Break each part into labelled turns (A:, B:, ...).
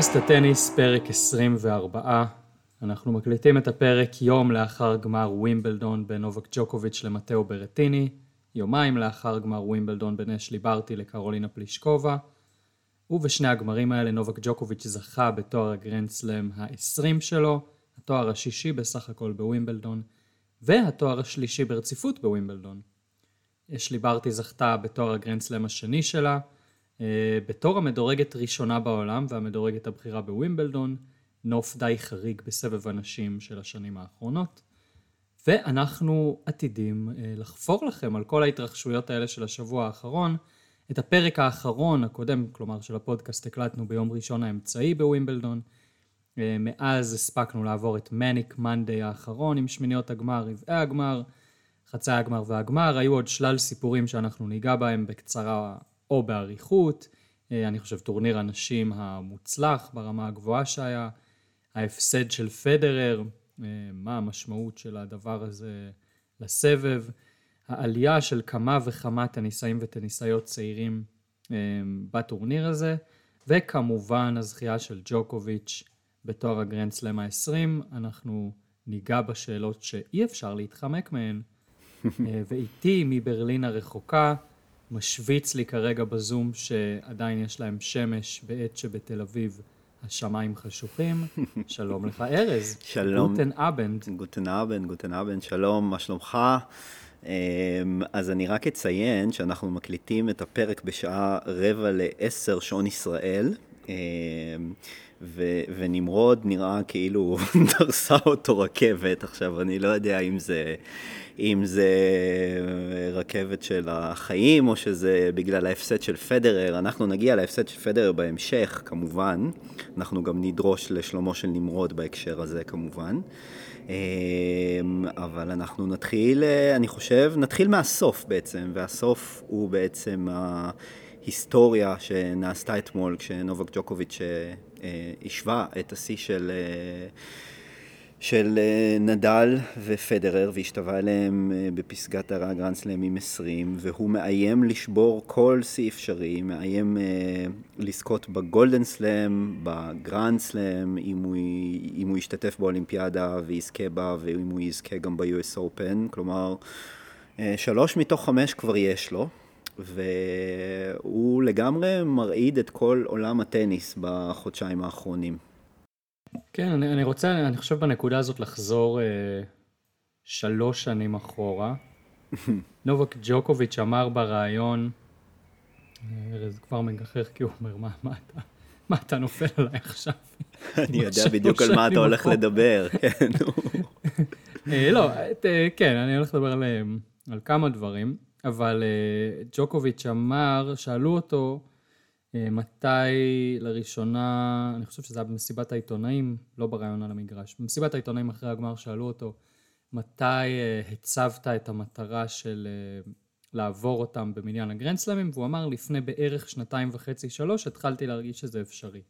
A: פודקאסט הטניס, פרק 24. אנחנו מקליטים את הפרק יום לאחר גמר ווימבלדון בין נובק ג'וקוביץ' למטאו ברטיני, יומיים לאחר גמר ווימבלדון בין אשלי ברטי לקרולינה פלישקובה, ובשני הגמרים האלה נובק ג'וקוביץ' זכה בתואר הגרנד סלאם ה-20 שלו, התואר השישי בסך הכל בווימבלדון, והתואר השלישי ברציפות בווימבלדון. אשלי ברטי זכתה בתואר הגרנד סלאם השני שלה, בתור המדורגת ראשונה בעולם והמדורגת הבכירה בווימבלדון, נוף די חריג בסבב הנשים של השנים האחרונות. ואנחנו עתידים אה, לחפור לכם על כל ההתרחשויות האלה של השבוע האחרון. את הפרק האחרון, הקודם, כלומר של הפודקאסט, הקלטנו ביום ראשון האמצעי בווימבלדון. אה, מאז הספקנו לעבור את מניק מנדי האחרון עם שמיניות הגמר, רבעי הגמר, חצי הגמר והגמר. היו עוד שלל סיפורים שאנחנו ניגע בהם בקצרה או באריכות. אה, אני חושב טורניר הנשים המוצלח ברמה הגבוהה שהיה. ההפסד של פדרר, אה, מה המשמעות של הדבר הזה לסבב. העלייה של כמה וכמה טניסאים וטניסאיות צעירים אה, בטורניר הזה, וכמובן הזכייה של ג'וקוביץ' בתואר הגרנד סלאם ה-20. אנחנו ניגע בשאלות שאי אפשר להתחמק מהן. ואיתי מברלין הרחוקה, משוויץ לי כרגע בזום שעדיין יש להם שמש בעת שבתל אביב השמיים חשוכים. שלום לך ארז.
B: שלום.
A: Guten Abend.
B: Guten Abend, Guten Abend, שלום, מה שלומך? אמ, אז אני רק אציין שאנחנו מקליטים את הפרק בשעה רבע לעשר שעון ישראל. ו- ונמרוד נראה כאילו דרסה אותו רכבת, עכשיו אני לא יודע אם זה, אם זה רכבת של החיים או שזה בגלל ההפסד של פדרר, אנחנו נגיע להפסד של פדרר בהמשך כמובן, אנחנו גם נדרוש לשלומו של נמרוד בהקשר הזה כמובן, אמ, אבל אנחנו נתחיל, אני חושב, נתחיל מהסוף בעצם, והסוף הוא בעצם ההיסטוריה שנעשתה אתמול כשנובק ג'וקוביץ' אה, השווה את השיא של, אה, של אה, נדל ופדרר והשתווה אליהם בפסגת הגרנד סלאם עם 20 והוא מאיים לשבור כל שיא אפשרי, מאיים לזכות ב Golden Slam, בגרנד סלאם, אם אם הוא ישתתף באולימפיאדה ויזכה בה ואם הוא יזכה גם ב-US Open, כלומר שלוש מתוך חמש כבר יש לו. והוא לגמרי מרעיד את כל עולם הטניס בחודשיים האחרונים.
A: כן, אני, אני רוצה, אני חושב בנקודה הזאת לחזור אה, שלוש שנים אחורה. נובק ג'וקוביץ' אמר בריאיון, ארז כבר מגחך כי הוא אומר, מה, מה אתה, מה אתה נופל עליי עכשיו?
B: אני יודע בדיוק על מה אתה הולך לדבר, כן.
A: אה, לא, אה, כן, אני הולך לדבר על כמה דברים. אבל uh, ג'וקוביץ' אמר, שאלו אותו אה, מתי לראשונה, אני חושב שזה היה במסיבת העיתונאים, לא בריאיון על המגרש, במסיבת העיתונאים אחרי הגמר שאלו אותו מתי אה, הצבת את המטרה של לעבור אותם במניין הגרנדסלאמים, והוא אמר לפני בערך שנתיים וחצי שלוש התחלתי להרגיש שזה אפשרי.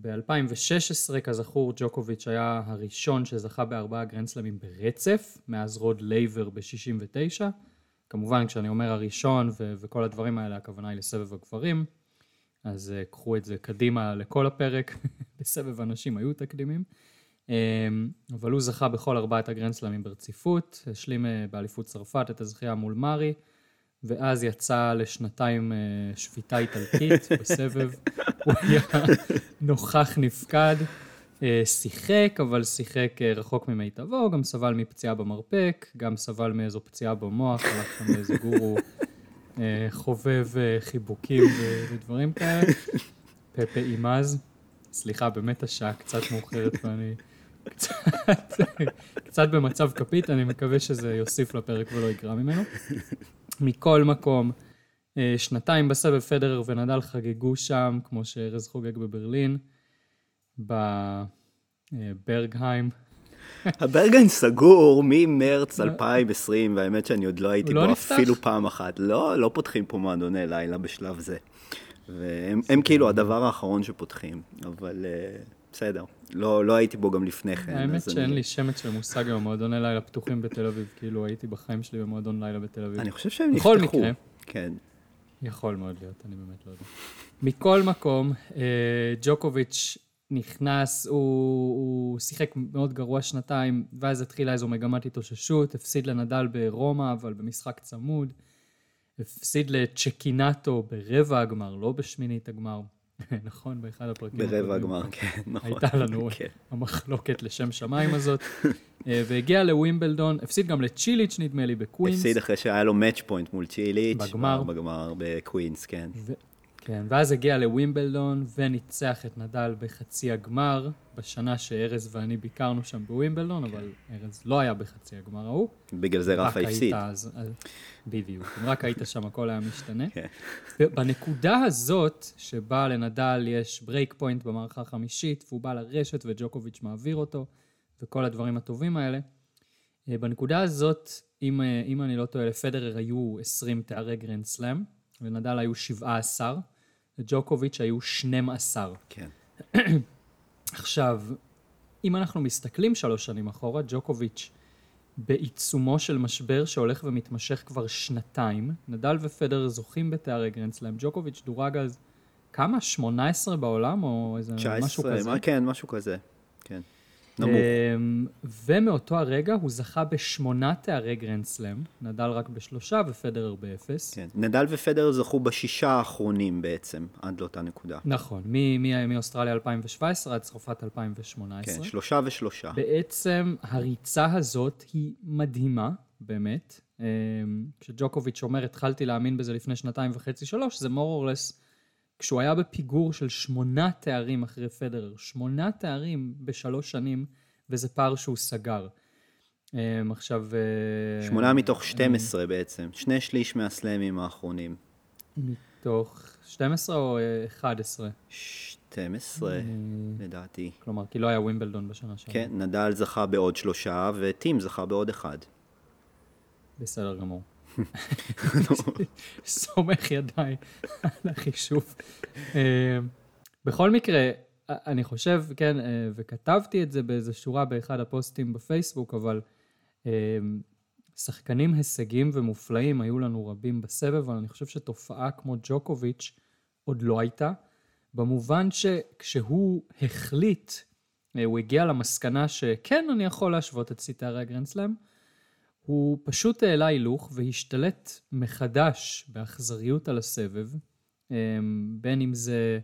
A: ב-2016, כזכור, ג'וקוביץ' היה הראשון שזכה בארבעה גרנדסלאמים ברצף, מאז רוד לייבר ב-69. כמובן, כשאני אומר הראשון ו- וכל הדברים האלה, הכוונה היא לסבב הגברים, אז uh, קחו את זה קדימה לכל הפרק, בסבב הנשים היו תקדימים. Um, אבל הוא זכה בכל ארבעת הגרנדסלמים ברציפות, השלים uh, באליפות צרפת את הזכייה מול מארי, ואז יצא לשנתיים uh, שביתה איטלקית בסבב, הוא היה נוכח נפקד. אה, שיחק, אבל שיחק אה, רחוק ממיטבו, גם סבל מפציעה במרפק, גם סבל מאיזו פציעה במוח, הלך שם לאיזה גורו אה, חובב חיבוקים ודברים כאלה. פפה אימז, סליחה, באמת השעה קצת מאוחרת ואני קצת, קצת במצב כפית, אני מקווה שזה יוסיף לפרק ולא יגרע ממנו. מכל מקום, שנתיים בסבב פדרר ונדל חגגו שם, כמו שארז חוגג בברלין. בברגהיים.
B: הברגהיים סגור ממרץ 2020, והאמת שאני עוד לא הייתי לא בו נפתח? אפילו פעם אחת. לא, לא פותחים פה מועדוני לילה בשלב זה. והם כאילו הדבר האחרון שפותחים, אבל uh, בסדר. לא, לא הייתי בו גם לפני כן.
A: האמת שאין אני... לי שמץ של מושג היום, מועדוני לילה פתוחים בתל אביב, כאילו הייתי בחיים שלי במועדון לילה בתל אביב.
B: אני חושב שהם נפתחו.
A: בכל מקרה.
B: כן.
A: יכול מאוד להיות, אני באמת לא יודע. מכל מקום, אה, ג'וקוביץ' נכנס, הוא, הוא שיחק מאוד גרוע שנתיים, ואז התחילה איזו מגמת התאוששות, הפסיד לנדל ברומא, אבל במשחק צמוד. הפסיד לצ'קינאטו ברבע הגמר, לא בשמינית הגמר. נכון, באחד הפרקים.
B: ברבע הגמר, כן, נכון.
A: הייתה לנו כן. המחלוקת לשם שמיים הזאת. אה, והגיע לווימבלדון, הפסיד גם לצ'יליץ' נדמה לי בקווינס.
B: הפסיד אחרי שהיה לו match point מול צ'יליץ'.
A: בגמר.
B: בגמר בקווינס, כן.
A: ו- כן, ואז הגיע לווימבלדון וניצח את נדל בחצי הגמר, בשנה שארז ואני ביקרנו שם בווימבלדון, אבל ארז לא היה בחצי הגמר ההוא.
B: בגלל זה רפה הפסיד.
A: אז, אז, בדיוק, אם רק היית שם הכל היה משתנה.
B: כן.
A: בנקודה הזאת, שבה לנדל יש break point במערכה החמישית, והוא בא לרשת וג'וקוביץ' מעביר אותו, וכל הדברים הטובים האלה, אה, בנקודה הזאת, אם, אה, אם אני לא טועה, לפדרר היו 20 תארי גרנד סלאם, לנדל היו 17, לג'וקוביץ' היו 12.
B: כן.
A: עכשיו, אם אנחנו מסתכלים שלוש שנים אחורה, ג'וקוביץ' בעיצומו של משבר שהולך ומתמשך כבר שנתיים, נדל ופדרר זוכים בתארי גרנדסלאם, ג'וקוביץ' דורג אז כמה? 18 בעולם או איזה
B: 19,
A: משהו כזה?
B: מה, כן, משהו כזה, כן. נמוך.
A: אמ, ומאותו הרגע הוא זכה בשמונה תארי גרנדסלאם, נדל רק בשלושה ופדרר באפס.
B: כן. נדל ופדרר זכו בשישה האחרונים בעצם, עד לאותה נקודה.
A: נכון, מאוסטרליה 2017 עד צרפת 2018.
B: כן, שלושה ושלושה.
A: בעצם הריצה הזאת היא מדהימה, באמת. אמ, כשג'וקוביץ' אומר, התחלתי להאמין בזה לפני שנתיים וחצי, שלוש, זה more or less, כשהוא היה בפיגור של שמונה תארים אחרי פדרר, שמונה תארים בשלוש שנים, וזה פער שהוא סגר. אמ, עכשיו... אה,
B: שמונה מתוך 12 בעצם, שני שליש מהסלאמים האחרונים.
A: מתוך 12 או אה, 11?
B: 12, לדעתי.
A: כלומר, כי לא היה ווימבלדון בשנה שעברה.
B: כן, נדל זכה בעוד שלושה, וטים זכה בעוד אחד.
A: בסדר גמור. סומך ידיי על החישוב. אה, בכל מקרה, אני חושב, כן, אה, וכתבתי את זה באיזו שורה באחד הפוסטים בפייסבוק, אבל אה, שחקנים הישגים ומופלאים היו לנו רבים בסבב, אבל אני חושב שתופעה כמו ג'וקוביץ' עוד לא הייתה, במובן שכשהוא החליט, הוא הגיע למסקנה שכן, אני יכול להשוות את סיטארי הגרנדסלאם, הוא פשוט העלה הילוך והשתלט מחדש באכזריות על הסבב, אמ, בין אם זה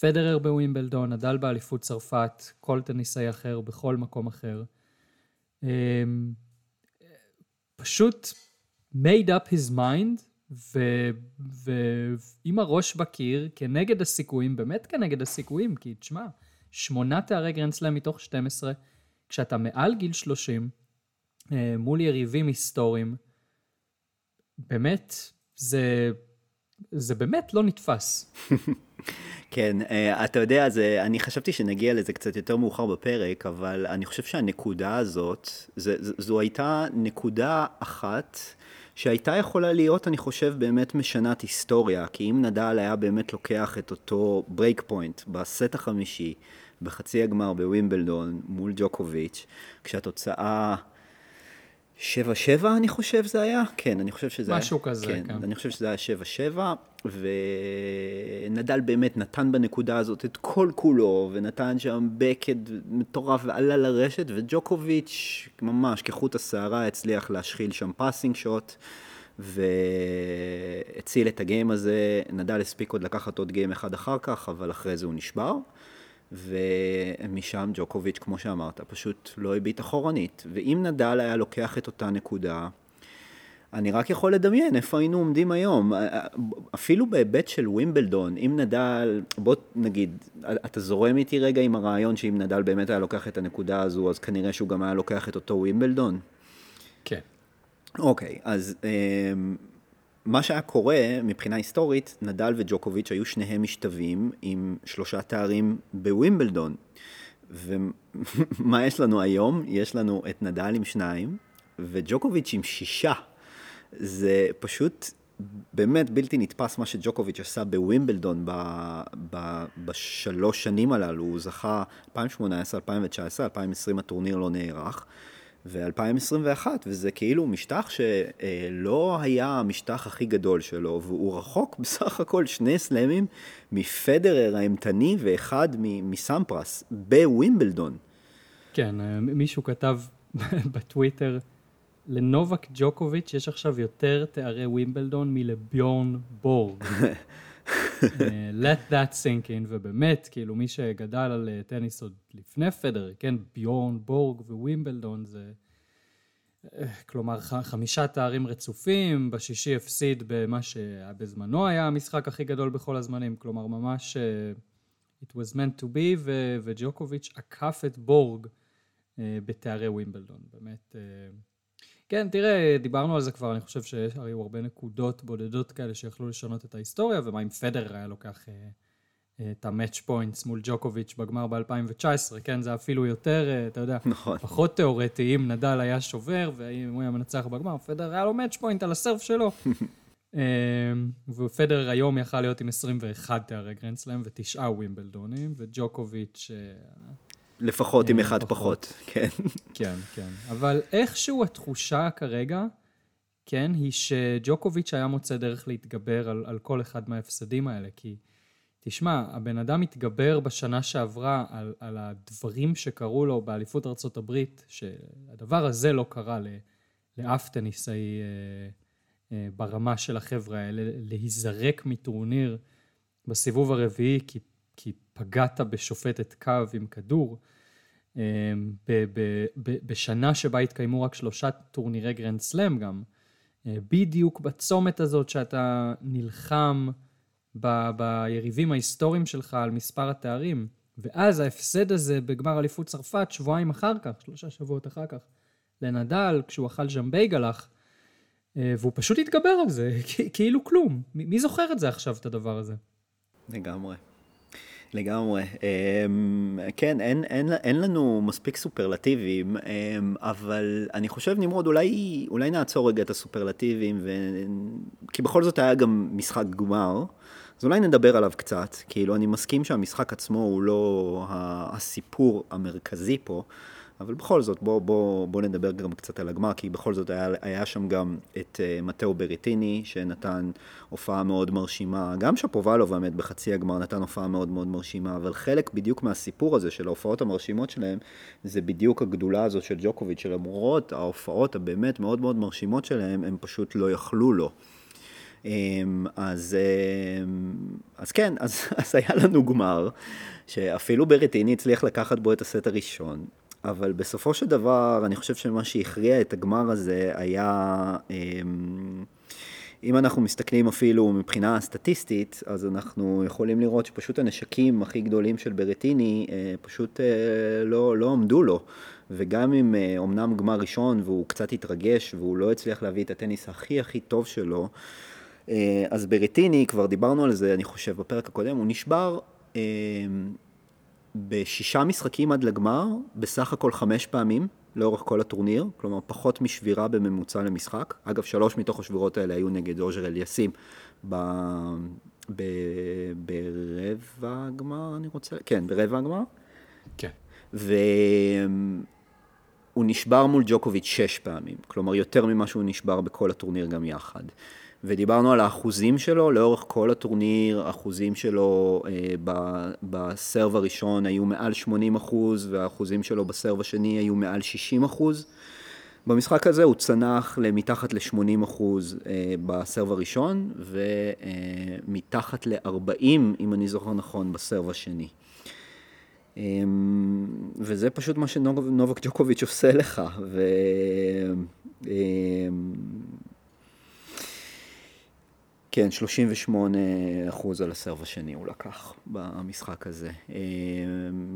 A: פדרר בווימבלדון, נדל באליפות צרפת, כל טניסאי אחר, בכל מקום אחר. אמ, פשוט made up his mind, ועם הראש בקיר, כנגד הסיכויים, באמת כנגד הסיכויים, כי תשמע, שמונה תארי גרנדסלאם מתוך 12, כשאתה מעל גיל 30, אה, מול יריבים היסטוריים, באמת, זה, זה באמת לא נתפס.
B: כן, אה, אתה יודע, זה, אני חשבתי שנגיע לזה קצת יותר מאוחר בפרק, אבל אני חושב שהנקודה הזאת, זה, זו הייתה נקודה אחת שהייתה יכולה להיות, אני חושב, באמת משנה היסטוריה, כי אם נדל היה באמת לוקח את אותו break point בסט החמישי, בחצי הגמר בווימבלדון מול ג'וקוביץ', כשהתוצאה... שבע שבע אני חושב זה היה? כן, אני חושב שזה
A: משהו
B: היה.
A: כזה,
B: כן.
A: כן.
B: אני חושב שזה היה שבע שבע, ונדל באמת נתן בנקודה הזאת את כל כולו, ונתן שם backhand מטורף ועלה לרשת, וג'וקוביץ' ממש כחוט השערה הצליח להשחיל שם passing shot, והציל את הגיים הזה. נדל הספיק עוד לקחת עוד גיים אחד אחר כך, אבל אחרי זה הוא נשבר. ומשם ג'וקוביץ', כמו שאמרת, פשוט לא הביט אחורנית. ואם נדל היה לוקח את אותה נקודה, אני רק יכול לדמיין איפה היינו עומדים היום. אפילו בהיבט של ווימבלדון, אם נדל, בוא נגיד, אתה זורם איתי רגע עם הרעיון שאם נדל באמת היה לוקח את הנקודה הזו, אז כנראה שהוא גם היה לוקח את אותו ווימבלדון?
A: כן.
B: אוקיי, אז אמ, מה שהיה קורה מבחינה היסטורית, נדל וג'וקוביץ' היו שניהם משתווים עם שלושה תארים בווימבלדון. ומה יש לנו היום? יש לנו את נדל עם שניים, וג'וקוביץ' עם שישה. זה פשוט באמת בלתי נתפס מה שג'וקוביץ' עשה בווימבלדון ב, ב, בשלוש שנים הללו. הוא זכה 2018, 2019, 2020 הטורניר לא נערך. ו-2021, וזה כאילו משטח שלא היה המשטח הכי גדול שלו, והוא רחוק בסך הכל שני סלאמים מפדרר האימתני ואחד מסמפרס בווימבלדון.
A: כן, אה, מישהו כתב בטוויטר, לנובק ג'וקוביץ' יש עכשיו יותר תארי ווימבלדון מלביורן בורג. אה, let that sink in, ובאמת, כאילו מי שגדל על אה, טניס עוד לפני פדר, כן, ביורן בורג ווימבלדון זה... כלומר, חמישה תארים רצופים, בשישי הפסיד במה שבזמנו היה המשחק הכי גדול בכל הזמנים, כלומר, ממש it was meant to be, וג'וקוביץ' עקף את בורג אה, בתארי ווימבלדון, באמת. אה, כן, תראה, דיברנו על זה כבר, אני חושב שהיו הרבה נקודות בודדות כאלה שיכלו לשנות את ההיסטוריה, ומה אם פדרר היה לוקח אה, את ה match points מול ג'וקוביץ' בגמר ב-2019, כן, זה אפילו יותר, אתה יודע, נכון. פחות תיאורטי, אם נדל היה שובר, ואם הוא היה מנצח בגמר, פדרר היה לו match point על ה serve שלו. ופדרר היום יכל להיות עם 21 תארי גרנדסלאם ותשעה ווימבלדונים, וג'וקוביץ'
B: לפחות עם אחד פחות, כן.
A: כן, כן. אבל איכשהו התחושה כרגע, כן, היא שג'וקוביץ' היה מוצא דרך להתגבר על, על כל אחד מההפסדים האלה, כי תשמע, הבן אדם התגבר בשנה שעברה על, על הדברים שקרו לו באליפות ארצות הברית, שהדבר הזה לא קרה ל, לאף טניסאי אה, אה, ברמה של החבר'ה האלה, להיזרק מטורניר בסיבוב הרביעי כי, כי פגעת בשופטת קו עם כדור. אמ, בשנה שבה התקיימו רק שלושה טורנירי גרנד סלאם גם, אה, בדיוק בצומת הזאת שאתה נלחם ב, ביריבים ההיסטוריים שלך על מספר התארים, ואז ההפסד הזה בגמר אליפות צרפת, שבועיים אחר כך, שלושה שבועות אחר כך, לנדל, כשהוא אכל שם בייגלח, אה, והוא פשוט התגבר על זה, כאילו כלום. מי זוכר את זה עכשיו, את הדבר הזה?
B: לגמרי. לגמרי. אמ, כן, אין, אין, אין לנו מספיק סופרלטיבים, אמ, אבל אני חושב, נמרוד, אולי, אולי נעצור רגע את הסופרלטיבים, ו... כי בכל זאת היה גם משחק גמר, אז אולי נדבר עליו קצת. כאילו, אני מסכים שהמשחק עצמו הוא לא הסיפור המרכזי פה. אבל בכל זאת, בוא, בוא, בוא נדבר גם קצת על הגמר, כי בכל זאת היה, היה שם גם את uh, מתאו בריטיני, שנתן הופעה מאוד מרשימה, גם שפובלוב האמת בחצי הגמר נתן הופעה מאוד מאוד מרשימה, אבל חלק בדיוק מהסיפור הזה של ההופעות המרשימות שלהם, זה בדיוק הגדולה הזאת של ג'וקוביץ', שלמרות ההופעות הבאמת מאוד מאוד מרשימות שלהם, הם פשוט לא יכלו לו. אמ, אז, אמ, אז כן, אז, אז היה לנו גמר, שאפילו בריטיני הצליח לקחת בו את הסט הראשון, אבל בסופו של דבר, אני חושב שמה שהכריע את הגמר הזה היה, אמ, אם אנחנו מסתכלים אפילו מבחינה סטטיסטית, אז אנחנו יכולים לראות שפשוט הנשקים הכי גדולים של ברטיני אה, פשוט אה, לא, לא עמדו לו. וגם אם אומנם אה, גמר ראשון והוא קצת התרגש והוא לא הצליח להביא את הטניס הכי הכי טוב שלו, אז ברטיני, כבר דיברנו על זה, אני חושב, בפרק הקודם, הוא נשבר בשישה משחקים עד לגמר, בסך הכל חמש פעמים לאורך כל הטורניר, כלומר פחות משבירה בממוצע למשחק. אגב, שלוש מתוך השבירות האלה היו נגד אוז'ר אליאסים ב... ב... ברבע הגמר, אני רוצה, כן, ברבע הגמר.
A: כן.
B: והוא נשבר מול ג'וקוביץ' שש פעמים, כלומר יותר ממה שהוא נשבר בכל הטורניר גם יחד. ודיברנו על האחוזים שלו לאורך כל הטורניר, האחוזים שלו אה, ב, בסרב הראשון היו מעל 80 אחוז, והאחוזים שלו בסרב השני היו מעל 60 אחוז. במשחק הזה הוא צנח למתחת ל-80 אחוז אה, בסרב הראשון, ומתחת אה, ל-40, אם אני זוכר נכון, בסרב השני. אה, וזה פשוט מה שנובק ג'וקוביץ' עושה לך, ו... אה, כן, 38 אחוז על ה serve השני הוא לקח במשחק הזה. אמ,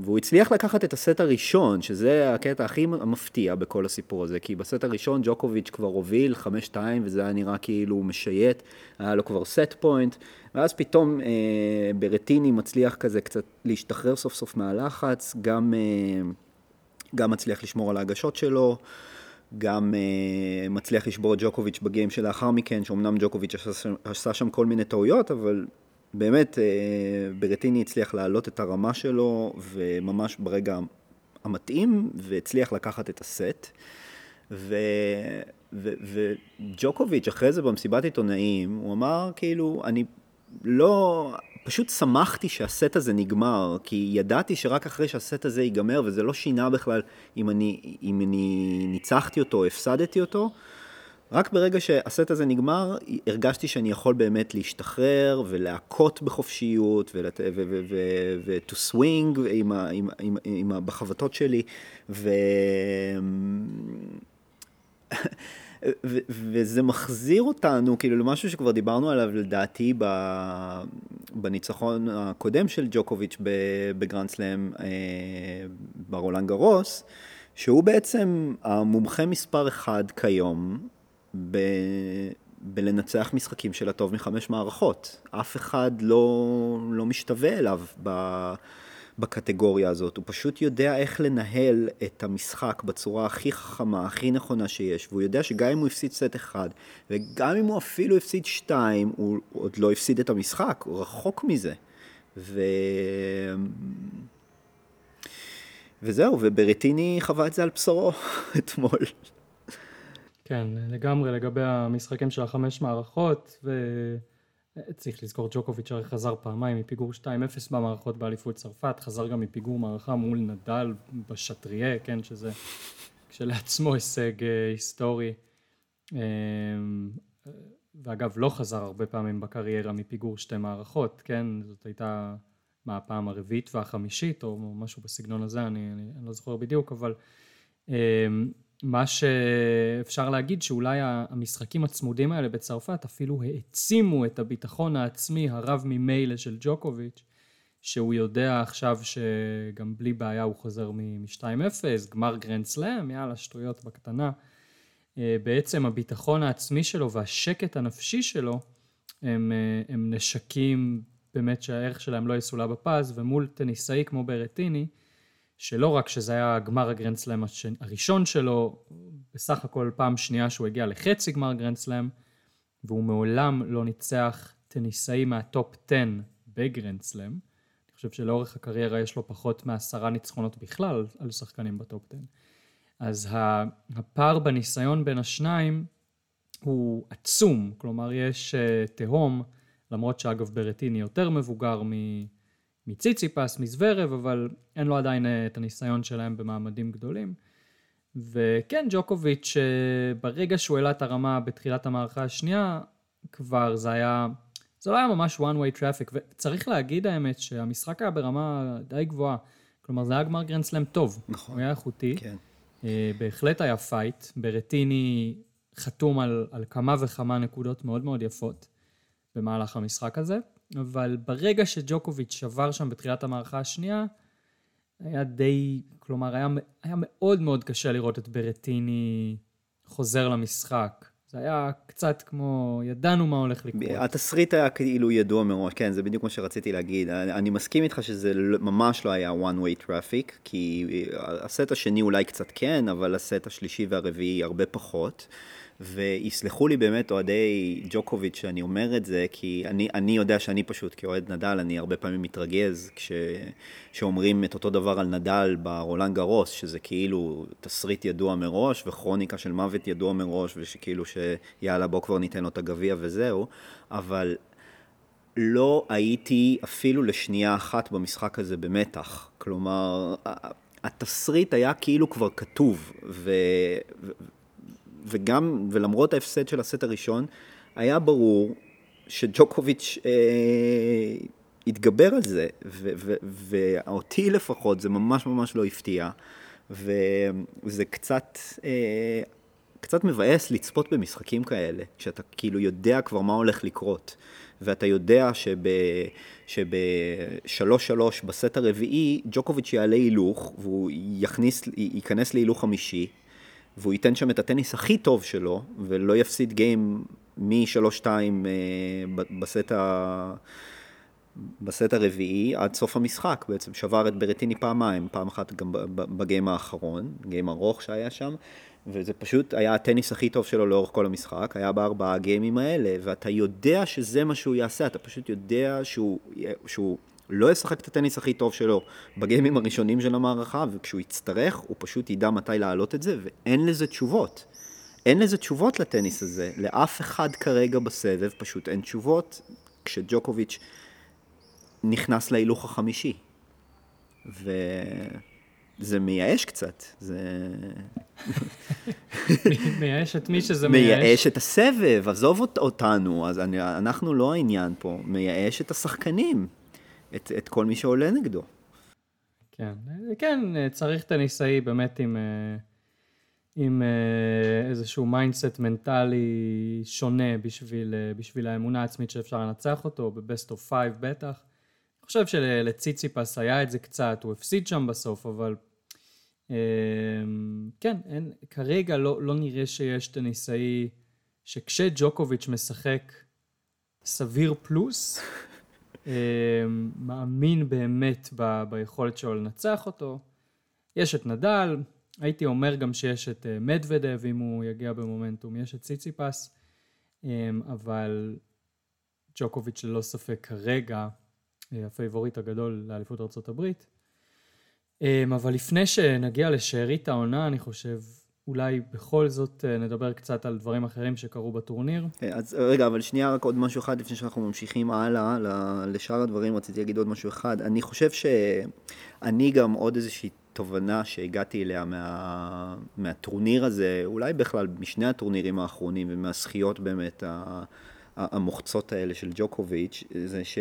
B: והוא הצליח לקחת את הסט הראשון, שזה הקטע הכי מפתיע בכל הסיפור הזה, כי בסט הראשון ג'וקוביץ' כבר הוביל 5-2, וזה היה נראה כאילו הוא משייט, היה לו כבר set point, ואז פתאום אה, ברטיני מצליח כזה קצת להשתחרר סוף סוף מהלחץ, גם, אה, גם מצליח לשמור על ההגשות שלו. גם uh, מצליח לשבור את ג'וקוביץ' בגיים שלאחר מכן, שאומנם ג'וקוביץ' עשה, עשה שם כל מיני טעויות, אבל באמת uh, ברטיני הצליח להעלות את הרמה שלו, וממש ברגע המתאים, והצליח לקחת את הסט. וג'וקוביץ', אחרי זה במסיבת עיתונאים, הוא אמר, כאילו, אני לא, פשוט שמחתי שהסט הזה נגמר, כי ידעתי שרק אחרי שהסט הזה ייגמר, וזה לא שינה בכלל אם אני, אם אני ניצחתי אותו או הפסדתי אותו, רק ברגע שהסט הזה נגמר, הרגשתי שאני יכול באמת להשתחרר ולהכות בחופשיות ו-to swing עם, עם, עם, עם, בחבטות שלי. ו... ו- וזה מחזיר אותנו כאילו למשהו שכבר דיברנו עליו לדעתי ב- בניצחון הקודם של ג'וקוביץ' בגרנד סלאם אה, ברולנד גרוס, שהוא בעצם המומחה מספר אחד כיום ב... בלנצח משחקים של הטוב מחמש מערכות. אף אחד לא, לא משתווה אליו ב... בקטגוריה הזאת, הוא פשוט יודע איך לנהל את המשחק בצורה הכי חכמה, הכי נכונה שיש, והוא יודע שגם אם הוא הפסיד סט אחד, וגם אם הוא אפילו הפסיד שתיים, הוא עוד לא הפסיד את המשחק, הוא רחוק מזה. ו... וזהו, וברטיני חווה את זה על בשרו אתמול.
A: כן, לגמרי לגבי המשחקים של החמש מערכות, ו... צריך לזכור ג'וקוביץ' הרי חזר פעמיים מפיגור 2-0 במערכות באליפות צרפת, חזר גם מפיגור מערכה מול נדל בשטריה, כן, שזה כשלעצמו הישג אה, היסטורי. אה, ואגב, לא חזר הרבה פעמים בקריירה מפיגור שתי מערכות, כן, זאת הייתה מה הפעם הרביעית והחמישית, או משהו בסגנון הזה, אני, אני, אני לא זוכר בדיוק, אבל אה, מה שאפשר להגיד שאולי המשחקים הצמודים האלה בצרפת אפילו העצימו את הביטחון העצמי הרב ממילא של ג'וקוביץ', שהוא יודע עכשיו שגם בלי בעיה הוא חוזר מ-2-0, גמר גרנד סלאם, יאללה, שטויות בקטנה. אה, בעצם הביטחון העצמי שלו והשקט הנפשי שלו הם, אה, הם נשקים באמת שהערך שלהם לא יסולא בפז, ומול טניסאי כמו ברטיני, שלא רק שזה היה גמר הגרנד סלאם הראשון שלו, בסך הכל פעם שנייה שהוא הגיע לחצי גמר גרנד סלאם, והוא מעולם לא ניצח טניסאי מהטופ 10 בגרנד סלאם. אני חושב שלאורך הקריירה יש לו פחות מעשרה ניצחונות בכלל על שחקנים בטופ 10. אז הפער בניסיון בין השניים הוא עצום, כלומר יש אה, תהום, למרות שאגב ברטיני יותר מבוגר מציציפס, מזוורב, אבל אין לו עדיין אה, את הניסיון שלהם במעמדים גדולים. וכן, ג'וקוביץ', אה, ברגע שהוא העלה את הרמה בתחילת המערכה השנייה, כבר זה היה, זה לא היה ממש one way traffic, וצריך להגיד האמת שהמשחק היה ברמה די גבוהה. כלומר, זה היה גמר גרנדסלאם טוב. נכון. הוא היה איכותי. כן. אה, בהחלט היה פייט. ברטיני חתום על, על כמה וכמה נקודות מאוד מאוד יפות במהלך המשחק הזה. אבל ברגע שג'וקוביץ' שבר שם בתחילת המערכה השנייה, היה די, כלומר, היה, היה מאוד מאוד קשה לראות את ברטיני חוזר למשחק. זה היה קצת כמו, ידענו מה הולך לקרות.
B: התסריט היה כאילו ידוע מראש, כן, זה בדיוק מה שרציתי להגיד. אני, אני מסכים איתך שזה ממש לא היה one way traffic, כי הסט השני אולי קצת כן, אבל הסט השלישי והרביעי הרבה פחות. ויסלחו לי באמת אוהדי ג'וקוביץ' שאני אומר את זה, כי אני, אני יודע שאני פשוט כאוהד נדל, אני הרבה פעמים מתרגז כשאומרים את אותו דבר על נדל ברולנד גרוס, שזה כאילו תסריט ידוע מראש וכרוניקה של מוות ידוע מראש, ושכאילו שיאללה בוא כבר ניתן לו את הגביע וזהו, אבל לא הייתי אפילו לשנייה אחת במשחק הזה במתח. כלומר, התסריט היה כאילו כבר כתוב, ו... וגם, ולמרות ההפסד של הסט הראשון, היה ברור שג'וקוביץ' אה, התגבר על זה, ואותי לפחות זה ממש ממש לא הפתיע, וזה קצת, אה, קצת מבאס לצפות במשחקים כאלה, כשאתה כאילו יודע כבר מה הולך לקרות, ואתה יודע שב... שבשלוש שלוש בסט הרביעי ג'וקוביץ' יעלה הילוך והוא יכניס, ייכנס להילוך חמישי והוא ייתן שם את הטניס הכי טוב שלו, ולא יפסיד גיים מ-3-2 אה, בסט, ה... בסט הרביעי עד סוף המשחק, בעצם שבר את ברטיני פעמיים, פעם אחת גם בגיים האחרון, גיים ארוך שהיה שם, וזה פשוט היה הטניס הכי טוב שלו לאורך כל המשחק, היה בארבעה הגיימים האלה, ואתה יודע שזה מה שהוא יעשה, אתה פשוט יודע שהוא, שהוא לא ישחק את הטניס הכי טוב שלו בגיימים הראשונים של המערכה, וכשהוא יצטרך, הוא פשוט ידע מתי להעלות את זה, ואין לזה תשובות. אין לזה תשובות לטניס הזה. לאף אחד כרגע בסבב פשוט אין תשובות, כשג'וקוביץ' נכנס להילוך החמישי. וזה מייאש קצת. זה...
A: מייאש את מי שזה מייאש?
B: מייאש את הסבב, עזוב אותנו, אז אני, אנחנו לא העניין פה. מייאש את השחקנים, את, את כל מי שעולה נגדו.
A: כן, כן, צריך טניסאי באמת עם... אה, עם אה, איזשהו mindset מנטלי שונה בשביל, אה, בשביל האמונה העצמית שאפשר לנצח אותו, ב best of five בטח. אני חושב שלציציפס היה את זה קצת, הוא הפסיד שם בסוף, אבל כן, אין, כרגע לא, לא נראה שיש טניסאי שכשג'וקוביץ' משחק סביר פלוס, מאמין באמת ב, ביכולת שלו לנצח אותו. יש את נדל, הייתי אומר גם שיש את אה, מדוודב אם הוא יגיע במומנטום, יש את ציציפס, אמ, אבל ג'וקוביץ' ללא ספק כרגע אה, הפייבוריט הגדול לאליפות ארה"ב. אמ, אבל לפני שנגיע לשארית העונה, אני חושב, אולי בכל זאת אה, נדבר קצת על דברים אחרים שקרו בטורניר.
B: אז רגע, אבל שנייה רק עוד משהו אחד לפני שאנחנו ממשיכים הלאה לשאר הדברים, רציתי להגיד עוד משהו אחד. אני חושב שאני גם עוד איזושהי תובנה שהגעתי אליה מה, מהטורניר הזה, אולי בכלל משני הטורנירים האחרונים ומהזכיות באמת המוחצות האלה של ג'וקוביץ', זה ש...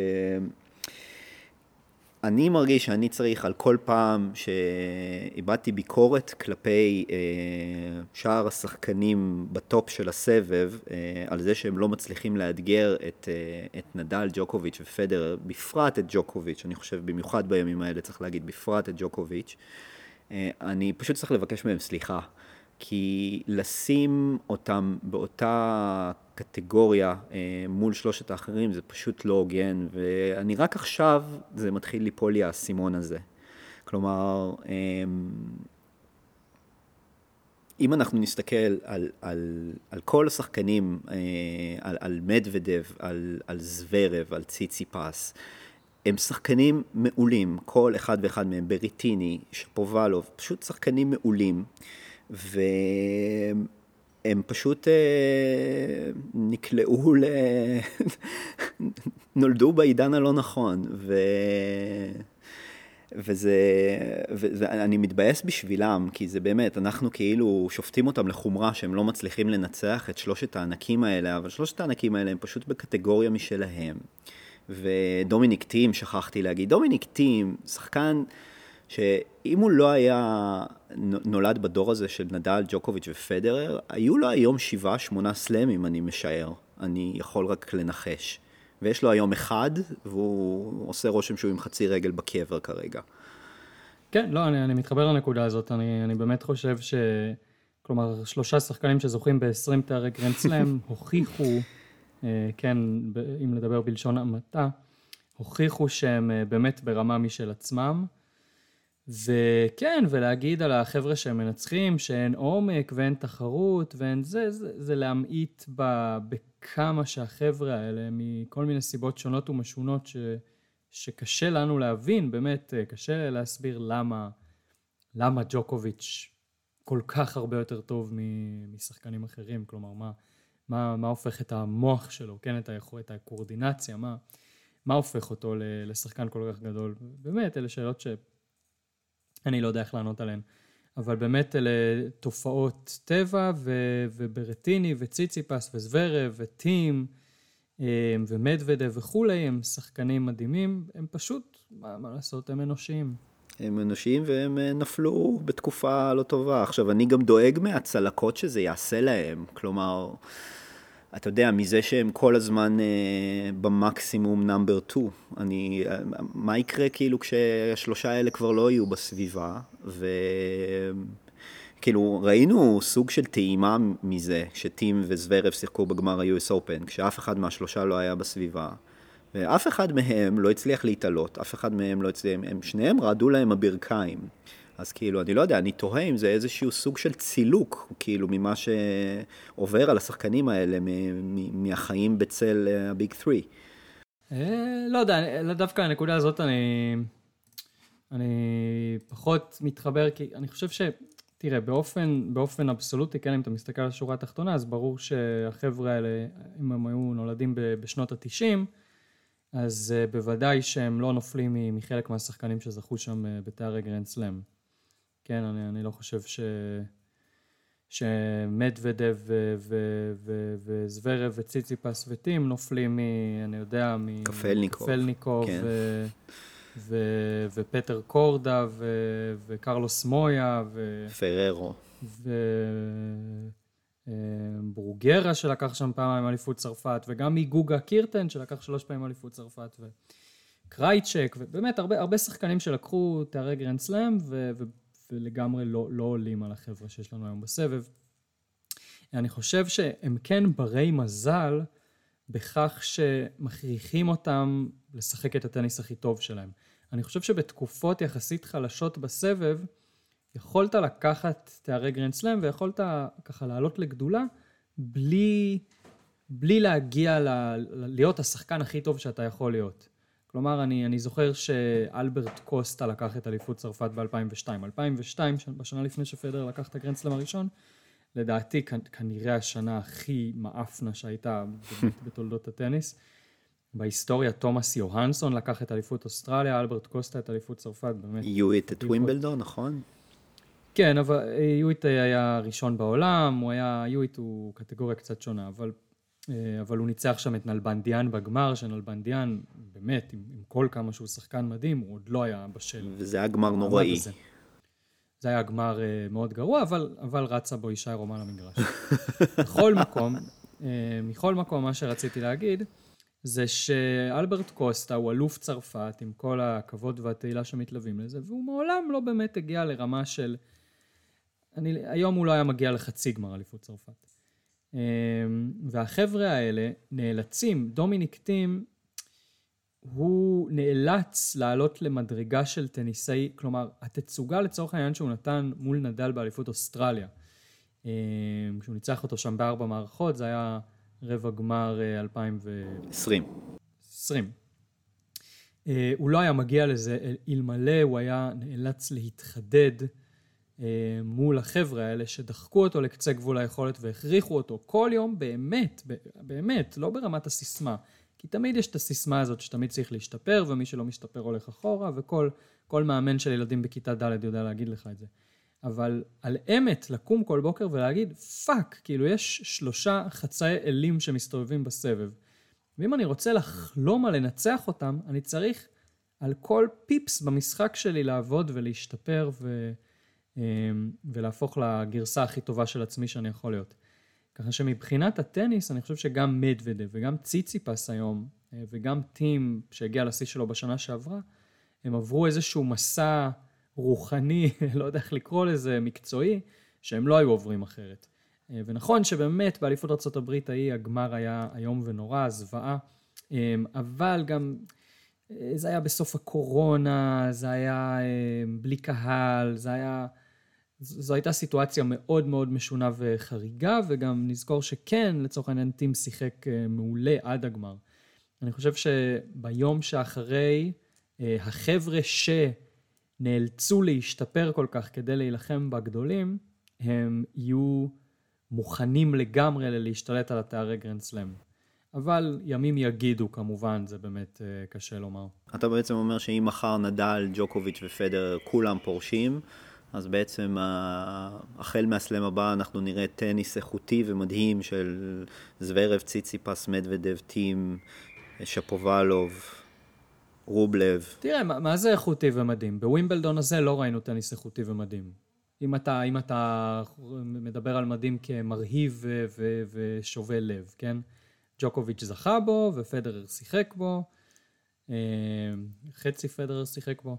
B: אני מרגיש שאני צריך על כל פעם שאיבדתי ביקורת כלפי אה, שאר השחקנים בטופ של הסבב, אה, על זה שהם לא מצליחים לאתגר את, אה, את נדל, ג'וקוביץ' ופדר, בפרט את ג'וקוביץ', אני חושב במיוחד בימים האלה צריך להגיד בפרט את ג'וקוביץ', אה, אני פשוט צריך לבקש מהם סליחה. כי לשים אותם באותה קטגוריה אה, מול שלושת האחרים זה פשוט לא הוגן, ואני רק עכשיו, זה מתחיל ליפול לי האסימון הזה. כלומר, אה, אם אנחנו נסתכל על, על, על כל השחקנים, אה, על, על מדוודב, על, על זוורב, על ציציפס, הם שחקנים מעולים, כל אחד ואחד מהם, בריטיני, שפובלוב, פשוט שחקנים מעולים. והם פשוט אה, נקלעו ל... נולדו בעידן הלא נכון, ו... וזה, ואני מתבאס בשבילם, כי זה באמת, אנחנו כאילו שופטים אותם לחומרה שהם לא מצליחים לנצח את שלושת הענקים האלה, אבל שלושת הענקים האלה הם פשוט בקטגוריה משלהם. ודומיניק טים, שכחתי להגיד, דומיניק טים, שחקן שאם הוא לא היה נולד בדור הזה של נדל, ג'וקוביץ' ופדרר, היו לו היום שבעה, שמונה סלאמים, אני משער. אני יכול רק לנחש. ויש לו היום אחד, והוא עושה רושם שהוא עם חצי רגל בקבר כרגע.
A: כן, לא, אני, אני מתחבר לנקודה הזאת. אני, אני באמת חושב ש... כלומר, שלושה שחקנים שזוכים ב-20 תארי גרנד סלאם הוכיחו, אה, כן, אם לדבר בלשון המעטה, הוכיחו שהם אה, באמת ברמה משל עצמם. וכן, ולהגיד על החבר'ה שהם מנצחים, שאין עומק ואין תחרות ואין זה, זה, זה להמעיט בכמה שהחבר'ה האלה, מכל מיני סיבות שונות ומשונות, ש, שקשה לנו להבין, באמת, קשה להסביר למה, למה ג'וקוביץ' כל כך הרבה יותר טוב משחקנים אחרים, כלומר, מה, מה, מה הופך את המוח שלו, כן, את, היכולת, את הקואורדינציה, מה, מה הופך אותו לשחקן כל כך גדול? באמת, אלה שאלות ש... אני לא יודע איך לענות עליהן. אבל באמת אלה תופעות טבע, ו- וברטיני, וציציפס, וזוורב, וטים, אה, ומדוודה וכולי, הם שחקנים מדהימים, הם פשוט, מה, מה לעשות, הם אנושיים.
B: הם אנושיים והם אה, נפלו בתקופה לא טובה. עכשיו, אני גם דואג מהצלקות שזה יעשה להם. כלומר, אתה יודע, מזה שהם כל הזמן אה, במקסימום נאמבר 2. אני, אה, מה יקרה כאילו כשהשלושה האלה כבר לא יהיו בסביבה? וכאילו, ראינו סוג של טעימה מזה, שטים וזוורב שיחקו בגמר ה-US Open, כשאף אחד מהשלושה לא היה בסביבה. ואף אחד מהם לא הצליח להתעלות, אף אחד מהם לא הצליח, הם שניהם רעדו להם הברכיים. אז כאילו, אני לא יודע, אני תוהה אם זה איזשהו סוג של צילוק, כאילו, ממה שעובר על השחקנים האלה, מהחיים בצל ה big אה, 3.
A: אה, לא יודע, דווקא הנקודה הזאת אני, אני פחות מתחבר, כי אני חושב ש... תראה, באופן, באופן אבסולוטי, כן, אם אתה מסתכל על השורה התחתונה, אז ברור שהחבר'ה האלה, אם הם היו נולדים בשנות התשעים, אז uh, בוודאי שהם לא נופלים מחלק מהשחקנים שזכו שם בתארי גרנד סלאם. כן, אני, אני לא חושב ש... שמדוודב וזוורב וציציפס וטים נופלים מ... אני יודע, מ...
B: קפלניקוב.
A: קפלניקוב כן. ו... ו... ופטר קורדה ו... וקרלוס מויה ו...
B: פררו.
A: וברוגרה אה, שלקח שם פעמיים אליפות צרפת וגם גוגה קוארטן שלקח שלוש פעמים אליפות צרפת וקרייצ'ק ובאמת הרבה, הרבה שחקנים שלקחו תארי גרנד סלאם ו... ולגמרי לא, לא עולים על החבר'ה שיש לנו היום בסבב. אני חושב שהם כן ברי מזל בכך שמכריחים אותם לשחק את הטניס הכי טוב שלהם. אני חושב שבתקופות יחסית חלשות בסבב, יכולת לקחת תארי גרנד סלאם ויכולת ככה לעלות לגדולה בלי, בלי להגיע ל, להיות השחקן הכי טוב שאתה יכול להיות. כלומר, אני, אני זוכר שאלברט קוסטה לקח את אליפות צרפת ב-2002. 2002, בשנה לפני שפדר לקח את הגרנדסלם הראשון, לדעתי כנראה השנה הכי מאפנה שהייתה בתולדות הטניס. בהיסטוריה תומאס יוהנסון לקח את אליפות אוסטרליה, אלברט קוסטה את אליפות צרפת, באמת.
B: יואיט את ווימבלדון, נכון?
A: כן, אבל יואיט היה ראשון בעולם, הוא היה, יואיט הוא קטגוריה קצת שונה, אבל אבל הוא ניצח שם את נלבנדיאן בגמר, שנלבנדיאן, באמת, עם, עם כל כמה שהוא שחקן מדהים, הוא עוד לא היה בשל.
B: וזה היה גמר נוראי.
A: זה היה גמר uh, מאוד גרוע, אבל, אבל רצה בו ישי רומן למגרש. בכל מקום, uh, מכל מקום, מה שרציתי להגיד, זה שאלברט קוסטה הוא אלוף צרפת, עם כל הכבוד והתהילה שמתלווים לזה, והוא מעולם לא באמת הגיע לרמה של... אני, היום הוא לא היה מגיע לחצי גמר אליפות צרפת. אמ, והחבר'ה האלה נאלצים, דומיניק טים, הוא נאלץ לעלות למדרגה של טניסאי, כלומר, התצוגה לצורך העניין שהוא נתן מול נדל באליפות אוסטרליה, אמ, כשהוא ניצח אותו שם בארבע מערכות, זה היה רבע גמר 2020. אה, 20. אה, הוא לא היה מגיע לזה אלמלא הוא היה נאלץ להתחדד מול החבר'ה האלה שדחקו אותו לקצה גבול היכולת והכריחו אותו כל יום באמת, באמת, לא ברמת הסיסמה. כי תמיד יש את הסיסמה הזאת שתמיד צריך להשתפר, ומי שלא משתפר הולך אחורה, וכל מאמן של ילדים בכיתה ד' יודע להגיד לך את זה. אבל על אמת לקום כל בוקר ולהגיד, fuck, כאילו יש שלושה חצאי אלים שמסתובבים בסבב. ואם אני רוצה לחלום על לנצח אותם, אני צריך על כל פיפס במשחק שלי לעבוד ולהשתפר ו... אמ, ולהפוך לגרסה הכי טובה של עצמי שאני יכול להיות. ככה שמבחינת הטניס, אני חושב שגם מדוודב וגם ציציפס היום, אה, וגם טים שהגיע לשיא שלו בשנה שעברה, הם עברו איזשהו מסע רוחני, לא יודע איך לקרוא לזה, מקצועי, שהם לא היו עוברים אחרת. אה, ונכון שבאמת באליפות ארה"ב ההיא הגמר היה איום ונורא, זוועה, אמ, אבל גם אה, זה היה בסוף הקורונה, זה היה בלי קהל, זה היה... זו הייתה סיטואציה מאוד מאוד משונה וחריגה, וגם נזכור שכן, לצורך העניין, טים שיחק אה, מעולה עד הגמר. אני חושב שביום שאחרי, אה, החבר'ה שנאלצו להשתפר כל כך כדי להילחם בגדולים, הם יהיו מוכנים לגמרי להשתלט על התארי גרנד סלאם. אבל ימים יגידו כמובן, זה באמת אה, קשה לומר.
B: אתה בעצם אומר שאם מחר נדל, ג'וקוביץ' ופדרר כולם פורשים, אז בעצם החל מהסלם הבא אנחנו נראה טניס איכותי ומדהים של זוורב, ציציפס, מדוודב, טים, שפובלוב, רובלב.
A: תראה, מה, מה זה איכותי ומדהים? בווימבלדון הזה לא ראינו טניס איכותי ומדהים. אם אתה, אם אתה מדבר על מדהים כמרהיב ו- ו- ושובה לב, כן? ג'וקוביץ' זכה בו ופדרר שיחק בו, אה, חצי פדרר שיחק בו.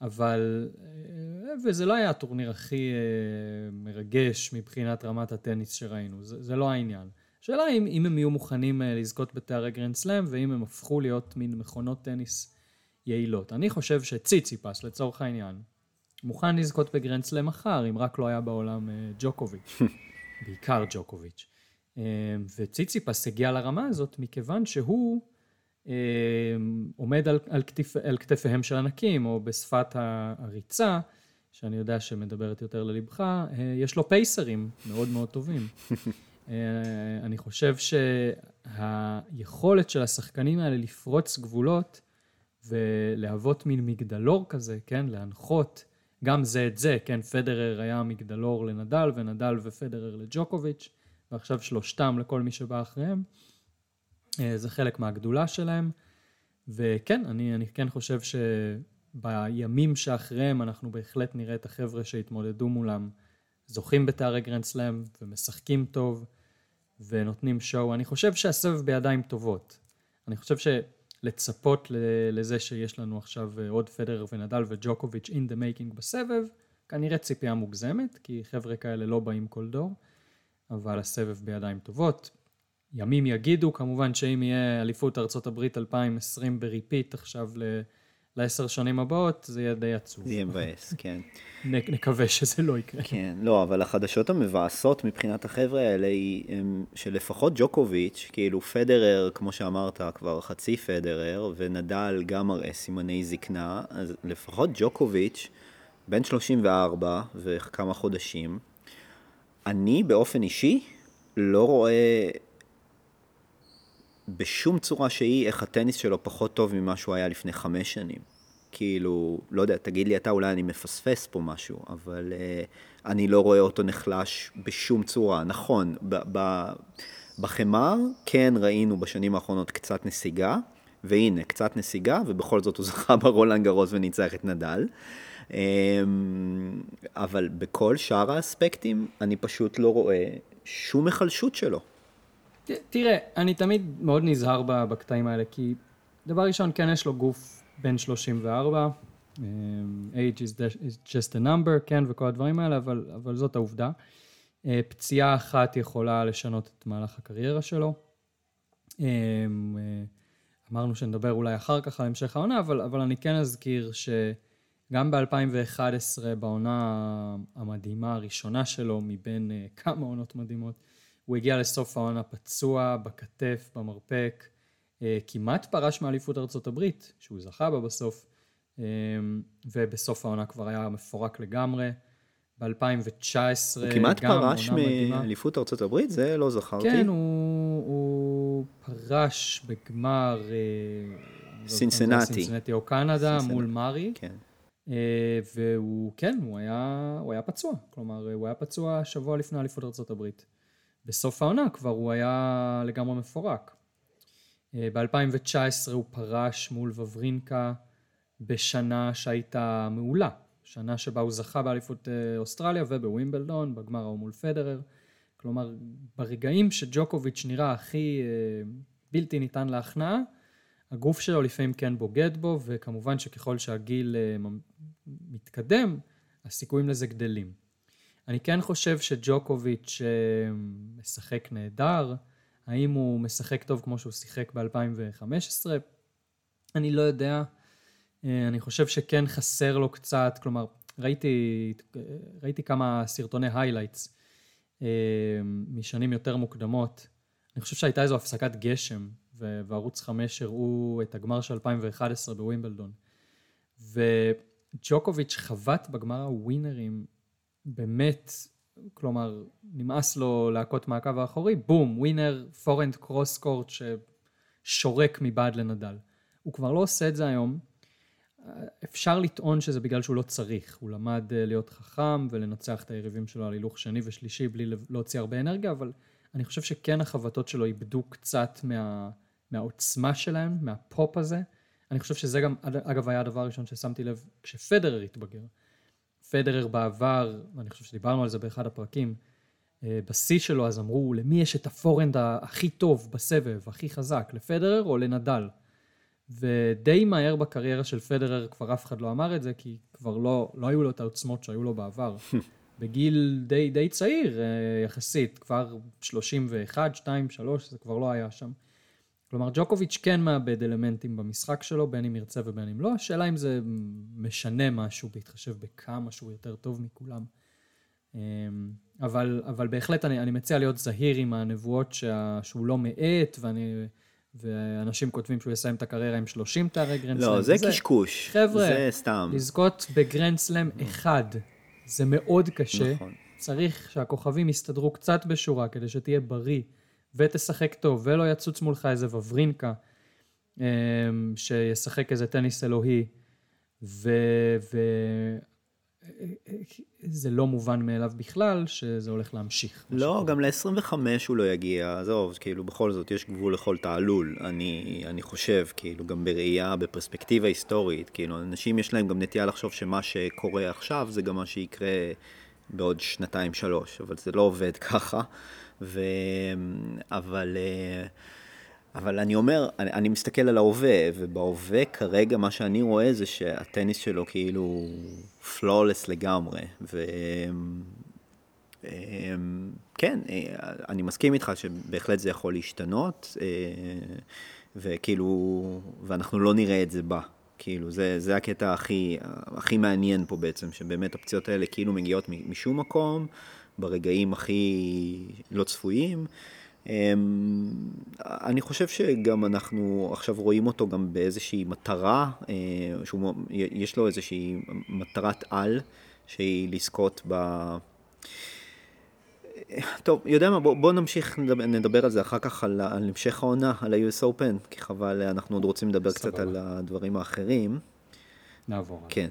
A: אבל, אה, וזה לא היה הטורניר הכי אה, מרגש מבחינת רמת הטניס שראינו, זה, זה לא העניין. השאלה אם, אם הם יהיו מוכנים אה, לזכות בתארי גרנד סלאם, ואם הם הפכו להיות מין מכונות טניס יעילות. אני חושב שציציפס, לצורך העניין, מוכן לזכות בגרנד סלאם מחר, אם רק לא היה בעולם ג'וקוביץ', בעיקר ג'וקוביץ'. וציציפס הגיע לרמה הזאת מכיוון שהוא עומד על, על, כתפ, על כתפיהם של ענקים, או בשפת הריצה, שאני יודע שמדברת יותר ללבך, יש לו פייסרים מאוד מאוד טובים. אני חושב שהיכולת של השחקנים האלה לפרוץ גבולות ולהוות מין מגדלור כזה, כן, להנחות גם זה את זה, כן, פדרר היה מגדלור לנדל, ונדל ופדרר לג'וקוביץ', ועכשיו שלושתם לכל מי שבא אחריהם. אה, זה חלק מהגדולה שלהם, וכן, אני, אני כן חושב שבימים שאחריהם אנחנו בהחלט נראה את החבר'ה שהתמודדו מולם זוכים בתארי גרנד סלאם ומשחקים טוב ונותנים show. אני חושב שהסבב בידיים טובות. אני חושב שלצפות לזה שיש לנו עכשיו עוד פדרר ונדל וג'וקוביץ' in the making בסבב, כנראה ציפייה מוגזמת, כי חבר'ה כאלה לא באים כל דור, אבל הסבב בידיים טובות. ימים יגידו, כמובן שאם יהיה אליפות ארה"ב 2020 ב repeat עכשיו ל... לעשר שנים הבאות, זה יהיה די עצוב.
B: זה יהיה מבאס, כן.
A: נקווה שזה לא יקרה.
B: כן, לא, אבל החדשות המבאסות מבחינת החבר'ה האלה היא שלפחות ג'וקוביץ', כאילו פדרר, כמו שאמרת, כבר חצי פדרר, ונדל גם מראה סימני זקנה, אז לפחות ג'וקוביץ', בן 34 וכמה חודשים, אני באופן אישי לא רואה בשום צורה שהיא איך הטניס שלו פחות טוב ממה שהוא היה לפני חמש שנים. כאילו, לא יודע, תגיד לי אתה, אולי אני מפספס פה משהו, אבל uh, אני לא רואה אותו נחלש בשום צורה. נכון, ב- ב- בחמר כן ראינו בשנים האחרונות קצת נסיגה, והנה, קצת נסיגה, ובכל זאת הוא זכה ברולנד גרוס וניצח את נדל. Um, אבל בכל שאר האספקטים אני פשוט לא רואה שום היחלשות שלו.
A: תראה, אני תמיד מאוד נזהר בקטעים האלה, כי דבר ראשון, כן יש לו גוף בן 34, um, age is, just a number, כן, וכל הדברים האלה, אבל, אבל זאת העובדה. Uh, פציעה אחת יכולה לשנות את מהלך הקריירה שלו. Uh, אמרנו שנדבר אולי אחר כך על המשך העונה, אבל, אבל אני כן אזכיר שגם ב-2011, בעונה המדהימה הראשונה שלו, מבין כמה עונות מדהימות, הוא הגיע לסוף העונה פצוע, בכתף, במרפק, אה, כמעט פרש מאליפות ארצות הברית, שהוא זכה בה בסוף, אה, ובסוף העונה כבר היה מפורק לגמרי. ב-2019
B: הוא כמעט פרש מאליפות ארצות הברית? זה לא זכרתי.
A: כן, הוא, הוא פרש בגמר...
B: סינסנטי.
A: לא סינסנטי או קנדה מול מארי. כן. והוא, כן, הוא היה, הוא היה פצוע. כלומר, הוא היה פצוע שבוע לפני אליפות ארצות הברית. בסוף העונה כבר הוא היה לגמרי מפורק. אה, ב-2019 הוא פרש מול וברינקה בשנה שהייתה מעולה, שנה שבה הוא זכה באליפות אה, אוסטרליה ובווימבלדון, בגמר ההוא מול פדרר. כלומר, ברגעים שג'וקוביץ' נראה הכי אה, בלתי ניתן להכנעה, הגוף שלו לפעמים כן בוגד בו, וכמובן שככל שהגיל מתקדם, הסיכויים לזה גדלים. אני כן חושב שג'וקוביץ' אה, משחק נהדר, האם הוא משחק טוב כמו שהוא שיחק ב-2015? אני לא יודע. אה, אני חושב שכן חסר לו קצת, כלומר, ראיתי, ראיתי כמה סרטוני highlights אה, משנים יותר מוקדמות. אני חושב שהייתה איזו הפסקת גשם, וערוץ 5 הראו את הגמר של 2011 בווימבלדון. וג'וקוביץ' חבט בגמר הווינרים באמת, כלומר, נמאס לו להכות מהקו האחורי, בום, ווינר, פורנד קרוס קורט ששורק מבעד לנדל. הוא כבר לא עושה את זה היום. אפשר לטעון שזה בגלל שהוא לא צריך, הוא למד אה, להיות חכם ולנצח את היריבים שלו על הילוך שני ושלישי בלי להוציא הרבה אנרגיה, אבל אני חושב שכן החבטות שלו איבדו קצת מה, מהעוצמה שלהם, מהפופ הזה. אני חושב שזה גם, אגב, היה הדבר הראשון ששמתי לב כשפדרר התבגר. פדרר בעבר, ואני חושב שדיברנו על זה באחד הפרקים, אה, בשיא שלו אז אמרו למי יש את הפורנד הכי טוב בסבב, הכי חזק, לפדרר או לנדל? ודי מהר בקריירה של פדרר כבר אף אחד לא אמר את זה, כי כבר לא, לא היו לו את העוצמות שהיו לו בעבר. בגיל די, די צעיר אה, יחסית, כבר 31, 2, 3, זה כבר לא היה שם. כלומר, ג'וקוביץ' כן מאבד אלמנטים במשחק שלו, בין אם ירצה ובין אם לא. השאלה אם זה משנה משהו בהתחשב בכמה שהוא יותר טוב מכולם. אמ, אבל, אבל בהחלט אני, אני מציע להיות זהיר עם הנבואות שה, שהוא לא מאט, ואני ואנשים כותבים שהוא יסיים את הקריירה עם 30 תארי גרנדסלאם.
B: לא, זה קשקוש.
A: חבר'ה,
B: זה סתם.
A: לזכות בגרנדסלאם אחד, זה מאוד קשה.
B: נכון.
A: צריך שהכוכבים יסתדרו קצת בשורה כדי שתהיה בריא ותשחק טוב ולא יצוץ מולך איזה וברינקה אמ, שישחק איזה טניס אלוהי וזה לא מובן מאליו בכלל שזה הולך להמשיך.
B: לא, גם ל-25 הוא לא יגיע, עזוב, כאילו בכל זאת יש גבול לכל תעלול, אני, אני חושב, כאילו גם בראייה, בפרספקטיבה היסטורית, כאילו אנשים יש להם גם נטייה לחשוב שמה שקורה עכשיו זה גם מה שיקרה בעוד שנתיים שלוש, אבל זה לא עובד ככה, ו... אבל... אה, אבל אני אומר, אני, אני מסתכל על ההווה, ובהווה כרגע מה שאני רואה זה שהטניס שלו כאילו פלולס לגמרי. וכן, אה, אני מסכים איתך שבהחלט זה יכול להשתנות, אה, וכאילו, ואנחנו לא נראה את זה בה. כאילו, זה, זה הקטע הכי, הכי מעניין פה בעצם, שבאמת הפציעות האלה כאילו מגיעות משום מקום, ברגעים הכי לא צפויים. אמ, אני חושב שגם אנחנו עכשיו רואים אותו גם באיזושהי מטרה, אה, שיש לו איזושהי מטרת על, שהיא לזכות ב... טוב, יודע מה, בוא, בוא נמשיך, נדבר, נדבר על זה אחר כך, על, על המשך העונה, על ה-US Open, כי חבל, אנחנו עוד רוצים לדבר סבבה. קצת על הדברים האחרים.
A: נעבור.
B: כן,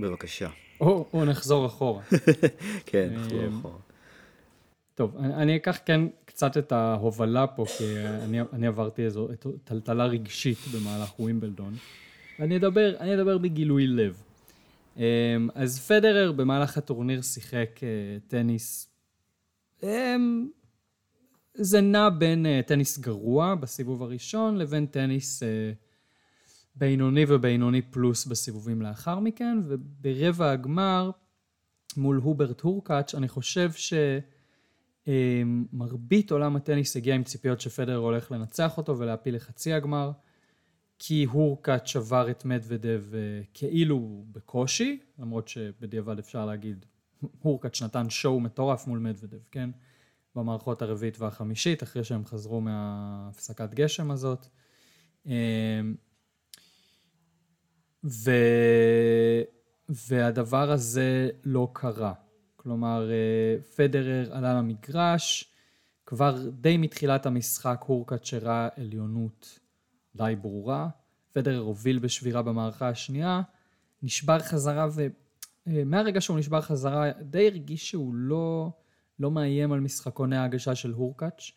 B: בבקשה.
A: או, או נחזור אחורה.
B: כן, נחזור אמ, אחורה.
A: טוב, אני, אני אקח כן קצת את ההובלה פה, כי אני, אני עברתי איזו טלטלה רגשית במהלך ווימבלדון. אני אדבר, אני אדבר בגילוי לב. אמ, אז פדרר במהלך הטורניר שיחק אה, טניס, אמ, זה נע בין אה, טניס גרוע בסיבוב הראשון לבין טניס אה, בינוני ובינוני פלוס בסיבובים לאחר מכן, וברבע הגמר מול הוברט הורקאץ', אני חושב ש... אמ, עולם הטניס הגיע עם ציפיות שפדר הולך לנצח אותו ולהפיל לחצי הגמר, כי הורקאט שבר את מדוודב אה, כאילו בקושי, למרות שבדיעבד אפשר להגיד, הורקאט נתן שואו מטורף מול מדוודב, כן? במערכות הרביעית והחמישית, אחרי שהם חזרו מהפסקת גשם הזאת. ו... והדבר הזה לא קרה. כלומר, אה, פדרר עלה למגרש, כבר די מתחילת המשחק הורקאט שראה עליונות די ברורה. פדרר הוביל בשבירה במערכה השנייה, נשבר חזרה, ומהרגע אה, שהוא נשבר חזרה, די הרגיש שהוא לא, לא מאיים על משחקוני ההגשה של הורקאץ'.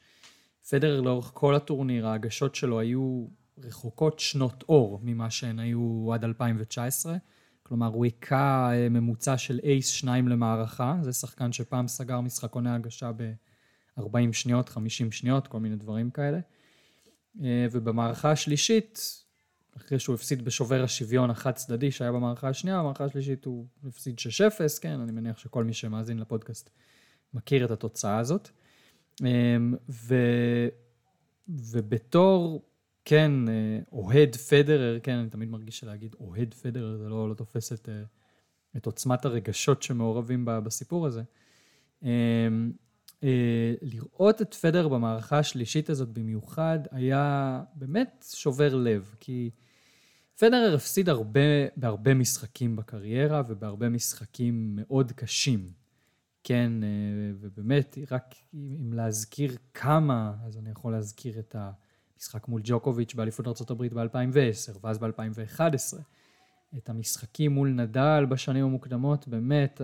A: פדרר לאורך כל הטורניר, ההגשות שלו היו רחוקות שנות אור ממה שהן היו עד 2019. כלומר, הוא היכה אה, ממוצע של אייס שניים למערכה, זה שחקן שפעם סגר משחקוני הגשה ב-40 שניות, 50 שניות, כל מיני דברים כאלה. אה, ובמערכה השלישית, אחרי שהוא הפסיד בשובר השוויון החד צדדי שהיה במערכה השנייה, במערכה השלישית הוא הפסיד 6-0, כן, אני מניח שכל מי שמאזין לפודקאסט מכיר את התוצאה הזאת. אה, ו... ובתור כן, אה, אוהד פדרר, כן, אני תמיד מרגיש שלהגיד אוהד פדרר זה לא, לא תופס את, אה, את עוצמת הרגשות שמעורבים בסיפור הזה. אה, לראות את פדר במערכה השלישית הזאת במיוחד היה באמת שובר לב, כי פדרר הפסיד הרבה, בהרבה משחקים בקריירה ובהרבה משחקים מאוד קשים. כן, ובאמת, רק אם להזכיר כמה, אז אני יכול להזכיר את ה... משחק מול ג'וקוביץ' באליפות ארה"ב ב-2010, ואז ב-2011. את המשחקים מול נדל בשנים המוקדמות, באמת,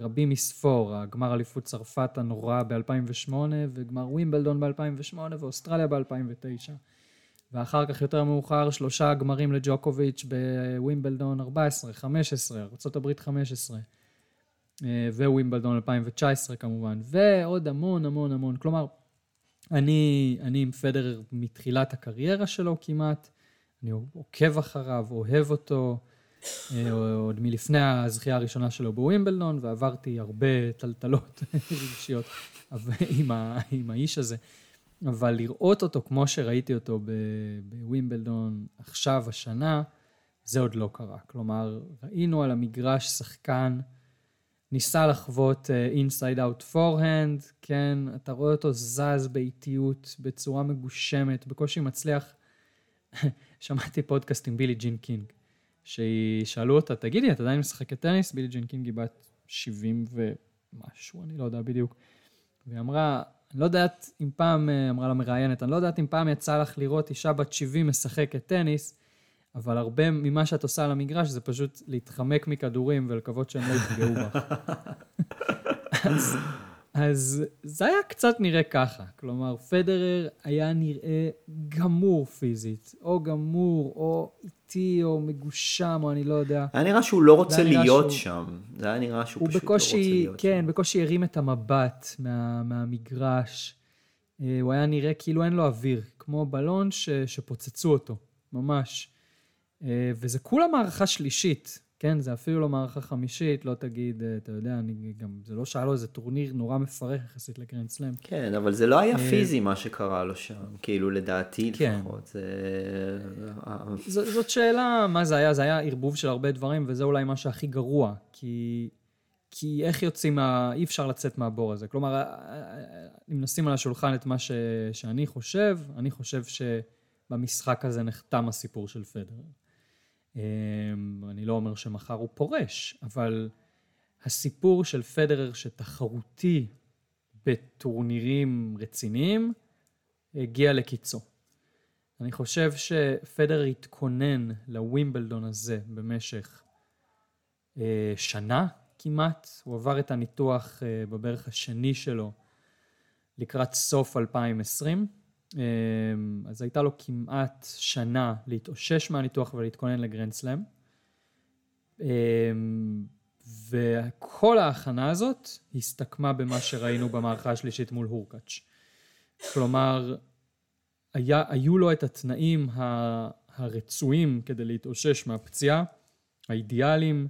A: רבים מספור, הגמר אליפות צרפת הנורא ב-2008, וגמר ווימבלדון ב-2008, ואוסטרליה ב-2009. ואחר כך יותר מאוחר שלושה גמרים לג'וקוביץ' בווימבלדון 14, 15, ארה"ב 15, ווימבלדון 2019 כמובן, ועוד המון המון המון. כלומר, אני, אני עם פדרר מתחילת הקריירה שלו כמעט, אני עוקב אחריו, אוהב אותו, אה, עוד מלפני הזכייה הראשונה שלו בווימבלדון, ועברתי הרבה טלטלות רגשיות עם, ה, עם האיש הזה. אבל לראות אותו כמו שראיתי אותו בווימבלדון עכשיו, השנה, זה עוד לא קרה. כלומר, ראינו על המגרש שחקן ניסה לחוות inside out forehand, כן, אתה רואה אותו זז באיטיות, בצורה מגושמת, בקושי מצליח. שמעתי פודקאסט עם בילי ג'ין קינג, ששאלו אותה, תגידי, את עדיין משחקת טניס? בילי ג'ין קינג היא בת 70 ומשהו, אני לא יודע בדיוק. והיא אמרה, אני לא יודעת אם פעם, אה, אמרה למראיינת, אני לא יודעת אם פעם יצא לך לראות אישה בת 70 משחקת טניס, אבל הרבה ממה שאת עושה על המגרש זה פשוט להתחמק מכדורים ולקוות שהם לא יפגעו בך. אז, אז זה היה קצת נראה ככה. כלומר, פדרר היה נראה גמור פיזית, או גמור, או איטי, או מגושם, או אני לא יודע.
B: היה נראה שהוא לא רוצה להיות שהוא... שם. זה היה נראה שהוא פשוט
A: בקושי,
B: לא רוצה להיות
A: כן,
B: שם.
A: כן, בקושי הרים את המבט מה, מהמגרש. אה, הוא היה נראה כאילו אין לו אוויר, כמו בלון ש, שפוצצו אותו, ממש. אה, וזה כולה מערכה שלישית, כן? זה אפילו לא מערכה חמישית, לא תגיד, אה, אתה יודע, אני גם, זה לא שהיה לו איזה טורניר נורא מפרך יחסית לגרנד סלאם.
B: כן, אבל זה לא היה פיזי מה שקרה לו שם, כאילו לדעתי
A: כן.
B: לפחות. זה...
A: ז, זאת שאלה, מה זה היה? זה היה ערבוב של הרבה דברים, וזה אולי מה שהכי גרוע, כי... כי איך יוצאים מה... אי אפשר לצאת מהבור הזה. כלומר, אם נשים על השולחן את מה ש... שאני חושב, אני חושב שבמשחק הזה נחתם הסיפור של פדרר. אני לא אומר שמחר הוא פורש, אבל הסיפור של פדרר שתחרותי בטורנירים רציניים, הגיע לקיצו. אני חושב שפדרר התכונן לווימבלדון הזה במשך אה, שנה כמעט. הוא עבר את הניתוח אה, בברך השני שלו לקראת סוף 2020. אה, אז הייתה לו כמעט שנה להתאושש מהניתוח ולהתכונן לגרנד סלאם. אה, וכל ההכנה הזאת הסתכמה במה שראינו במערכה השלישית מול הורקאץ'. כלומר, היה, היו לו את התנאים הרצויים כדי להתאושש מהפציעה, האידיאליים,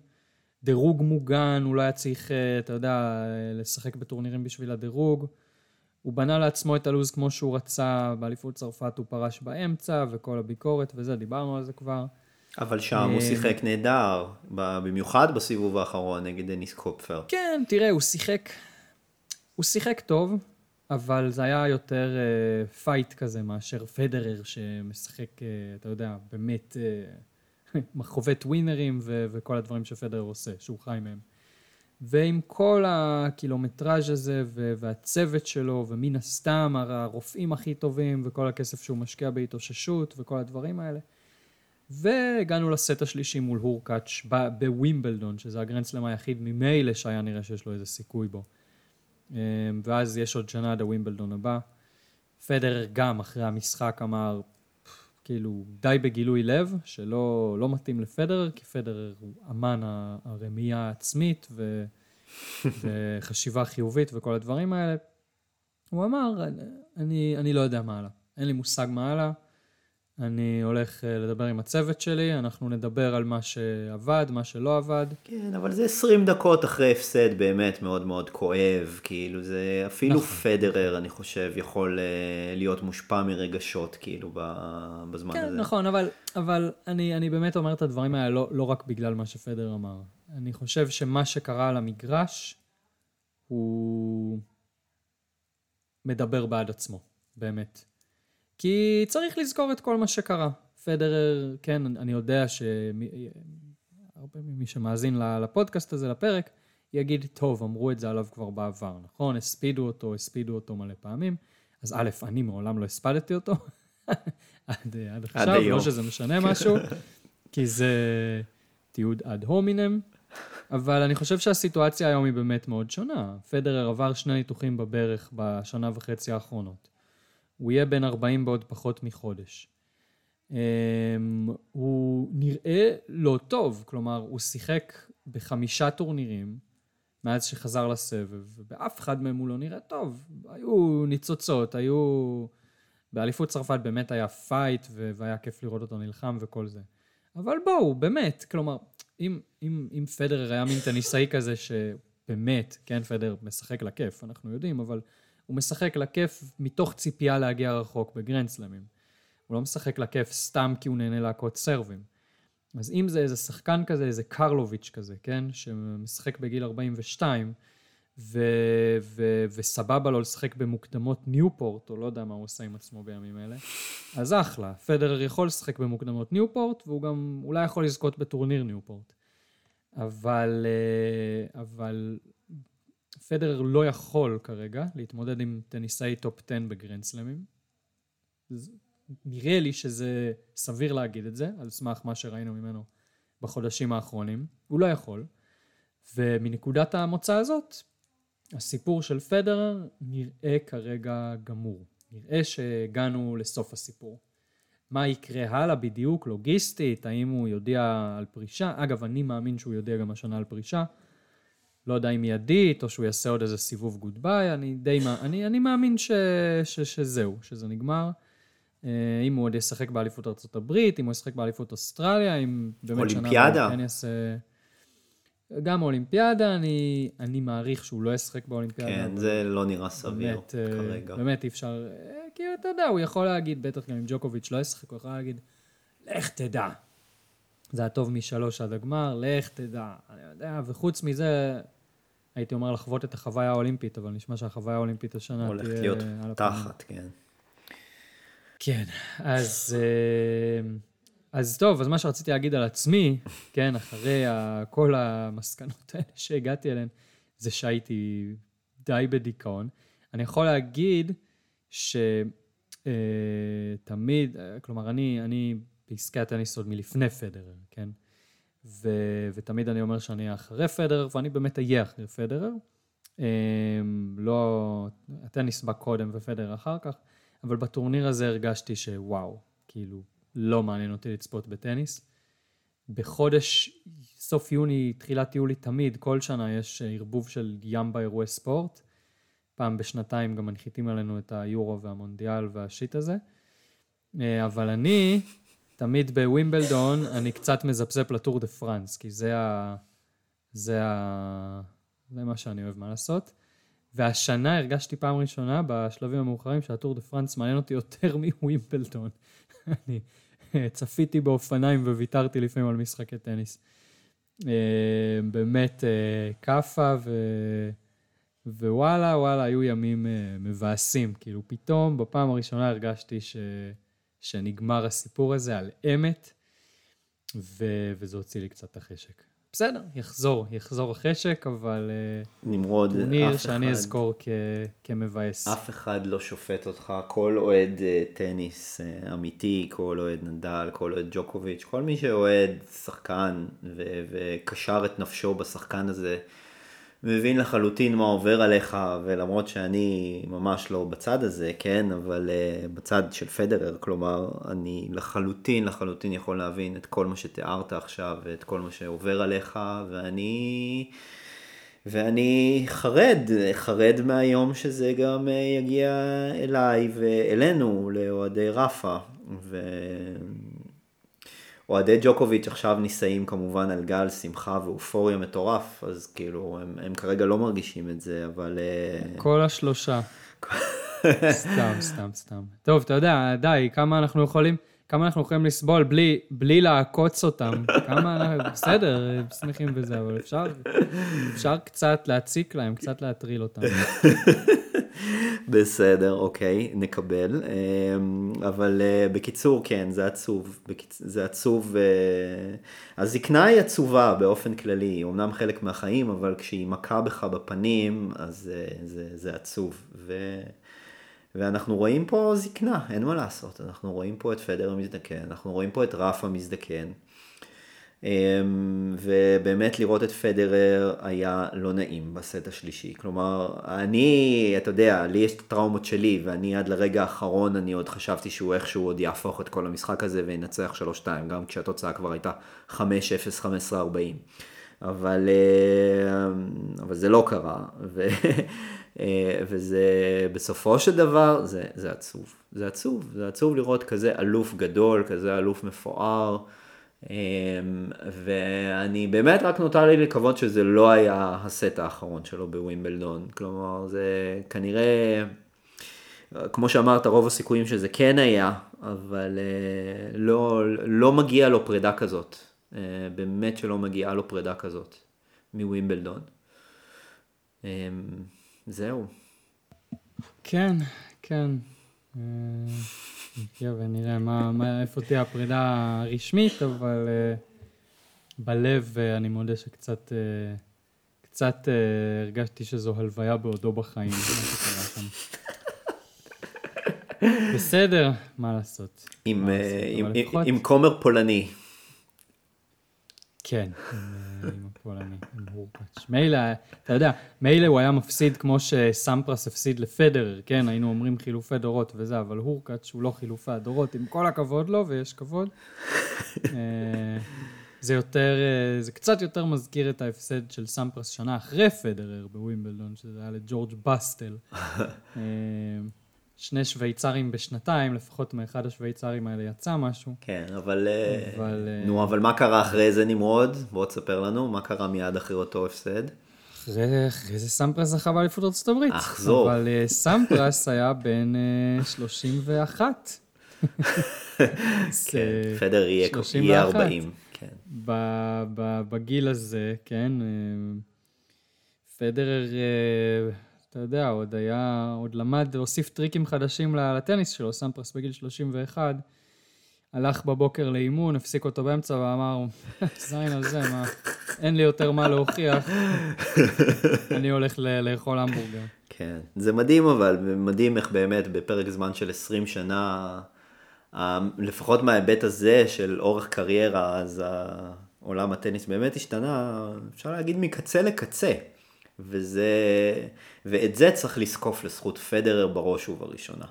A: דירוג מוגן, הוא לא היה צריך, אתה יודע, לשחק בטורנירים בשביל הדירוג. הוא בנה לעצמו את הלו"ז כמו שהוא רצה, באליפות צרפת הוא פרש באמצע, וכל הביקורת וזה, דיברנו על זה כבר.
B: אבל שם הוא שיחק נהדר, במיוחד בסיבוב האחרון נגד דניס קופפר.
A: כן, תראה, הוא שיחק, הוא שיחק טוב, אבל זה היה יותר אה, fight כזה מאשר פדרר שמשחק, אה, אתה יודע, באמת uh, חובט ווינרים ו- וכל הדברים שפדרר עושה, שהוא חי מהם. ועם כל הקילומטראז' הזה והצוות שלו, ומן הסתם הרופאים הכי טובים וכל הכסף שהוא משקיע בהתאוששות וכל הדברים האלה. והגענו לסט השלישי מול הורקאץ' בווימבלדון, שזה הגרנדסלם היחיד ממילא שהיה נראה שיש לו איזה סיכוי בו. ואז יש עוד שנה עד הווימבלדון הבא. פדרר גם אחרי המשחק אמר, כאילו, די בגילוי לב, שלא לא מתאים לפדרר, כי פדרר הוא אמן הרמייה העצמית ו, וחשיבה חיובית וכל הדברים האלה. הוא אמר, אני, אני לא יודע מה הלאה, אין לי מושג מה הלאה. אני הולך לדבר עם הצוות שלי, אנחנו נדבר על מה שעבד, מה שלא עבד.
B: כן, אבל זה 20 דקות אחרי הפסד באמת מאוד מאוד כואב, כאילו זה אפילו נכון. פדרר, אני חושב, יכול להיות מושפע מרגשות, כאילו, בזמן
A: כן,
B: הזה.
A: כן, נכון, אבל, אבל אני, אני באמת אומר את הדברים האלה לא, לא רק בגלל מה שפדרר אמר. אני חושב שמה שקרה על המגרש, הוא מדבר בעד עצמו, באמת. כי צריך לזכור את כל מה שקרה. פדרר, כן, אני יודע שהרבה ממי שמאזין לפודקאסט הזה, לפרק, יגיד, טוב, אמרו את זה עליו כבר בעבר, נכון? הספידו אותו, הספידו אותו מלא פעמים. אז א', אני מעולם לא הספדתי אותו, עד, עד עכשיו, עד לא שזה משנה משהו, כי זה תיעוד אד הומינם, אבל אני חושב שהסיטואציה היום היא באמת מאוד שונה. פדרר עבר שני ניתוחים בברך בשנה וחצי האחרונות. הוא יהיה בן 40 בעוד פחות מחודש. Um, הוא נראה לא טוב, כלומר, הוא שיחק בחמישה טורנירים מאז שחזר לסבב, ובאף אחד מהם הוא לא נראה טוב. היו ניצוצות, היו... באליפות צרפת באמת היה fight, והיה כיף לראות אותו נלחם וכל זה. אבל בואו, באמת, כלומר, אם, אם, אם פדרר היה מין טניסאי כזה שבאמת, כן, פדרר משחק לכיף, אנחנו יודעים, אבל הוא משחק לכיף מתוך ציפייה להגיע רחוק בגרנדסלמים. הוא לא משחק לכיף סתם כי הוא נהנה להכות סרבים. אז אם זה איזה שחקן כזה, איזה קרלוביץ' כזה, כן? שמשחק בגיל 42, ו, ו, וסבבה לו לשחק במוקדמות ניופורט, או לא יודע מה הוא עושה עם עצמו בימים אלה, אז אחלה. פדרר יכול לשחק במוקדמות ניופורט, והוא גם אולי יכול לזכות בטורניר ניופורט. אבל, אה, אבל פדרר לא יכול כרגע להתמודד עם טניסאי top 10 בגרנדסלמים. נראה לי שזה סביר להגיד את זה, על סמך מה שראינו ממנו בחודשים האחרונים. הוא לא יכול. ומנקודת המוצא הזאת, הסיפור של פדרר נראה כרגע גמור. נראה שהגענו לסוף הסיפור. מה יקרה הלאה בדיוק, לוגיסטית, האם הוא יודיע על פרישה? אגב, אני מאמין שהוא יודיע גם השנה על פרישה. לא יודע אם מיידית, או שהוא יעשה עוד איזה סיבוב גוד ביי, אני די, אני, אני מאמין ש, ש, שזהו, שזה נגמר. אה, אם הוא עוד ישחק באליפות ארה"ב, אם הוא ישחק באליפות אוסטרליה, אם באמת
B: אולימפיאדה.
A: שנה כן יעשה... גם אולימפיאדה, אני, אני מעריך שהוא לא ישחק באולימפיאדה.
B: כן, זה לא נראה סביר באמת, אה, כרגע.
A: באמת אי אפשר, אה, כי אתה יודע, הוא יכול להגיד, בטח גם אם ג'וקוביץ' לא ישחק, הוא יכול להגיד, לך תדע. זה היה טוב משלוש עד הגמר, לך תדע. אני יודע, וחוץ מזה, הייתי אומר לחוות את החוויה האולימפית, אבל נשמע שהחוויה האולימפית השנה תהיה...
B: הולכת להיות תחת, כן.
A: כן, אז, אה, אז טוב, אז מה שרציתי להגיד על עצמי, כן, אחרי כל המסקנות האלה שהגעתי אליהן, זה שהייתי די בדיכאון. אני יכול להגיד שתמיד, אה, כלומר, אני, אני בעסקי הטניס עוד מלפני פדרר, כן? ו, ותמיד אני אומר שאני אחרי פדרר, ואני באמת אהיה אחרי פדרר. Um, לא, הטניס בא קודם ופדרר אחר כך, אבל בטורניר הזה הרגשתי שוואו, כאילו, לא מעניין אותי לצפות בטניס. בחודש, סוף יוני, תחילת יולי, תמיד, כל שנה יש ערבוב של ים באירועי ספורט. פעם בשנתיים גם מנחיתים עלינו את היורו והמונדיאל והשיט הזה. אה, אבל אני, תמיד בווימבלדון, אני קצת מזפזפ לטור דה פרנס, כי זה ה... זה ה... זה מה שאני אוהב מה לעשות. והשנה הרגשתי פעם ראשונה בשלבים המאוחרים שהטור דה פרנס מעניין אותי יותר מווימבלדון. אני צפיתי באופניים וויתרתי לפעמים על משחקי טניס. אה, באמת אה, כאפה ו... ווואלה, וואלה, היו ימים מבאסים. כאילו, פתאום בפעם הראשונה הרגשתי ש... שנגמר הסיפור הזה על אמת, ו... וזה הוציא לי קצת את החשק. בסדר, יחזור, יחזור החשק, אבל... אה,
B: נמרוד,
A: אף אחד... טורניר שאני אזכור כ... כמבאס.
B: אף אחד לא שופט אותך, כל אוהד אה, טניס אה, אמיתי, כל אוהד נדל, כל אוהד ג'וקוביץ', כל מי שאוהד שחקן ו... וקשר את נפשו בשחקן הזה, מבין לחלוטין מה עובר עליך, ולמרות שאני ממש לא בצד הזה, כן, אבל uh, בצד של פדרר, כלומר, אני לחלוטין, לחלוטין יכול להבין את כל מה שתיארת עכשיו, ואת כל מה שעובר עליך, ואני... ואני חרד, חרד מהיום שזה גם uh, יגיע אליי ואלינו, לאוהדי רפה. ו... אוהדי ג'וקוביץ' עכשיו נישאים כמובן על גל שמחה ואופוריה מטורף, אז כאילו הם, הם כרגע לא מרגישים את זה, אבל... אה,
A: כל השלושה. סתם, סתם, סתם. טוב, אתה יודע, די, כמה אנחנו יכולים, כמה אנחנו יכולים לסבול בלי, בלי לעקוץ אותם. כמה אנחנו, בסדר, שמחים בזה, אבל אפשר, אפשר קצת להציק להם, קצת להטריל אותם.
B: בסדר, אוקיי, נקבל. אמ, אבל אה, בקיצור, כן, זה עצוב. זה עצוב. אה, הזקנה היא עצובה באופן כללי, היא אומנם חלק מהחיים, אבל כשהיא מכה בך בפנים, אז זה, זה, זה עצוב. ו... ואנחנו רואים פה זקנה, אין מה לעשות. אנחנו רואים פה את פדר המזדקן, אנחנו רואים פה את רף המזדקן. אמ, ובאמת לראות את פדרר היה לא נעים בסט השלישי. כלומר, אני, אתה יודע, לי יש את הטראומות שלי, ואני עד לרגע האחרון, אני עוד חשבתי שהוא איכשהו עוד יהפוך את כל המשחק הזה וינצח 3-2, גם כשהתוצאה כבר הייתה 5-0, 15-40. אבל, אה, אבל זה לא קרה, ו, אה, וזה בסופו של דבר, זה, זה עצוב. זה עצוב, זה עצוב לראות כזה אלוף גדול, כזה אלוף מפואר. אמ, ואני באמת רק נותר לי לקוות שזה לא היה הסט האחרון שלו בווימבלדון. כלומר, זה כנראה, כמו שאמרת, רוב הסיכויים שזה כן היה, אבל אה, לא, לא מגיע לו פרידה כזאת. אה, באמת שלא מגיעה לו פרידה כזאת מווימבלדון. אה, זהו.
A: כן, כן. נחיה ונראה מה, מה, איפה תהיה הפרידה הרשמית, אבל uh, בלב uh, אני מודה שקצת uh, קצת uh, הרגשתי שזו הלוויה בעודו בחיים. בסדר, מה לעשות.
B: עם,
A: מה לעשות,
B: עם,
A: אבל
B: עם,
A: לפחות-
B: עם כומר פולני.
A: כן, עם, עם הפולני, עם הורקאץ'. מילא, אתה יודע, מילא הוא היה מפסיד כמו שסמפרס הפסיד לפדרר, כן, היינו אומרים חילופי דורות וזה, אבל הורקאץ' הוא לא חילופי הדורות, עם כל הכבוד לו, ויש כבוד. אה, זה יותר, אה, זה קצת יותר מזכיר את ההפסד של סמפרס שנה אחרי פדרר בווימבלדון, שזה היה לג'ורג' בסטל. אה, שני שוויצרים בשנתיים, לפחות מאחד השוויצרים האלה יצא משהו.
B: כן, אבל... אה,
A: אבל, אה,
B: נו, אבל מה קרה אחרי זה, נמרוד? בוא תספר לנו, מה קרה מיד אחרי אותו הפסד?
A: אחרי, אחרי זה סמפרס זכה באליפות ארצות הברית.
B: אחזור.
A: אבל uh, סמפרס היה בן uh, 31.
B: כן, פדר יהיה
A: 31.
B: יהיה 40. כן.
A: בגיל הזה, כן, אה, פדרר, אה, אתה יודע, עוד היה, עוד למד, הוסיף טריקים חדשים לטניס שלו, סמפרס בגיל 31, הלך בבוקר לאימון, הפסיק אותו באמצע ואמר, זין על זה, מה, אין לי יותר מה להוכיח, אני הולך לאכול המבורגר.
B: כן, זה מדהים אבל, מדהים איך באמת בפרק זמן של 20 שנה, לפחות מההיבט הזה של אורך קריירה, אז עולם הטניס באמת השתנה, אפשר להגיד מקצה לקצה. וזה, ואת זה צריך לזקוף לזכות פדרר בראש ובראשונה.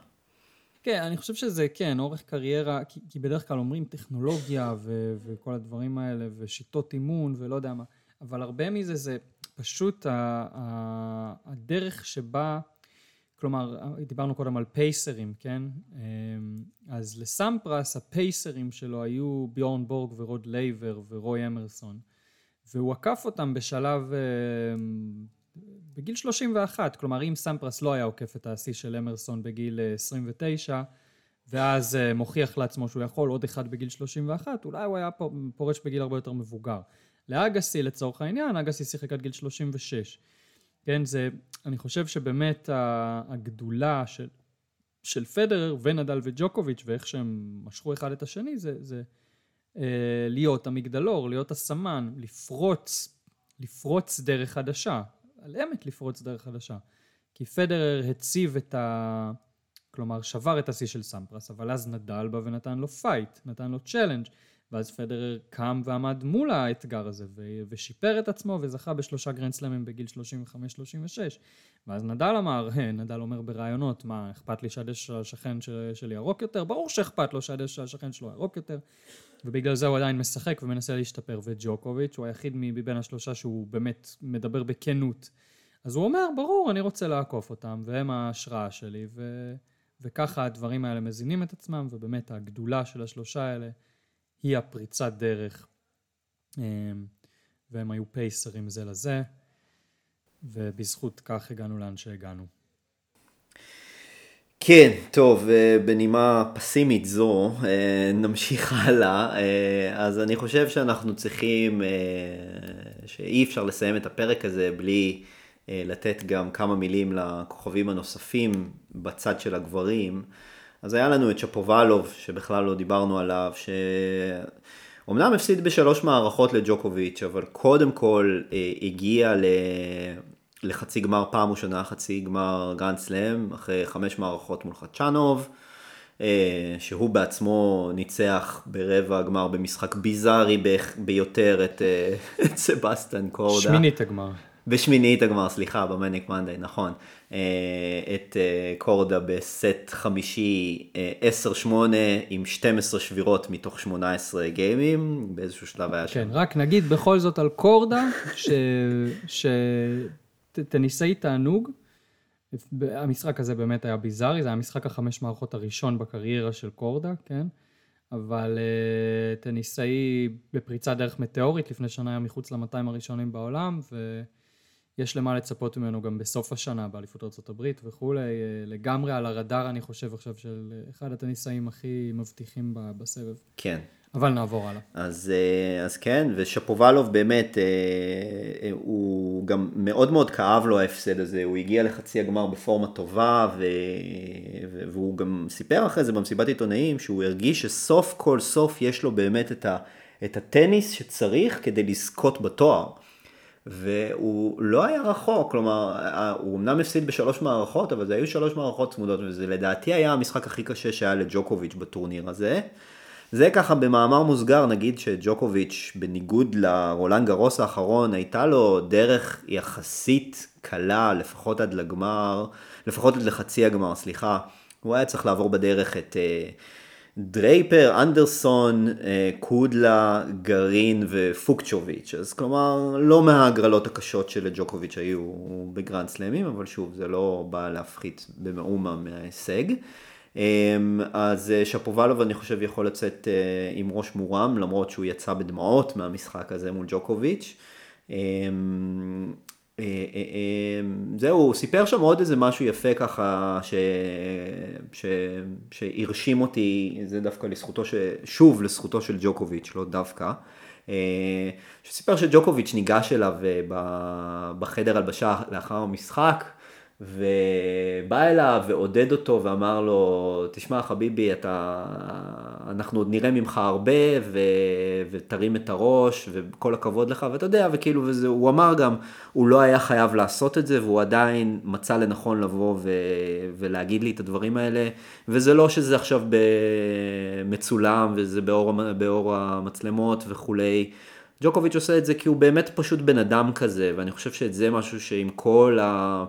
A: כן, אני חושב שזה, כן, אורך קריירה, כי, כי בדרך כלל אומרים טכנולוגיה ו, וכל הדברים האלה, ושיטות אימון ולא יודע מה, אבל הרבה מזה זה פשוט ה, ה, הדרך שבה, כלומר, דיברנו קודם על פייסרים, כן? אמ, אז לסמפרס הפייסרים שלו היו ביורן בורג ורוד לייבר ורוי אמרסון, והוא עקף אותם בשלב... בגיל 31, כלומר אם סמפרס לא היה עוקף את השיא של אמרסון בגיל אה, 29, ואז אה, מוכיח לעצמו שהוא יכול עוד אחד בגיל 31, אולי הוא היה פורש בגיל הרבה יותר מבוגר. לאגסי לצורך העניין, אגסי שיחק עד גיל 36. כן, זה, אני חושב שבאמת הגדולה של, של פדרר ונדל וג'וקוביץ' ואיך שהם משכו אחד את השני, זה, זה אה, להיות המגדלור, להיות הסמן, לפרוץ, לפרוץ דרך חדשה. על אמת לפרוץ דרך חדשה. כי פדרר הציב את ה... כלומר, שבר את השיא של סמפרס, אבל אז נדל בא ונתן לו fight, נתן לו challenge, ואז פדרר קם ועמד מול האתגר הזה, ו- ושיפר את עצמו וזכה בשלושה גרנדסלמים בגיל 35-36. ואז נדל אמר, "אה", נדל אומר בראיונות, מה, אכפת לי של השכן של- שלי ירוק יותר? ברור שאכפת לו של השכן שלו ירוק יותר. ובגלל זה הוא עדיין משחק ומנסה להשתפר. וג'וקוביץ' הוא היחיד מבין השלושה שהוא באמת מדבר בכנות. אז הוא אומר, ברור, אני רוצה לעקוף אותם, והם ההשראה שלי, ו... וככה הדברים האלה מזינים את עצמם, ובאמת הגדולה של השלושה האלה היא הפריצת דרך. אמ, והם היו פייסרים זה לזה, ובזכות כך הגענו לאן שהגענו.
B: כן, טוב, אה, בנימה פסימית זו, אה, נמשיך הלאה. אה, אז אני חושב שאנחנו צריכים, שאי אפשר לסיים את הפרק הזה בלי לתת גם כמה מילים לכוכבים הנוספים בצד של הגברים. אז היה לנו את שפובלוב, שבכלל לא דיברנו עליו, שאומנם הפסיד בשלוש מערכות לג'וקוביץ', אבל קודם כל אה, הגיע ל... לחצי גמר פעם ראשונה, חצי גמר גרנד סלאם, אחרי חמש מערכות מול חצ'אנוב, אה, שהוא בעצמו ניצח ברבע הגמר במשחק ביזארי ביותר את, אה, את סבסטיאן קורדה.
A: שמינית הגמר.
B: בשמינית הגמר, סליחה, ב Manic Monday, נכון. אה, את אה, קורדה בסט חמישי אה, 10-8 עם 12 שבירות מתוך 18 גיימים, באיזשהו שלב היה שם.
A: כן, רק נגיד בכל זאת על קורדה, ש... ש... תענוג. המשחק הזה באמת היה ביזארי, זה היה משחק החמש מערכות הראשון בקריירה של קורדה, כן? אבל uh, טניסאי בפריצת דרך מטאורית, לפני שנה היה מחוץ ל-200 הראשונים בעולם, ויש למה לצפות ממנו גם בסוף השנה באליפות ארה"ב וכולי, uh, לגמרי על הרדאר אני חושב עכשיו של אחד הטניסאים הכי מבטיחים בסבב.
B: כן.
A: אבל נעבור הלאה.
B: אז, אה, אז כן, ושפובלוב באמת, אה, הוא גם מאוד מאוד כאב לו ההפסד הזה, הוא הגיע לחצי הגמר בפורמה טובה, ו, והוא גם סיפר אחרי זה במסיבת עיתונאים, שהוא הרגיש שסוף כל סוף יש לו באמת את, ה, את הטניס שצריך כדי לזכות בתואר. והוא לא היה רחוק, כלומר, הוא אמנם הפסיד בשלוש מערכות, אבל זה היו שלוש מערכות צמודות, וזה לדעתי היה המשחק הכי קשה שהיה לג'וקוביץ' בטורניר הזה. זה ככה במאמר מוסגר, נגיד שג'וקוביץ', בניגוד לרולנד גרוס האחרון, הייתה לו דרך יחסית קלה, לפחות עד לגמר, לפחות עד לחצי הגמר, סליחה. הוא היה צריך לעבור בדרך את... אה, דרייפר, אנדרסון, אה, קודלה, גרין ופוצ'וביץ', אז כלומר לא מההגרלות הקשות שלג'וקוביץ' היו בגרנד סלאמים, אבל שוב זה לא בא להפחית במאומה מההישג. אמ, אז אה, שפובלוב אני חושב יכול לצאת אה, עם ראש מורם, למרות שהוא יצא בדמעות מהמשחק הזה מול ג'וקוביץ'. אה, אה, אה, זהו, הוא סיפר שם עוד איזה משהו יפה ככה, ש... ש... שהרשים אותי, זה דווקא לזכותו, ש... שוב לזכותו של ג'וקוביץ', לא דווקא. שסיפר שג'וקוביץ' ניגש אליו בחדר הלבשה לאחר המשחק, ובא אליו ועודד אותו ואמר לו, תשמע חביבי, אתה, אנחנו עוד נראה ממך הרבה ו... ותרים את הראש וכל הכבוד לך, ואתה יודע, וכאילו, וזה, הוא אמר גם, הוא לא היה חייב לעשות את זה והוא עדיין מצא לנכון לבוא ו... ולהגיד לי את הדברים האלה, וזה לא שזה עכשיו מצולם וזה באור, באור המצלמות וכולי. ג'וקוביץ' עושה את זה כי הוא באמת פשוט בן אדם כזה, ואני חושב שזה משהו שעם כל ה...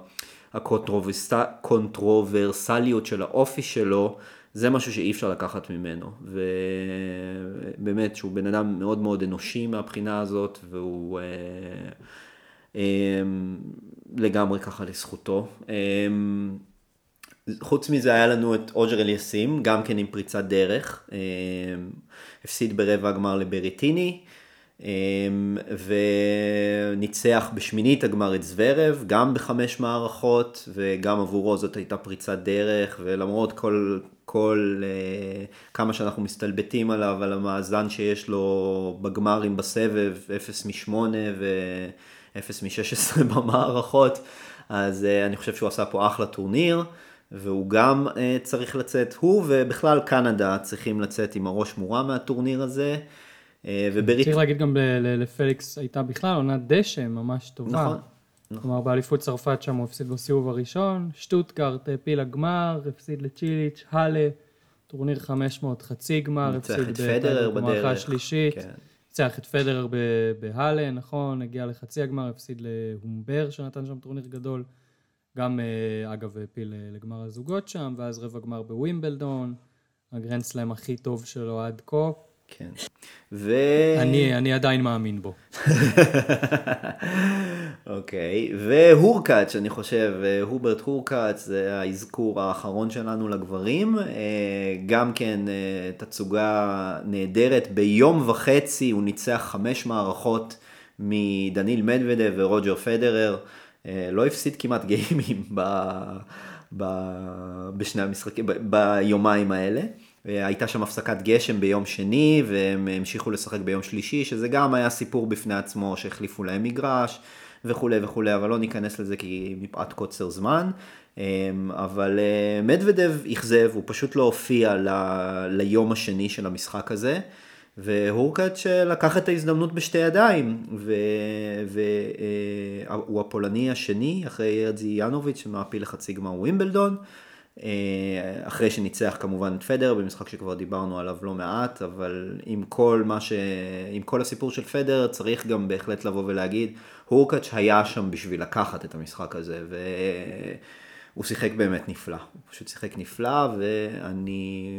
B: הקונטרוברסליות של האופי שלו, זה משהו שאי אפשר לקחת ממנו. ובאמת שהוא בן אדם מאוד מאוד אנושי מהבחינה הזאת, והוא אה, אה, לגמרי ככה לזכותו. אה, חוץ מזה היה לנו את אוז'ה אליאסים, גם כן עם פריצת דרך. אה, הפסיד ברבע הגמר לברטיני. אמ, וניצח בשמינית הגמר את זוורב, גם בחמש מערכות, וגם עבורו זאת הייתה פריצת דרך, ולמרות כל, כל אה, כמה שאנחנו מסתלבטים עליו, על המאזן שיש לו בגמרים בסבב, 0 מ-8 ו-0 מ-16 במערכות, אז אה, אני חושב שהוא עשה פה אחלה טורניר. והוא גם uh, צריך לצאת, הוא ובכלל קנדה צריכים לצאת עם הראש מורם מהטורניר הזה.
A: אה, ובריט... צריך להגיד גם לפליקס הייתה בכלל עונת דשא ממש טובה. נכון. נכון. כלומר באליפות צרפת שם הוא הפסיד בסיבוב הראשון, שטוטגארט העפיל לגמר, הפסיד לצ'יליץ', האלה, טורניר 500 חצי גמר,
B: הפסיד בגמר
A: השלישית, כן. ניצח את פדרר בהאלה, נכון, הגיע לחצי הגמר, הפסיד להומבר שנתן שם טורניר גדול, גם אה, אגב העפיל אה, לגמר הזוגות שם, ואז רבע גמר בווימבלדון, הגרנד סלאם הכי טוב שלו עד כה.
B: כן.
A: ו... אני, אני עדיין מאמין בו.
B: אוקיי, והורקאץ', אני חושב, הוברט הורקאץ', זה האזכור האחרון שלנו לגברים. אה, גם כן אה, תצוגה נהדרת, ביום וחצי הוא ניצח חמש מערכות מדניל מדוודב ורוג'ר פדרר. אה, לא הפסיד כמעט גיימים ב... ב... בשני המשחקים, ב... ביומיים האלה. הייתה שם הפסקת גשם ביום שני, והם המשיכו לשחק ביום שלישי, שזה גם היה סיפור בפני עצמו, שהחליפו להם מגרש, וכולי וכולי, אבל לא ניכנס לזה כי מפאת קוצר זמן. אמ, אבל אה, מדוודב אכזב, הוא פשוט לא הופיע ל... ליום השני של המשחק הזה. והורקאץ' לקח את ההזדמנות בשתי ידיים, והוא אה, הפולני השני אחרי ארזי ינוביץ' שמעפיל לחצי גמר ווימבלדון. אה, אחרי שניצח כמובן את פדר במשחק שכבר דיברנו עליו לא מעט, אבל עם כל מה ש... עם כל הסיפור של פדר צריך גם בהחלט לבוא ולהגיד, הורקאץ' היה שם בשביל לקחת את המשחק הזה, והוא שיחק באמת נפלא, הוא פשוט שיחק נפלא, ואני...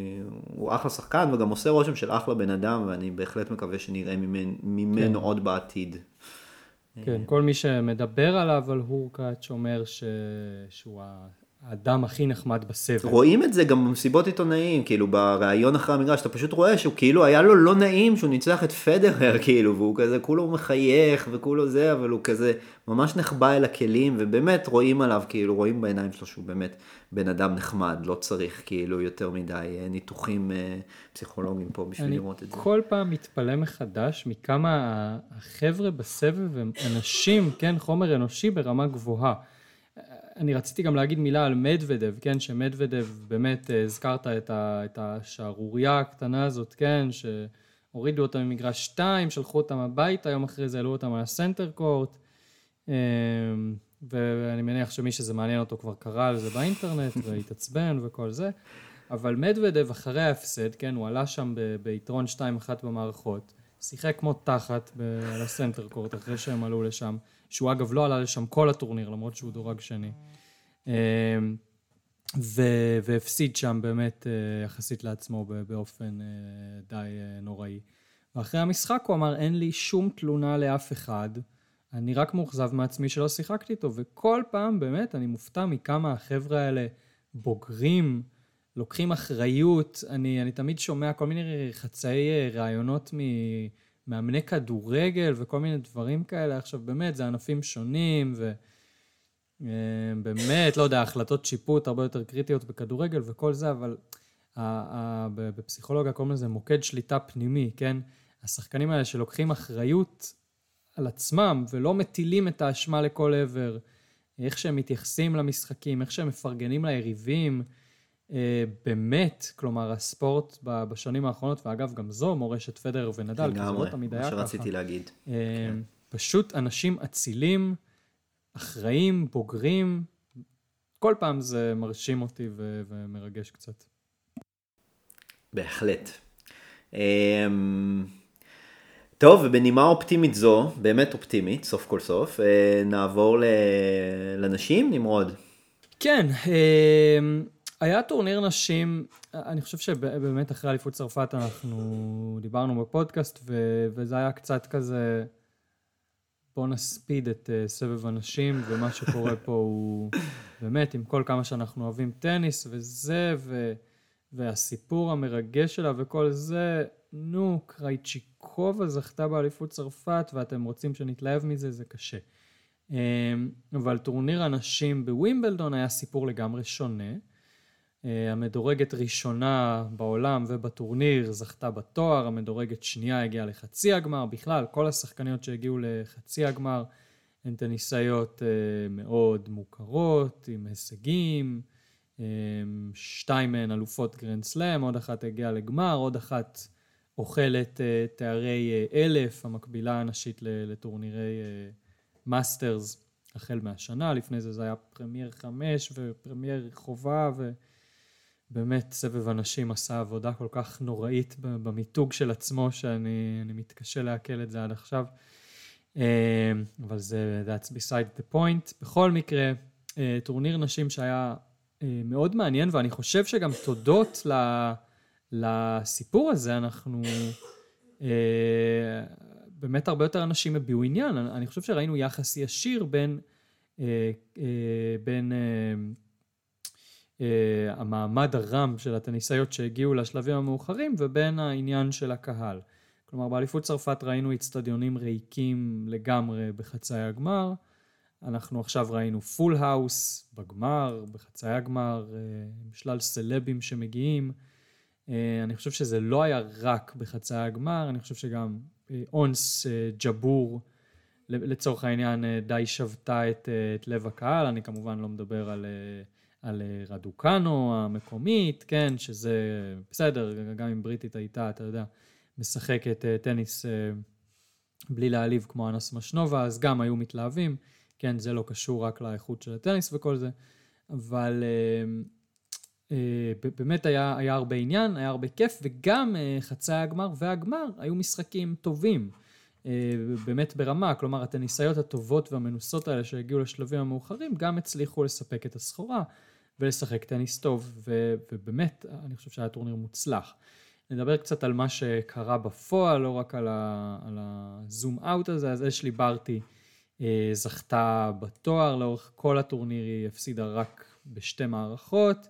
B: הוא אחלה שחקן וגם עושה רושם של אחלה בן אדם, ואני בהחלט מקווה שנראה ממנו, ממנו כן. עוד בעתיד.
A: כן, כל מי שמדבר עליו על הורקאץ' אומר ש... שהוא האדם הכי נחמד בסבל.
B: רואים את זה גם במסיבות עיתונאים, כאילו בריאיון אחרי המגרש, אתה פשוט רואה שהוא כאילו היה לו לא נעים שהוא ניצח את פדרר, כאילו, והוא כזה כולו מחייך וכולו זה, אבל הוא כזה ממש נחבא אל הכלים, ובאמת רואים עליו, כאילו, רואים בעיניים שלו שהוא באמת בן אדם נחמד, לא צריך כאילו יותר מדי אה, ניתוחים אה, פסיכולוגיים פה בשביל לראות את זה.
A: אני כל פעם מתפלא מחדש מכמה החבר'ה בסבב הם אנשים, כן, חומר אנושי ברמה גבוהה. אני רציתי גם להגיד מילה על מדוודב, כן, שמדוודב, באמת אה, הזכרת את, ה, את השערורייה הקטנה הזאת, כן, שהורידו אותם ממגרש 2, שלחו אותם הביתה, יום אחרי זה העלו אותם על הסנטר קורט, אמ, ואני מניח שמי שזה מעניין אותו כבר קרא על זה באינטרנט והתעצבן וכל זה, אבל מדוודב אחרי ההפסד, כן, הוא עלה שם ב, ביתרון 2-1 במערכות, שיחק כמו תחת על הסנטר קורט אחרי שהם עלו לשם. שהוא אגב לא עלה לשם כל הטורניר, למרות שהוא דורג שני. אמ, ו- והפסיד שם באמת אה, יחסית לעצמו באופן אה, די אה, נוראי. ואחרי המשחק הוא אמר, אין לי שום תלונה לאף אחד, אני רק מאוכזב מעצמי שלא שיחקתי איתו, וכל פעם באמת אני מופתע מכמה החבר'ה האלה בוגרים, לוקחים אחריות, אני, אני תמיד שומע כל מיני חצאי רעיונות מ... מאמני כדורגל וכל מיני דברים כאלה. עכשיו, באמת, זה ענפים שונים, ובאמת, לא יודע, החלטות שיפוט הרבה יותר קריטיות בכדורגל וכל זה, אבל בפסיכולוגיה קוראים לזה מוקד שליטה פנימי, כן? השחקנים האלה שלוקחים אחריות על עצמם ולא מטילים את האשמה לכל עבר, איך שהם מתייחסים למשחקים, איך שהם מפרגנים ליריבים, אה, באמת, כלומר, הספורט בשנים האחרונות, ואגב, גם זו מורשת פדר ונדל,
B: כי זה לא תמיד היה ככה. לגמרי, מה שרציתי להגיד. אה,
A: כן. פשוט אנשים אצילים, אחראים, בוגרים. כל פעם זה מרשים אותי ו- ומרגש קצת.
B: בהחלט. אמ, טוב, ובנימה אופטימית זו, באמת אופטימית, סוף כל סוף, אה, נעבור לנשים, נמרוד.
A: כן, היה טורניר נשים, אני חושב שבאמת אחרי אליפות צרפת אנחנו דיברנו בפודקאסט ו- וזה היה קצת כזה, בוא נספיד את uh, סבב הנשים ומה שקורה פה הוא באמת עם כל כמה שאנחנו אוהבים טניס וזה ו- והסיפור המרגש שלה וכל זה, נו, קרייצ'יקובה זכתה באליפות צרפת ואתם רוצים שנתלהב מזה, זה קשה. Um, אבל טורניר הנשים בווימבלדון היה סיפור לגמרי שונה. אה, המדורגת ראשונה בעולם ובטורניר זכתה בתואר, המדורגת שנייה הגיעה לחצי הגמר, בכלל כל השחקניות שהגיעו לחצי הגמר הן טניסאיות אה, מאוד מוכרות, עם הישגים, אה, שתיים מהן אלופות גרנד סלאם, עוד אחת הגיעה לגמר, עוד אחת אוכלת תארי אלף, המקבילה הנשית לטורנירי מאסטרס החל מהשנה, לפני זה זה היה פרמייר חמש ופרמייר חובה ו... באמת סבב הנשים עשה עבודה כל כך נוראית במיתוג של עצמו, שאני מתקשה לעכל את זה עד עכשיו. אה, אבל זה, that's beside the point. בכל מקרה, אה, טורניר נשים שהיה אה, מאוד מעניין, ואני חושב שגם תודות לסיפור הזה, אנחנו... באמת הרבה יותר אנשים הביעו עניין. אני חושב שראינו יחס ישיר בין, בין המעמד הרם של הטניסאיות שהגיעו לשלבים המאוחרים ובין העניין של הקהל. כלומר באליפות צרפת ראינו אצטדיונים ריקים לגמרי בחצאי הגמר, אנחנו עכשיו ראינו full house בגמר, בחצאי הגמר, אה, שלל סלבים שמגיעים. אה, אני חושב שזה לא היה רק בחצאי הגמר, אני חושב שגם אונס ג'בור לצורך העניין די שבתה את, את לב הקהל, אני כמובן לא מדבר על על אה, רדוקנו המקומית, כן, שזה בסדר, גם אם בריטית הייתה, אתה יודע, משחקת אה, טניס אה, בלי להעליב כמו אנס משנובה, אז גם היו מתלהבים, כן, זה לא קשור רק לאיכות של הטניס וכל זה, אבל באמת היה, היה הרבה עניין, היה הרבה כיף, וגם חצי הגמר והגמר היו משחקים טובים. באמת ברמה, כלומר הטניסאיות הטובות והמנוסות האלה שהגיעו לשלבים המאוחרים גם הצליחו לספק את הסחורה. ולשחק טניס טוב, ו, ובאמת, אני חושב שהיה טורניר מוצלח. נדבר קצת על מה שקרה בפועל, לא רק על, ה, על ה zoom out הזה, אז אשלי ברטי אה, זכתה בתואר לאורך כל הטורניר, היא הפסידה רק בשתי מערכות.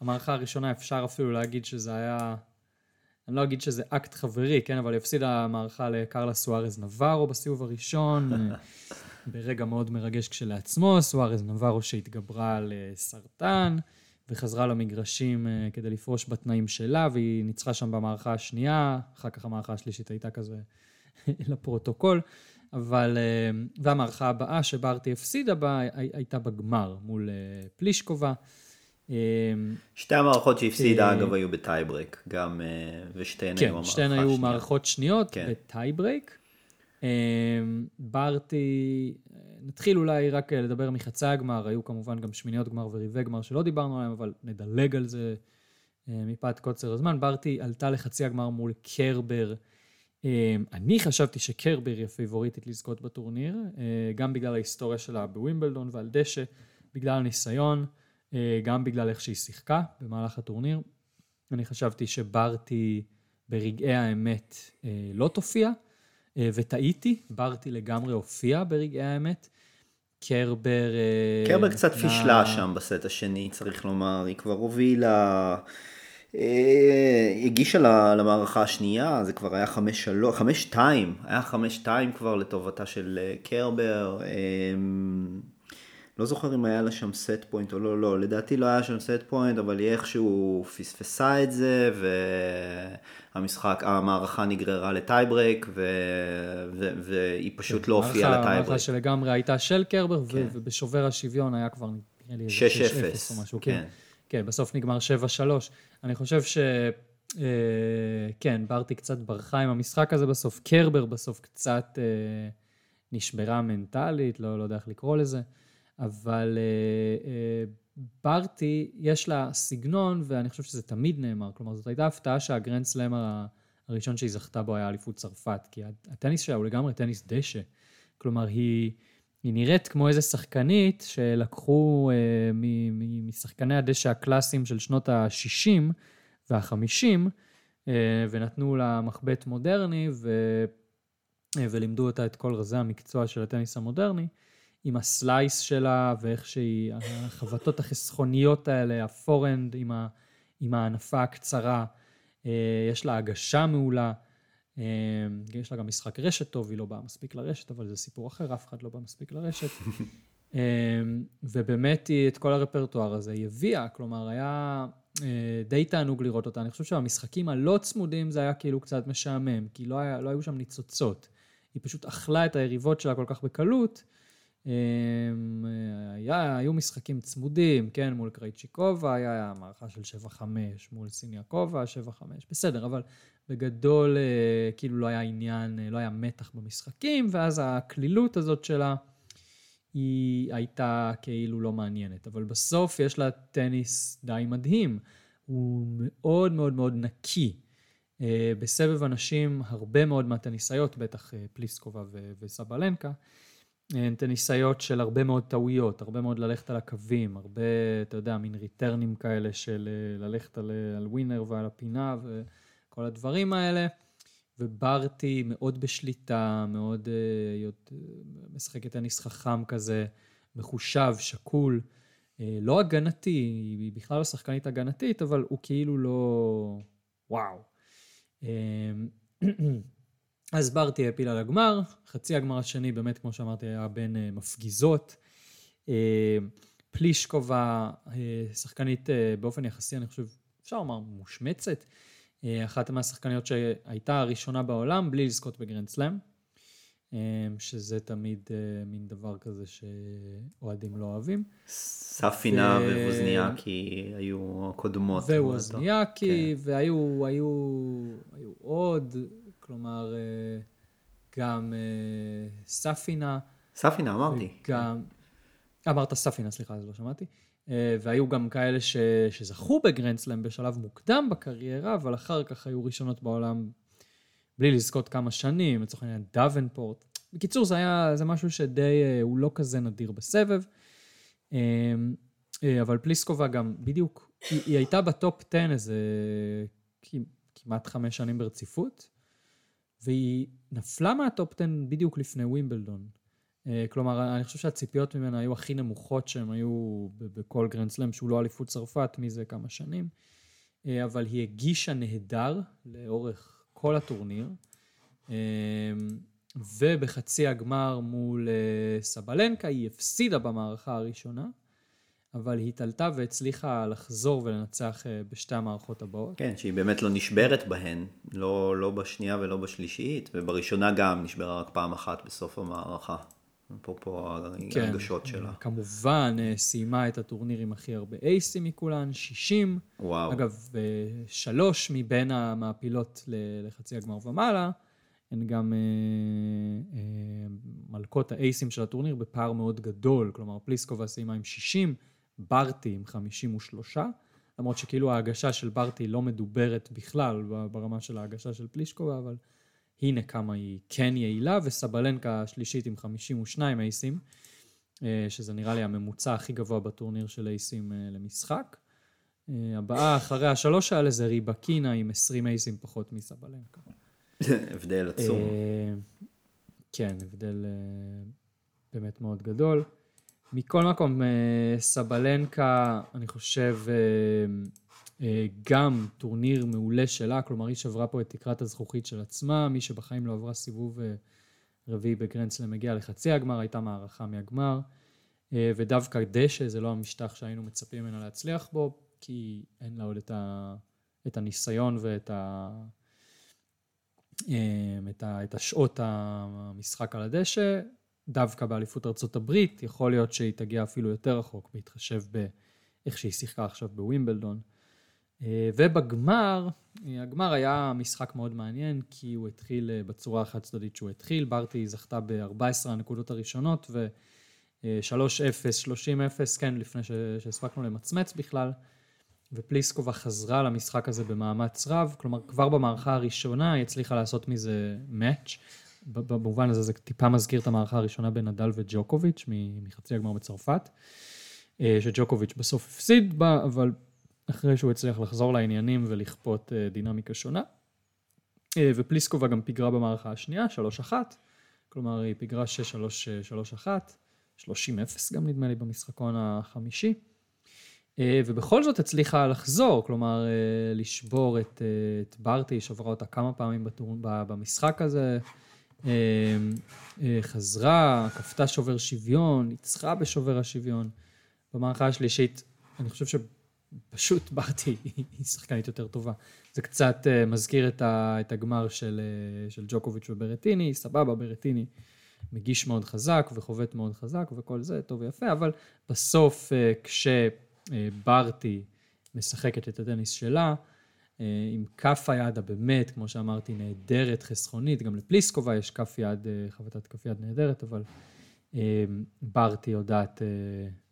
A: המערכה הראשונה אפשר אפילו להגיד שזה היה, אני לא אגיד שזה אקט חברי, כן, אבל היא הפסידה מערכה לקרלה סוארז נברו בסיבוב הראשון, ברגע מאוד מרגש כשלעצמו, סוארז נברו שהתגברה על סרטן. וחזרה למגרשים אה, כדי לפרוש בתנאים שלה, והיא ניצחה שם במערכה השנייה, אחר כך המערכה השלישית הייתה כזה לפרוטוקול, אבל, אה, והמערכה הבאה שברטי הפסידה בה הייתה בגמר מול פלישקובה.
B: שתי המערכות שהפסידה אגב היו בטייברייק, גם, ושתיהן
A: כן,
B: היו המערכה
A: השנייה. כן, שתיהן היו מערכות שניות כן. בטייברייק. ברטי נתחיל אולי רק אה, לדבר מחצי הגמר, היו כמובן גם שמיניות גמר ורבעי גמר שלא דיברנו עליהם, אבל נדלג על זה אה, מפאת קוצר הזמן. ברטי עלתה לחצי הגמר מול קרבר. אה, אני חשבתי שקרבר היא הפייבוריטית לזכות בטורניר, גם בגלל ההיסטוריה שלה בווימבלדון ועל דשא, בגלל הניסיון, גם בגלל איך שהיא שיחקה במהלך הטורניר. אני חשבתי שברטי ברגעי האמת לא תופיע, וטעיתי, ברטי לגמרי הופיע ברגעי האמת. קרבר...
B: אה, קרבר קצת פישלה שם בסט השני, צריך לומר, היא כבר הובילה... אה, הגישה למערכה השנייה, זה כבר היה חמש שלוש, חמש שתיים, היה חמש שתיים כבר לטובתה של אה, קרבר. לא זוכר אם היה לה שם set point או לא, לא, לדעתי לא היה שם set point, אבל היא איכשהו פספסה את זה, והמשחק, המערכה נגררה לטייברייק, ו... ו... והיא פשוט כן, לא הופיעה לטייברייק.
A: המערכה שלגמרי הייתה של קרבר, כן. ובשובר השוויון היה כבר,
B: נראה לי, 6-0
A: או משהו, כן. כן. כן, בסוף נגמר 7-3. אני חושב ש... אה, כן, ברטי קצת ברחה עם המשחק הזה בסוף, קרבר בסוף קצת אה, נשברה מנטלית, לא, לא יודע איך לקרוא לזה. אבל אה, אה, ברטי, יש לה סגנון, ואני חושב שזה תמיד נאמר, כלומר, זאת הייתה הפתעה שהגרנד סלאם הראשון שהיא זכתה בו היה אליפות צרפת, כי הטניס שלה הוא לגמרי טניס דשא. כלומר, היא, היא נראית כמו איזה שחקנית שלקחו אה, משחקני הדשא הקלאסיים של שנות ה-60 וה-50, אה, ונתנו לה מחבט מודרני, ו, אה, ולימדו אותה את כל רזי המקצוע של הטניס המודרני. עם ה slice שלה, ואיך שהיא, החבטות החסכוניות האלה, ה forehand עם, ה, עם הענפה הקצרה, אה, יש לה הגשה מעולה, אה, יש לה גם משחק רשת טוב, היא לא באה מספיק לרשת, אבל זה סיפור אחר, אף אחד לא בא מספיק לרשת. אה, ובאמת היא, את כל הרפרטואר הזה היא הביאה, כלומר, היה די תענוג לראות אותה. אני חושב שהמשחקים הלא צמודים זה היה כאילו קצת משעמם, כי לא, היה, לא היו שם ניצוצות. היא פשוט אכלה את היריבות שלה כל כך בקלות, היה, היו משחקים צמודים, כן, מול קרייצ'יקובה, היה מערכה של 7-5, מול סיניאקובה, 7-5, בסדר, אבל בגדול אה, כאילו לא היה עניין, אה, לא היה מתח במשחקים, ואז הקלילות הזאת שלה, היא הייתה כאילו לא מעניינת. אבל בסוף יש לה טניס די מדהים. הוא מאוד מאוד מאוד נקי. אה, בסבב אנשים, הרבה מאוד מהטניסאיות, בטח פליסקובה וסבלנקה, את הניסיות של הרבה מאוד טעויות, הרבה מאוד ללכת על הקווים, הרבה, אתה יודע, מין ריטרנים כאלה של אה, ללכת על, אה, על ווינר ועל הפינה וכל הדברים האלה. וברטי מאוד בשליטה, מאוד uh, משחקת טניס חכם כזה, מחושב, שקול, לא הגנתי, היא בכלל לא שחקנית הגנתית, אבל הוא כאילו לא... וואו. אז ברטי העפילה לגמר, חצי הגמר השני באמת, כמו שאמרתי, היה בין uh, מפגיזות. Uh, פלישקובה, uh, שחקנית uh, באופן יחסי, אני חושב, אפשר לומר, מושמצת. Uh, אחת מהשחקניות שהייתה הראשונה בעולם בלי לזכות בגרנד סלאם, uh, שזה תמיד uh, מין דבר כזה שאוהדים לא אוהבים.
B: ספינה ו... וווזניאקי היו הקודמות.
A: וווזניאקי, כן. והיו היו, היו עוד, כלומר, אה, גם אה, ספינה.
B: ספינה, אמרתי.
A: גם, אמרת ספינה, סליחה, אז לא שמעתי. אה, והיו גם כאלה ש, שזכו בגרנדסלאם בשלב מוקדם בקריירה, אבל אחר כך היו ראשונות בעולם בלי לזכות כמה שנים, לצורך העניין דוונפורט. בקיצור, זה היה, זה משהו שדי, הוא לא כזה נדיר בסבב. אבל פליסקובה גם, בדיוק, היא, היא הייתה בטופ 10 איזה כמעט חמש שנים ברציפות, והיא נפלה מהטופ 10 בדיוק לפני ווימבלדון. כלומר, אני חושב שהציפיות ממנה היו הכי נמוכות שהן היו בכל גרנדסלאם, שהוא לא אליפות צרפת מזה כמה שנים. אבל היא הגישה נהדר לאורך כל הטורניר. ובחצי הגמר מול סבלנקה היא הפסידה במערכה הראשונה. אבל היא התעלתה והצליחה לחזור ולנצח אה, בשתי המערכות הבאות.
B: כן, שהיא באמת לא נשברת בהן, לא, לא בשנייה ולא בשלישית, ובראשונה גם נשברה רק פעם אחת בסוף המערכה. אפרופו כן, הרגשות שלה.
A: כמובן, אה, סיימה את הטורניר עם הכי הרבה אייסים מכולן, 60.
B: וואו.
A: אגב, שלוש מבין המעפילות לחצי הגמר ומעלה, הן גם אה, אה, מלכות האייסים של הטורניר בפער מאוד גדול, כלומר פליסקובה סיימה עם 60, ברטי עם 53, למרות שכאילו ההגשה של ברטי לא מדוברת בכלל ברמה של ההגשה של פלישקובה, אבל הנה כמה היא כן יעילה, וסבלנקה השלישית עם 52 אייסים, אה, שזה נראה לי הממוצע הכי גבוה בטורניר של אייסים אה, למשחק. אה, הבאה אחרי השלוש האלה זה ריבקינה עם 20 אייסים פחות מסבלנקה.
B: הבדל עצום.
A: כן, הבדל באמת מאוד גדול. מכל מקום, אה, סבלנקה, אני חושב, אה, אה, גם טורניר מעולה שלה, כלומר היא שברה פה את תקרת הזכוכית של עצמה, מי שבחיים לא עברה סיבוב רביעי בגרנדסלם מגיע לחצי הגמר, הייתה מערכה מהגמר, ודווקא דשא זה לא המשטח שהיינו מצפים ממנה להצליח בו, כי אין לה עוד את, ה, את הניסיון ואת ה, את, ה, את השעות המשחק על הדשא, דווקא באליפות ארצות הברית, יכול להיות שהיא תגיע אפילו יותר רחוק, בהתחשב באיך שהיא שיחקה עכשיו בווימבלדון. אה, ובגמר, הגמר היה משחק מאוד מעניין, כי הוא התחיל אה, בצורה החד צדדית שהוא התחיל, ברטי זכתה ב-14 הנקודות הראשונות, ו-3-0, 30-0, כן, לפני שהספקנו למצמץ בכלל, ופליסקובה חזרה למשחק הזה במאמץ רב, כלומר כבר במערכה הראשונה היא הצליחה לעשות מזה מאץ', במובן הזה זה טיפה מזכיר את המערכה הראשונה בין נדל וג'וקוביץ' מחצי הגמר בצרפת, אה, שג'וקוביץ' בסוף הפסיד בה, אבל אחרי שהוא הצליח לחזור לעניינים ולכפות אה, דינמיקה שונה. אה, ופליסקובה גם פיגרה במערכה השנייה, 3-1, כלומר היא פיגרה 6-3-3-1, 30-0 גם נדמה לי במשחקון החמישי. ובכל זאת הצליחה לחזור, כלומר לשבור את, את ברטי, שברה אותה כמה פעמים בטור, במשחק הזה, חזרה, כפתה שובר שוויון, ניצחה בשובר השוויון. במערכה השלישית, אני חושב שפשוט ברטי היא שחקנית יותר טובה. זה קצת אה, מזכיר את הגמר של, אה, של ג'וקוביץ' וברטיני, סבבה, ברטיני מגיש מאוד חזק וחובט מאוד חזק וכל זה, טוב ויפה, אבל בסוף כשברטי משחקת את הטניס שלה, אה, עם כף היד הבאמת, כמו שאמרתי, נהדרת, חסכונית, גם לפליסקובה יש כף יד, אה, חבטת כף יד נהדרת, אבל אה, ברטי יודעת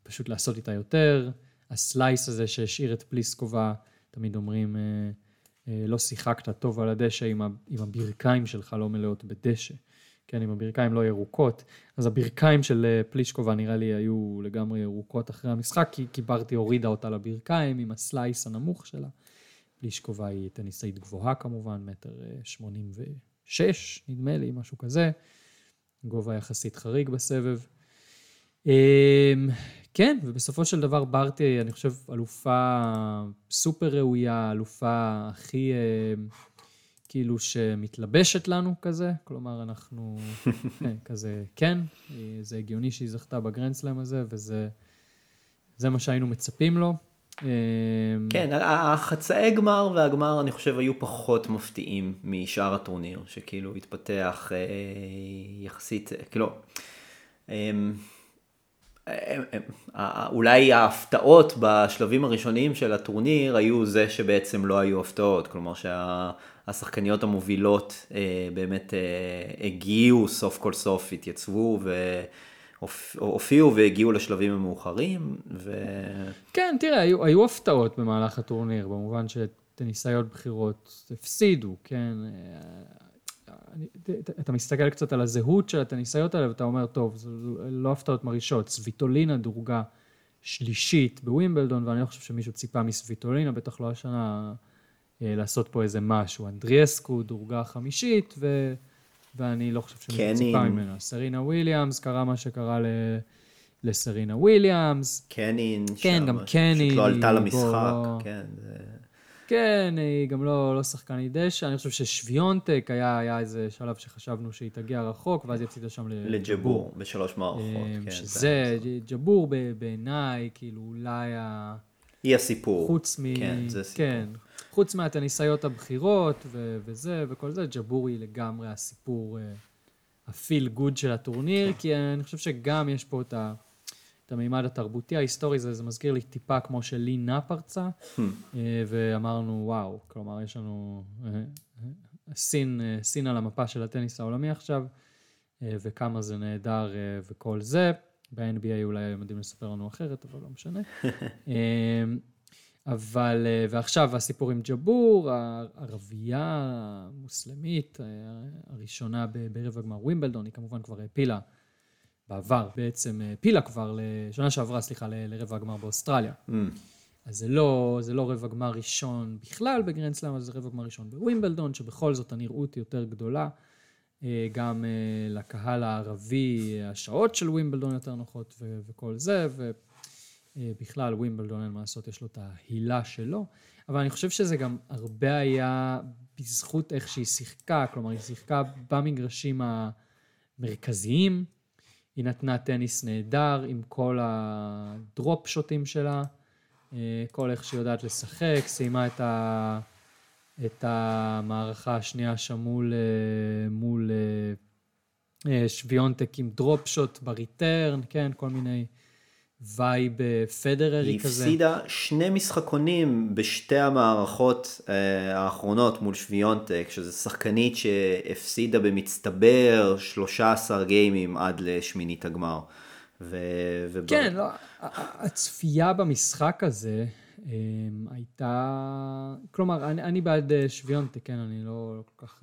A: פשוט לעשות איתה יותר. ה slice הזה שהשאיר את פליסקובה, תמיד אומרים, לא שיחקת טוב על הדשא אם הברכיים שלך לא מלאות בדשא. כן, אם הברכיים לא ירוקות, אז הברכיים של פליסקובה נראה לי היו לגמרי ירוקות אחרי המשחק, כי, כי ברטי הורידה אותה לברכיים עם ה slice הנמוך שלה. לישקובה היא טניסאית גבוהה כמובן, מטר אה, שמונים ושש, נדמה לי, משהו כזה. גובה יחסית חריג בסבב. אמ, כן, ובסופו של דבר ברטי, אני חושב, אלופה סופר ראויה, אלופה הכי אה, כאילו שמתלבשת לנו כזה, כלומר אנחנו כן, כזה, כן, זה הגיוני שהיא זכתה בגרנדסלאם הזה, וזה מה שהיינו מצפים לו.
B: אמ, כן, החצאי גמר והגמר אני חושב היו פחות מפתיעים משאר הטורניר, שכאילו התפתח אה, יחסית, כאילו, אמ, אולי ההפתעות בשלבים הראשוניים של הטורניר היו זה שבעצם לא היו הפתעות, כלומר שהשחקניות המובילות אה, באמת אה, הגיעו סוף כל סוף, התייצבו ו... הופיעו והגיעו לשלבים המאוחרים. ו...
A: כן, תראה, היו, היו הפתעות במהלך הטורניר, במובן שטניסאיות בכירות הפסידו, כן? אני, אתה מסתכל קצת על הזהות של הטניסאיות האלה ואתה אומר, טוב, זה לא הפתעות מרעישות. סוויטולינה דורגה שלישית בווימבלדון, ואני לא חושב שמישהו ציפה מסוויטולינה, בטח לא השנה, אה, לעשות פה איזה משהו. אנדריאסקו דורגה חמישית, ו... ואני לא חושב שאני. מצפה ממנה. סרינה וויליאמס, קרה מה שקרה ל... לסרינה וויליאמס.
B: קנין,
A: כן,
B: שם,
A: גם
B: פשוט
A: קנין,
B: לא עלתה למשחק,
A: בוא-
B: כן. זה-
A: כן, היא גם לא, לא שחקנית דשא, אני חושב ששוויונטק היה, היה איזה שלב שחשבנו שהיא תגיע רחוק, ואז היא הפסידה שם
B: לג'בור, בשלוש מערכות,
A: אה,
B: כן.
A: שזה, ג'בור בעיניי, כאילו אולי ה...
B: היא הסיפור.
A: חוץ מ...
B: כן, זה סיפור.
A: כן, חוץ מהטניסאיות הבכירות ו- וזה וכל זה, ג'בור היא לגמרי הסיפור, הפיל גוד של הטורניר, כי אני חושב שגם יש פה את, ה... את המימד התרבותי ההיסטורי, זה, זה מזכיר לי טיפה כמו שלי נא פרצה,
B: Hmm.
A: אה, ואמרנו, וואו, כלומר, יש לנו אה, אה, סין, אה, סין על המפה של הטניס העולמי עכשיו, אה, וכמה זה נהדר אה, וכל זה. ב-NBA אולי הם יודעים לספר לנו אחרת, אבל לא משנה. אה, אבל, אה, ועכשיו הסיפור עם ג'בור, הערבייה המוסלמית אה, הראשונה ב- ברבע גמר ווימבלדון, היא כמובן כבר העפילה בעבר, בעצם העפילה כבר, לשנה שעברה, סליחה, לרבע הגמר באוסטרליה.
B: Mm.
A: אז זה לא, זה לא רבע גמר ראשון בכלל בגרנדסלאם, אבל זה רבע גמר ראשון בווימבלדון, שבכל זאת הנראות היא יותר גדולה. אה, גם אה, לקהל הערבי אה, השעות של ווימבלדון יותר נוחות ו- וכל זה, ובכלל ווימבלדון אין מה לעשות, יש לו את ההילה שלו, אבל אני חושב שזה גם הרבה היה בזכות איך שהיא שיחקה, כלומר היא שיחקה במגרשים המרכזיים, היא נתנה טניס נהדר עם כל ה drop shotים שלה, אה, כל איך שהיא יודעת לשחק, סיימה את, ה, את המערכה השנייה שם מול, אה, מול אה, אה, שוויונטק עם drop shot ב return, כן, כל מיני vibe אה, פדררי
B: היא
A: כזה.
B: הפסידה שני משחקונים בשתי המערכות אה, האחרונות מול שוויונטק, שזו שחקנית שהפסידה במצטבר 13 גיימים עד לשמינית הגמר. ו... וב-
A: כן, לא, הצפייה במשחק הזה אה, הייתה, כלומר, אני, אני בעד שוויונטק, כן, אני לא, לא כל כך,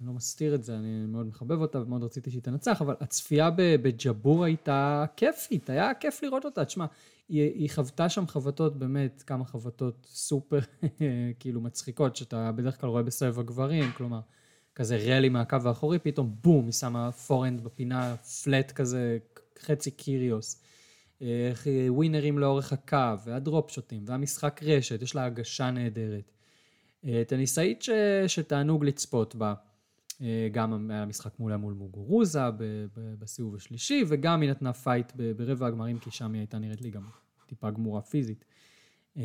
A: אני לא מסתיר את זה, אני מאוד מחבב אותה ומאוד רציתי שהיא תנצח, אבל הצפייה בג'בור הייתה כיפית, היה כיף לראות אותה. תשמע, היא, היא חוותה שם חבטות, באמת, כמה חבטות סופר, כאילו, מצחיקות, שאתה בדרך כלל רואה בסבב הגברים, כלומר, כזה רלי מהקו האחורי, פתאום בום, היא שמה פורנד בפינה, פלט כזה, חצי קיריוס. ווינרים לאורך הקו, והדרופ שוטים, והמשחק רשת, יש לה הגשה נהדרת. אה, טניסאית ש... שתענוג לצפות בה. אה, גם היה משחק מולה מול מוגורוזה. בסיבוב השלישי, וגם היא נתנה פייט. ברבע הגמרים, כי שם היא הייתה נראית לי גם טיפה גמורה פיזית, אה,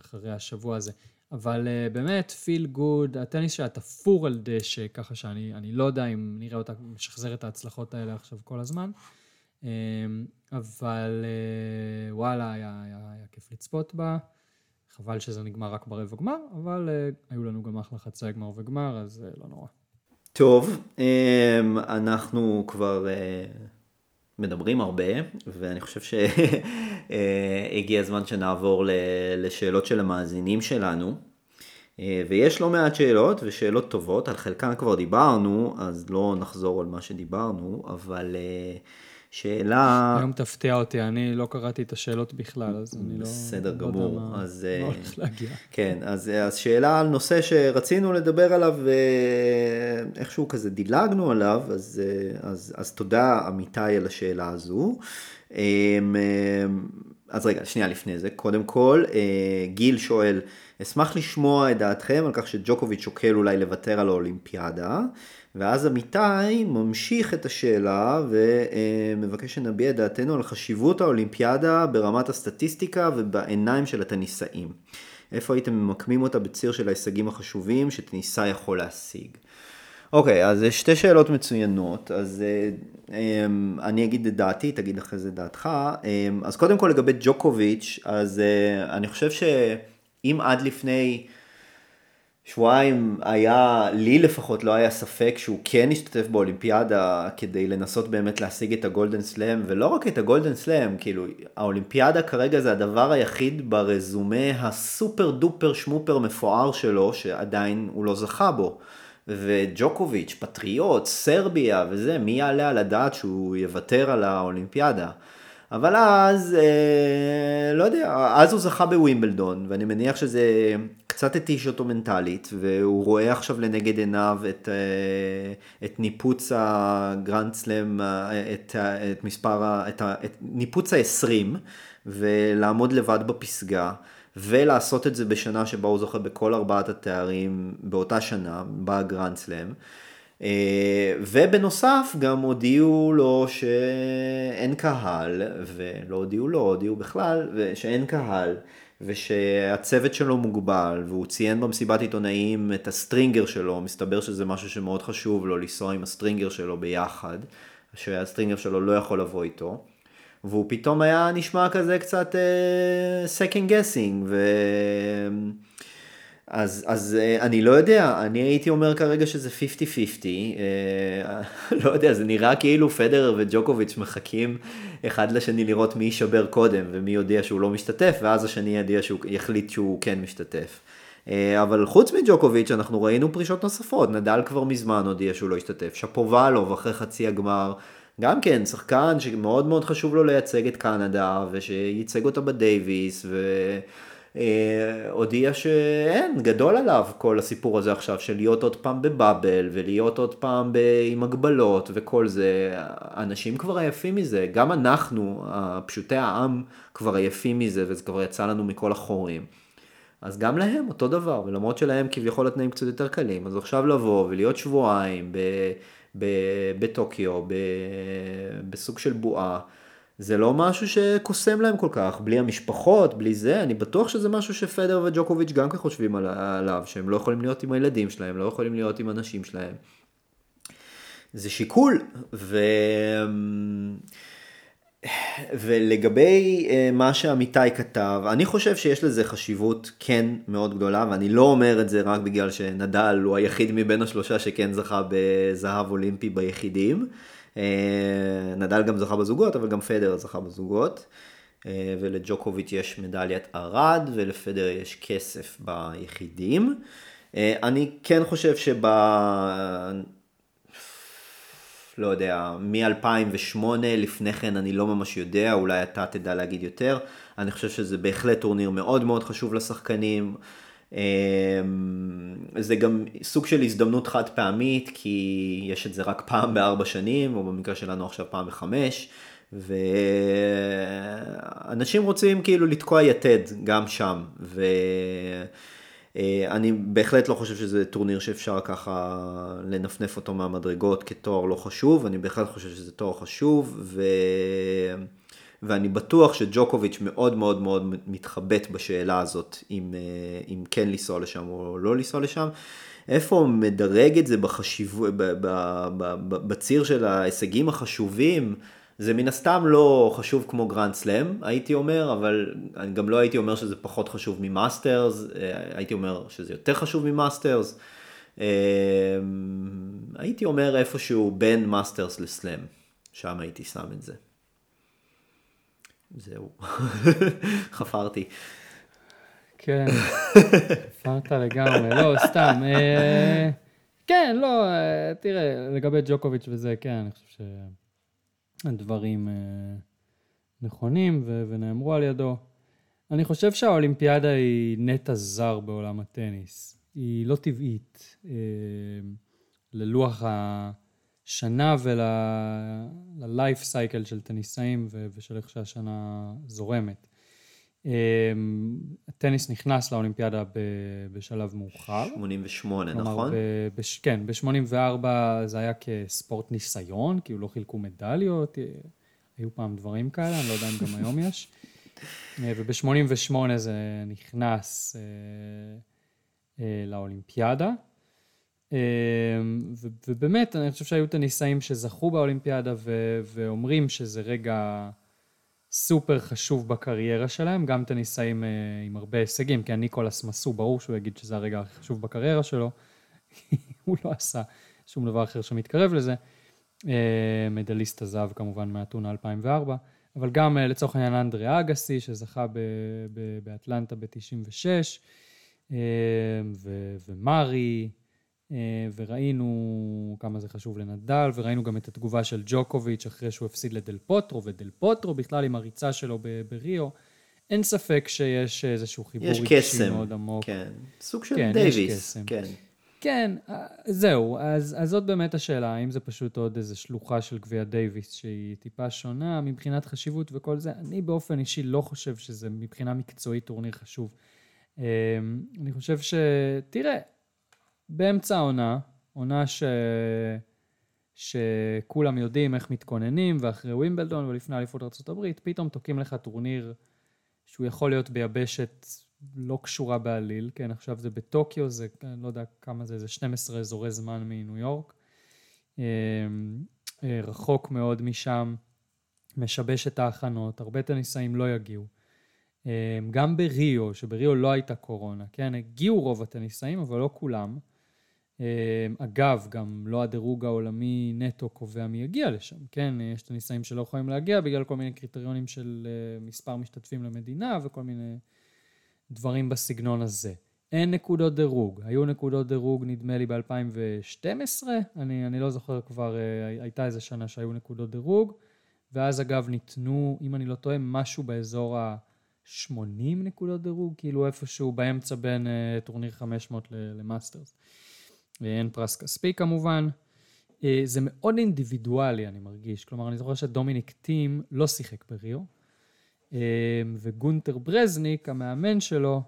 A: אחרי השבוע הזה. אבל אה, באמת, feel good, הטניס שלה תפור על דשא, ככה שאני אני לא יודע אם נראה אותה משחזר את ההצלחות האלה עכשיו כל הזמן. אבל וואלה, היה, היה, היה כיף לצפות בה. חבל שזה נגמר רק ברבע גמר, אבל היו לנו גם אחלה חצי גמר וגמר, אז לא נורא.
B: טוב, אמ, אנחנו כבר אה, מדברים הרבה, ואני חושב שהגיע הזמן שנעבור לשאלות של המאזינים שלנו. אה, ויש לא מעט שאלות, ושאלות טובות, על חלקן כבר דיברנו, אז לא נחזור על מה שדיברנו, אבל אה, שאלה...
A: היום תפתיע אותי, אני לא קראתי את השאלות בכלל, אז אני לא...
B: בסדר
A: לא
B: גמור,
A: מה-
B: אז,
A: מה
B: אה,
A: הולך להגיע.
B: כן, אז, אז שאלה על נושא שרצינו לדבר עליו ואיכשהו כזה דילגנו עליו, אז, אה, אז, אז תודה אמיתי על השאלה הזו. אמ, אז רגע, שנייה לפני זה, קודם כל, אה, גיל שואל, אשמח לשמוע את דעתכם על כך שג'וקוביץ' שוקל אולי לוותר על האולימפיאדה, ואז אמיתי ממשיך את השאלה ומבקש שנביע את דעתנו על חשיבות האולימפיאדה ברמת הסטטיסטיקה ובעיניים של הטניסאים. איפה הייתם ממקמים אותה בציר של ההישגים החשובים שטניסאי יכול להשיג? אוקיי, אז זה שתי שאלות מצוינות, אז אה, אה, אני אגיד את דעתי, תגיד אחרי זה דעתך. אה, אז קודם כל לגבי ג'וקוביץ', אז אה, אני חושב שאם עד לפני שבועיים היה, לי לפחות לא היה ספק שהוא כן השתתף באולימפיאדה כדי לנסות באמת להשיג את הגולדן סלאם, ולא רק את הגולדן סלאם, כאילו האולימפיאדה כרגע זה הדבר היחיד ברזומה ה super duper שמופר מפואר שלו, שעדיין הוא לא זכה בו. וג'וקוביץ', פטריוט, סרביה וזה, מי יעלה על הדעת שהוא יוותר על האולימפיאדה? אבל אז, אה, לא יודע, אז הוא זכה בווימבלדון, ואני מניח שזה קצת התיש אותו מנטלית, והוא רואה עכשיו לנגד עיניו את, אה, את ניפוץ הגרנד סלאם, את, את מספר, את, את ניפוץ ה-20, ולעמוד לבד בפסגה. ולעשות את זה בשנה שבה הוא זוכה בכל ארבעת התארים באותה שנה, בגרנד סלאם. אה, ובנוסף גם הודיעו לו שאין קהל, ולא הודיעו לו, הודיעו בכלל, שאין קהל, ושהצוות שלו מוגבל, והוא ציין במסיבת עיתונאים את ה stringer שלו, מסתבר שזה משהו שמאוד חשוב לו לנסוע עם ה stringer שלו ביחד, שהסטרינגר שלו לא יכול לבוא איתו. והוא פתאום היה נשמע כזה קצת uh, second guessing, ו... אז, אז uh, אני לא יודע, אני הייתי אומר כרגע שזה 50-50, uh, אה, לא יודע, זה נראה כאילו פדרר וג'וקוביץ' מחכים אחד לשני לראות מי יישבר קודם ומי יודיע שהוא לא משתתף, ואז השני ידיע שהוא יחליט שהוא כן משתתף. Uh, אבל חוץ מג'וקוביץ' אנחנו ראינו פרישות נוספות, נדל כבר מזמן הודיע שהוא לא השתתף, שפובלוב אחרי חצי הגמר. גם כן, שחקן שמאוד מאוד חשוב לו לייצג את קנדה, ושייצג אותה בדייוויס, והודיע שאין, גדול עליו כל הסיפור הזה עכשיו, של להיות עוד פעם בבאבל, ולהיות עוד פעם ב... עם הגבלות וכל זה. אנשים כבר עייפים מזה, גם אנחנו, פשוטי העם, כבר עייפים מזה, וזה כבר יצא לנו מכל החורים. אז גם להם אותו דבר, ולמרות שלהם כביכול התנאים קצת יותר קלים, אז עכשיו לבוא ולהיות שבועיים ב... בטוקיו, בסוג של בועה. זה לא משהו שקוסם להם כל כך, בלי המשפחות, בלי זה, אני בטוח שזה משהו שפדר וג'וקוביץ' גם כן חושבים עליו, שהם לא יכולים להיות עם הילדים שלהם, לא יכולים להיות עם הנשים שלהם. זה שיקול, ו... ולגבי אה, מה שעמיתי כתב, אני חושב שיש לזה חשיבות כן מאוד גדולה, ואני לא אומר את זה רק בגלל שנדל הוא היחיד מבין השלושה שכן זכה בזהב אולימפי ביחידים. אה, נדל גם זכה בזוגות, אבל גם פדר זכה בזוגות. אה, ולג'וקוביץ' יש מדליית ארד, ולפדר יש כסף ביחידים. אני כן חושב שב... לא יודע, מ-2008, לפני כן אני לא ממש יודע, אולי אתה תדע להגיד יותר. אני חושב שזה בהחלט טורניר מאוד מאוד חשוב לשחקנים. אמ, זה גם סוג של הזדמנות חד פעמית, כי יש את זה רק פעם בארבע שנים, או במקרה שלנו עכשיו פעם בחמש, ואנשים רוצים כאילו לתקוע יתד גם שם. ו... אה, בהחלט לא חושב שזה טורניר שאפשר ככה לנפנף אותו מהמדרגות כתואר לא חשוב, אני בהחלט חושב שזה תואר חשוב, ו... ואני בטוח שג'וקוביץ' מאוד מאוד מאוד מתחבט בשאלה הזאת, אם, אה, אם כן לנסוע לשם או לא לנסוע לשם. איפה הוא מדרג את זה בחשיב... בציר של ההישגים החשובים? זה מן הסתם לא חשוב כמו גרנד סלאם, הייתי אומר, אבל אני גם לא הייתי אומר שזה פחות חשוב ממאסטרס, אה, הייתי אומר שזה יותר חשוב ממאסטרס. אה, הייתי אומר איפשהו בין מאסטרס לסלאם, שם הייתי שם את זה. זהו, חפרתי.
A: כן, חפרת לגמרי, לא, סתם. אה, כן, לא, תראה, לגבי ג'וקוביץ' וזה, כן, אני חושב ש... הדברים אה, נכונים ונאמרו על ידו. אני חושב שהאולימפיאדה היא נטע זר בעולם הטניס. היא לא טבעית. אה, ללוח השנה ול-life cycle של טניסאים ושל איך שהשנה זורמת. אה, הטניס נכנס לאולימפיאדה בשלב מאוחר.
B: 88, נכון?
A: ב- כן, ב-84 זה היה כספורט ניסיון, כאילו לא חילקו מדליות, היו פעם דברים כאלה, אני לא יודע אם גם היום יש. אה, וב-88 זה נכנס אה, לאולימפיאדה. ובאמת, אני חושב שהיו את הניסאים שזכו באולימפיאדה ואומרים שזה רגע... סופר חשוב בקריירה שלהם, גם טניסאים אה, עם הרבה הישגים, כי הניקולס מסו, ברור שהוא יגיד שזה הרגע הכי חשוב בקריירה שלו, הוא לא עשה שום דבר אחר שמתקרב לזה. אה, מדליסט הזהב כמובן מאתונה 2004, אבל גם אה, לצורך העניין אנדרי אגסי, שזכה באטלנטה ב-96, ומרי, אה, וראינו כמה זה חשוב לנדל, וראינו גם את התגובה של ג'וקוביץ' אחרי שהוא הפסיד לדל פוטרו, ודל פוטרו בכלל עם הריצה שלו בריו, אין ספק שיש איזשהו חיבור
B: רגשי
A: מאוד עמוק.
B: כן, סוג של כן, דייוויס. כן,
A: כן, אה, זהו, אז, אז זאת באמת השאלה, האם זה פשוט עוד איזו שלוחה של גביע דייוויס שהיא טיפה שונה מבחינת חשיבות וכל זה. אני באופן אישי לא חושב שזה מבחינה מקצועית טורניר חשוב. אמ, אני חושב ש... תראה, באמצע העונה, עונה ש... שכולם יודעים איך מתכוננים, ואחרי ווימבלדון ולפני אליפות ארה"ב, פתאום תוקעים לך טורניר שהוא יכול להיות ביבשת לא קשורה בעליל, כן, עכשיו זה בטוקיו, זה, אני לא יודע כמה זה, זה 12 אזורי זמן מניו יורק. אמ, אה, רחוק מאוד משם, משבש את ההכנות, הרבה טניסאים לא יגיעו. אמ, גם בריו, שבריו לא הייתה קורונה, כן, הגיעו רוב הטניסאים, אבל לא כולם. אמ, אגב, גם לא הדירוג העולמי נטו קובע מי יגיע לשם, כן? יש טניסאים שלא יכולים להגיע בגלל כל מיני קריטריונים של אה, מספר משתתפים למדינה וכל מיני דברים בסגנון הזה. אין נקודות דירוג. היו נקודות דירוג, נדמה לי, ב-2012, אני, אני לא זוכר כבר, אה, הייתה איזה שנה שהיו נקודות דירוג, ואז אגב ניתנו, אם אני לא טועה, משהו באזור ה-80 נקודות דירוג, כאילו איפשהו באמצע בין uh, טורניר 500 למאסטרס. ואין פרס כספי כמובן. Uh, זה מאוד אינדיבידואלי, אני מרגיש. כלומר, אני זוכר שדומיניק טים לא שיחק בריו, אמ, וגונטר ברזניק, המאמן שלו,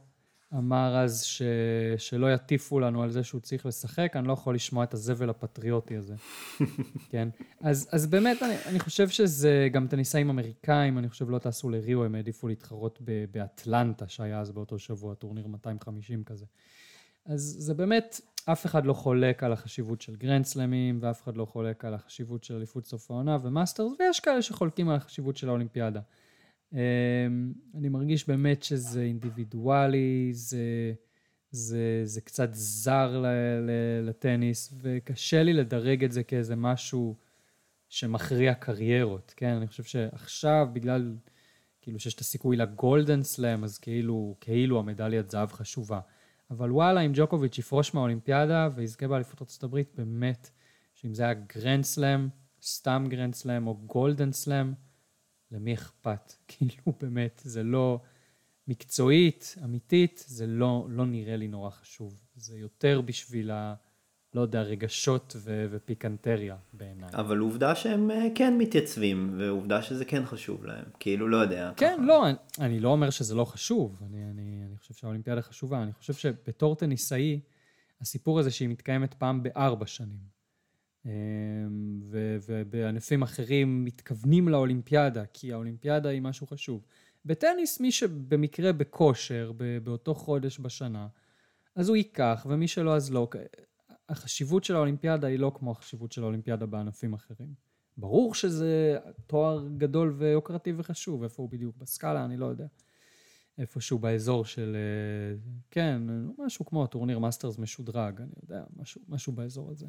A: אמר אז ש... שלא יטיפו לנו על זה שהוא צריך לשחק, אני לא יכול לשמוע את הזבל הפטריוטי הזה. כן? אז, אז באמת, אני, אני חושב שזה גם טניסאים אמריקאים, אני חושב לא טסו לריו, הם העדיפו להתחרות ב, באטלנטה, שהיה אז באותו שבוע, טורניר 250 כזה. אז זה באמת, אף אחד לא חולק על החשיבות של גרנד סלמים, ואף אחד לא חולק על החשיבות של אליפות סוף העונה ומאסטרס, ויש כאלה שחולקים על החשיבות של האולימפיאדה. אמ, אני מרגיש באמת שזה אינדיבידואלי, זה, זה, זה קצת זר לטניס, וקשה לי לדרג את זה כאיזה משהו שמכריע קריירות, כן? אני חושב שעכשיו, בגלל כאילו שיש את הסיכוי ל golden slam, אז כאילו, כאילו המדליית זהב חשובה. אבל וואלה, אם ג'וקוביץ' יפרוש מהאולימפיאדה ויזכה באליפות הברית, באמת, שאם זה היה גרנד סלאם, סתם גרנד סלאם או golden slam, למי אכפת? כאילו, באמת, זה לא... מקצועית, אמיתית, זה לא, לא נראה לי נורא חשוב. זה יותר בשביל ה... לא יודע, רגשות ו- ופיקנטריה בעיניי.
B: אבל עובדה שהם אה, כן מתייצבים, ועובדה שזה כן חשוב להם. כאילו, לא יודע.
A: כן, ככה. לא, אני, אני לא אומר שזה לא חשוב. אני, אני, אני חושב שהאולימפיאדה חשובה. אני חושב שבתור טניסאי, הסיפור הזה שהיא מתקיימת פעם בארבע שנים. אמ, ובענפים אחרים מתכוונים לאולימפיאדה, כי האולימפיאדה היא משהו חשוב. בטניס, מי שבמקרה בכושר, באותו חודש בשנה, אז הוא ייקח, ומי שלא, אז לא. החשיבות של האולימפיאדה היא לא כמו החשיבות של האולימפיאדה בענפים אחרים. ברור שזה תואר גדול ויוקרתי וחשוב, איפה הוא בדיוק בסקאלה, אני לא יודע. איפשהו באזור של, אה, כן, משהו כמו טורניר מאסטרס משודרג, אני יודע, משהו, משהו באזור הזה.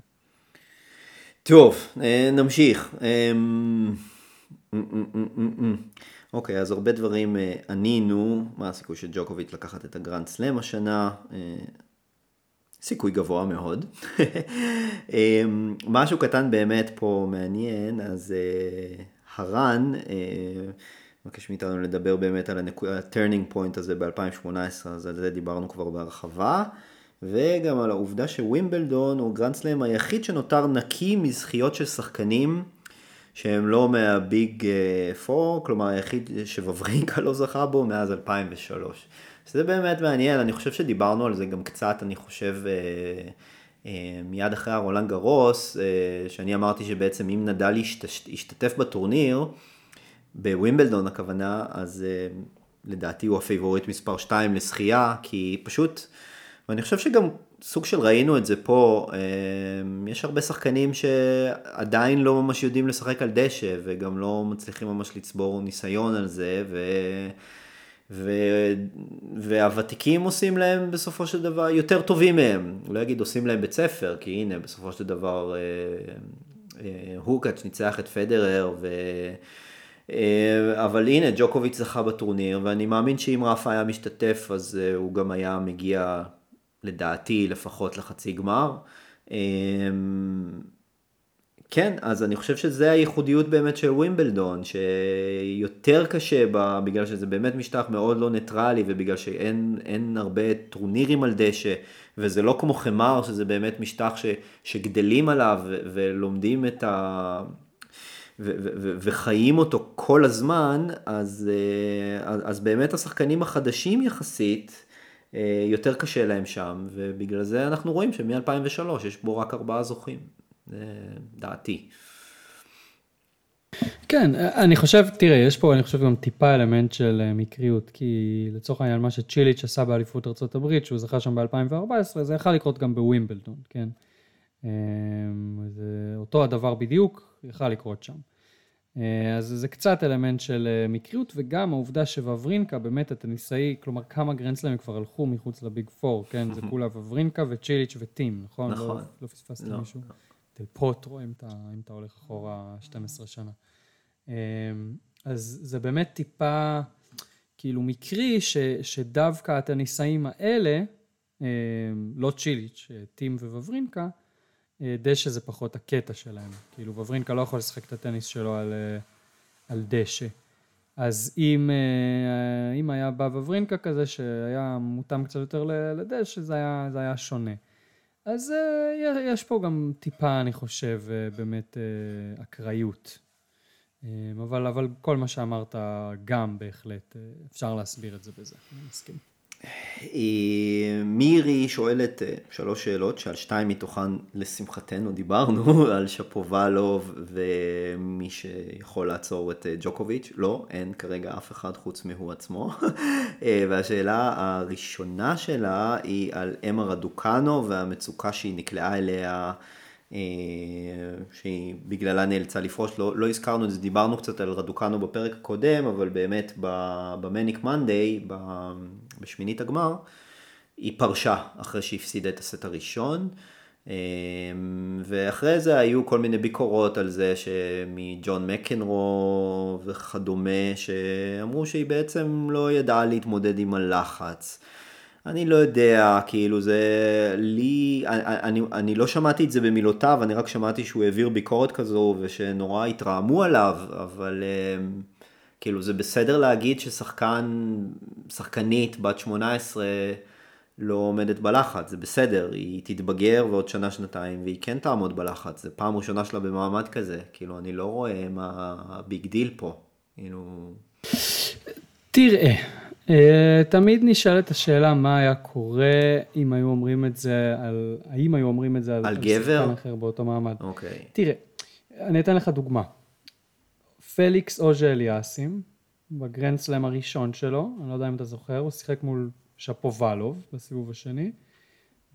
B: טוב, אה, נמשיך. אמ, אוקיי, אז הרבה דברים אה, ענינו, מה הסיכוי של ג'וקוביץ' לקחת את הגרנד סלאם השנה? אה, סיכוי גבוה מאוד. אמ, משהו קטן באמת פה מעניין, אז הרן מבקש מאיתנו לדבר באמת על ה-turning point הזה ב-2018, אז על זה דיברנו כבר בהרחבה. וגם על העובדה שווימבלדון הוא גרנדסלאם היחיד שנותר נקי מזכיות של שחקנים שהם לא מהביג פור, אה, כלומר היחיד שוורינקה לא זכה בו מאז 2003. זה באמת מעניין, אני חושב שדיברנו על זה גם קצת, אני חושב, אה, אה, מיד אחרי הרולנד גרוס, שאני אמרתי שבעצם אם נדל ישתתף בטורניר, בווימבלדון הכוונה, אז לדעתי הוא הפייבוריט מספר 2 לזכייה, כי פשוט... ואני חושב שגם סוג של ראינו את זה פה, אמ, יש הרבה שחקנים שעדיין לא ממש יודעים לשחק על דשא, וגם לא מצליחים ממש לצבור ניסיון על זה, ו... ו... והוותיקים עושים להם בסופו של דבר יותר טובים מהם. לא אגיד עושים להם בית ספר, כי הנה בסופו של דבר אה, אה, הוקאץ' ניצח את פדרר, ו... אה, אבל הנה ג'וקוביץ' זכה בטורניר, ואני מאמין שאם רפה היה משתתף אז הוא גם היה מגיע לדעתי לפחות לחצי גמר. אמ, כן, אז אני חושב שזה הייחודיות באמת של ווימבלדון, שיותר קשה בה, בגלל שזה באמת משטח מאוד לא ניטרלי, ובגלל שאין הרבה טורנירים על דשא, וזה לא כמו חמר, שזה באמת משטח ש, שגדלים עליו ולומדים את ה... ו- ו- וחיים אותו כל הזמן, אז, אה, אז, אז באמת השחקנים החדשים יחסית, אה, יותר קשה להם שם, ובגלל זה אנחנו רואים שמ-2003 יש בו רק ארבעה זוכים. דעתי.
A: כן, אני חושב, תראה, יש פה, אני חושב, גם טיפה אלמנט של אה, מקריות, כי לצורך העניין, מה שצ'יליץ' עשה באליפות ארה"ב, שהוא זכה שם ב-2014, זה יכול לקרות גם בווימבלדון, כן? אמ, זה אותו הדבר בדיוק, יכול לקרות שם. אה, אז זה קצת אלמנט של אה, מקריות, וגם העובדה שוורינקה, באמת הטניסאי, כלומר כמה גרנדסלמים כבר הלכו מחוץ לביג פור, כן? זה כולה וורינקה וצ'יליץ' וטים, נכון?
B: נכון.
A: לא, לא פספסתי לא, מישהו? תל פוטרו, אם אתה, הולך אחורה 12 שנה. אמ, אז זה באמת טיפה, כאילו מקרי, ש, שדווקא הטניסאים האלה, אמ, לא צ'יליץ', טים וווורינקה, אה, דשא זה פחות הקטע שלהם. כאילו וברינקה לא יכול לשחק את הטניס שלו על, אה, על דשא. אז אם, אה, אם היה בא וברינקה כזה שהיה מותאם קצת יותר לדשא, זה היה, זה היה שונה. אז יש פה גם טיפה, אני חושב, באמת אקראיות. אבל, אבל כל מה שאמרת גם בהחלט, אפשר להסביר את זה בזה, אני מסכים.
B: מירי שואלת אה, שלוש שאלות, שעל שתיים מתוכן לשמחתנו דיברנו, על שפובלוב ומי שיכול לעצור את אה, ג'וקוביץ', לא, אין כרגע אף אחד חוץ מהוא עצמו. אה, והשאלה הראשונה שלה היא על אמה רדוקנו והמצוקה שהיא נקלעה אליה. שהיא בגללה נאלצה לפרוש, לא, לא הזכרנו את זה, דיברנו קצת על רדוקנו בפרק הקודם, אבל באמת במניק מנדיי, בשמינית הגמר, היא פרשה אחרי שהפסידה את הסט הראשון. אמ, ואחרי זה היו כל מיני ביקורות על זה שמג'ון מקנרו וכדומה, שאמרו שהיא בעצם לא ידעה להתמודד עם הלחץ. אני לא יודע, כאילו זה לי, אני, אני, אני לא שמעתי את זה במילותיו, אני רק שמעתי שהוא העביר ביקורת כזו ושנורא התרעמו עליו, אבל... כאילו זה בסדר להגיד ששחקן, שחקנית בת 18 לא עומדת בלחץ, זה בסדר, היא תתבגר ועוד שנה שנתיים והיא כן תעמוד בלחץ, זה פעם ראשונה שלה במעמד כזה, כאילו אני לא רואה מה ה big deal פה, כאילו...
A: תראה, אה, תמיד נשאלת השאלה מה היה קורה אם היו אומרים את זה על, האם היו אומרים את זה
B: על, על גבר? שחקן
A: אחר באותו מעמד.
B: אוקיי.
A: תראה, אני אתן לך דוגמה. פליקס אוז'ה אליאסים, בגרנדסלאם הראשון שלו, אני לא יודע אם אתה זוכר, הוא שיחק מול שפובלוב בסיבוב השני,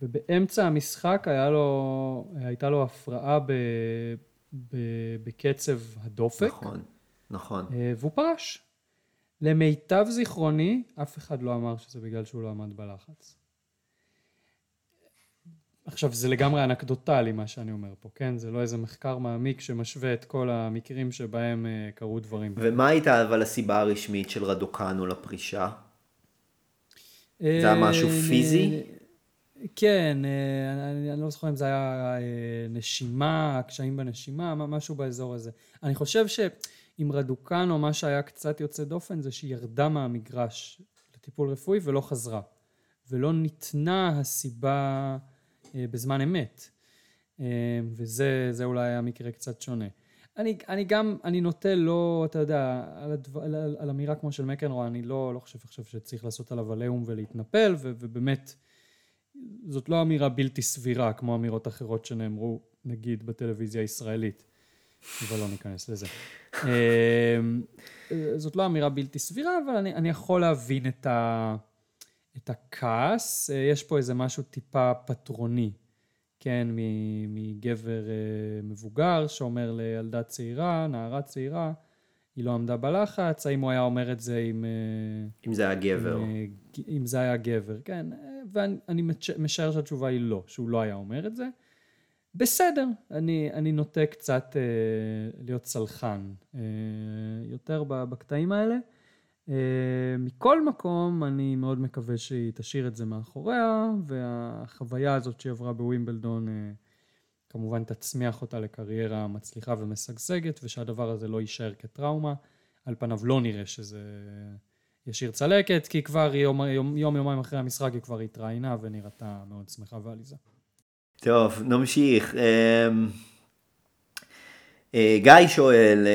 A: ובאמצע המשחק היה לו, הייתה לו הפרעה ב, ב, בקצב הדופק.
B: נכון, נכון.
A: אה, והוא פרש. למיטב זיכרוני, אף אחד לא אמר שזה בגלל שהוא לא עמד בלחץ. עכשיו, זה לגמרי אנקדוטלי מה שאני אומר פה, כן? זה לא איזה מחקר מעמיק שמשווה את כל המקרים שבהם uh, קרו דברים.
B: ומה הייתה אבל הסיבה הרשמית של רדוקנו לפרישה? זה היה משהו אה, פיזי?
A: כן, אה, אני, אני לא זוכר אם זה היה נשימה, קשיים בנשימה, משהו באזור הזה. אני חושב שעם רדוקנו מה שהיה קצת יוצא דופן זה שהיא ירדה מהמגרש לטיפול רפואי ולא חזרה. ולא ניתנה הסיבה... אה, בזמן אמת. אה, וזה אולי היה מקרה קצת שונה. אני, אני גם, אני נוטה לא, אתה יודע, על, הדבר, על, על, על אמירה כמו של מקנרו, אני לא, לא חושב עכשיו שצריך לעשות עליו עליהום ולהתנפל, ו, ובאמת, זאת לא אמירה בלתי סבירה, כמו אמירות אחרות שנאמרו, נגיד, בטלוויזיה הישראלית. אבל לא ניכנס לזה. אה, זאת לא אמירה בלתי סבירה, אבל אני, אני יכול להבין את ה... את הכעס, אה, יש פה איזה משהו טיפה פטרוני, כן, מגבר אה, מבוגר שאומר לילדה צעירה, נערה צעירה, היא לא עמדה בלחץ, האם הוא היה אומר את זה עם... אה,
B: אם זה היה גבר.
A: אם, אם זה היה גבר, כן, ואני משער שהתשובה היא לא, שהוא לא היה אומר את זה. בסדר, אני, אני נוטה קצת אה, להיות סלחן אה, יותר בקטעים האלה. אה, מכל מקום, אני מאוד מקווה שהיא תשאיר את זה מאחוריה, והחוויה הזאת שהיא עברה בווימבלדון, אה, כמובן תצמיח אותה לקריירה מצליחה ומשגשגת, ושהדבר הזה לא יישאר כטראומה. על פניו לא נראה שזה ישאיר צלקת, כי כבר יום, יום, יום יומיים אחרי המשחק היא כבר התראיינה ונראתה מאוד שמחה ועליזה.
B: טוב, נמשיך. אמ, אה, גיא שואל,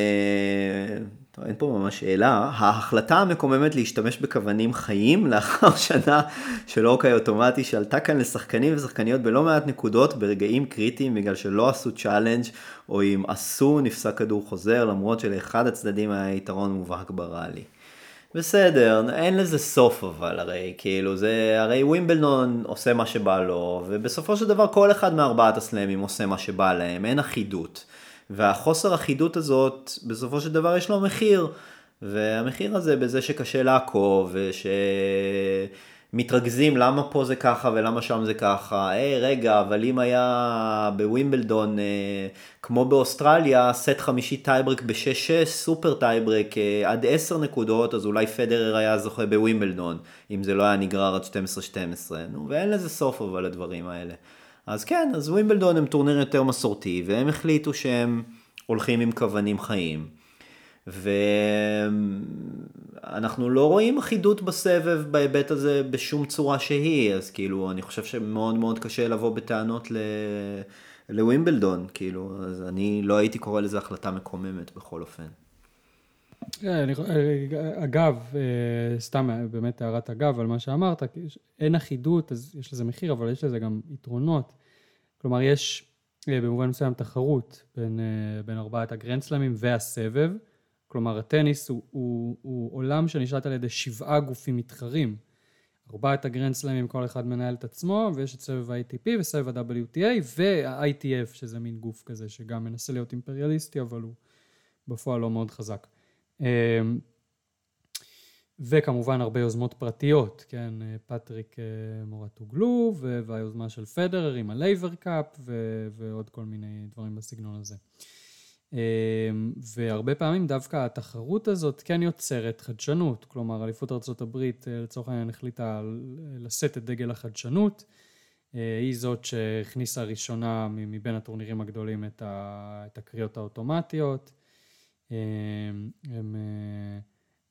B: טוב, אין פה ממש שאלה, ההחלטה המקוממת להשתמש בקוונים חיים לאחר שנה של Hawk-Eye אוטומטי שעלתה כאן לשחקנים ושחקניות בלא מעט נקודות ברגעים קריטיים בגלל שלא עשו challenge או אם עשו נפסק כדור חוזר למרות שלאחד הצדדים היה יתרון מובהק ב rally. בסדר, אין לזה סוף אבל הרי, כאילו זה, הרי ווימבלדון עושה מה שבא לו, ובסופו של דבר כל אחד מארבעת הסלאמים עושה מה שבא להם, אין אחידות. והחוסר אחידות הזאת, בסופו של דבר יש לו מחיר. והמחיר הזה בזה שקשה לעקוב, ושמתרכזים למה פה זה ככה ולמה שם זה ככה. היי, רגע, אבל אם היה בווימבלדון, אה, כמו באוסטרליה, סט חמישי טייברק ב-6-6, סופר טייברק אה, עד 10 נקודות, אז אולי פדרר היה זוכה בווימבלדון, אם זה לא היה נגרר עד 12-12. נו, ואין לזה סוף אבל לדברים האלה. אז כן, אז ווימבלדון הם טורניר יותר מסורתי, והם החליטו שהם הולכים עם כוונים חיים. ואנחנו לא רואים אחידות בסבב בהיבט הזה בשום צורה שהיא, אז כאילו, אני חושב שמאוד מאוד קשה לבוא בטענות ל... לווימבלדון, כאילו, אז אני לא הייתי קורא לזה החלטה מקוממת בכל אופן.
A: כן, אגב, אה, סתם באמת הערת אגב על מה שאמרת, אין אחידות, אז יש לזה מחיר, אבל יש לזה גם יתרונות. כלומר, יש אה, במובן מסוים תחרות בין, אה, בין ארבעת הגרנדסלמים והסבב. כלומר, הטניס הוא, הוא, הוא עולם שנשלט על ידי שבעה גופים מתחרים. ארבעת הגרנדסלמים, כל אחד מנהל את עצמו, ויש את סבב ה-ATP וסבב ה-WTA וה-ITF, שזה מין גוף כזה שגם מנסה להיות אימפריאליסטי, אבל הוא בפועל לא מאוד חזק. אמ, וכמובן הרבה יוזמות פרטיות, כן, פטריק אה, מורטוגלו והיוזמה של פדרר עם הלייבר קאפ ועוד כל מיני דברים בסגנון הזה. אמ, והרבה פעמים דווקא התחרות הזאת כן יוצרת חדשנות, כלומר אליפות ארה"ב אה, לצורך העניין החליטה לשאת את דגל החדשנות, אה, היא זאת שהכניסה ראשונה מבין הטורנירים הגדולים את הקריאות האוטומטיות. הם,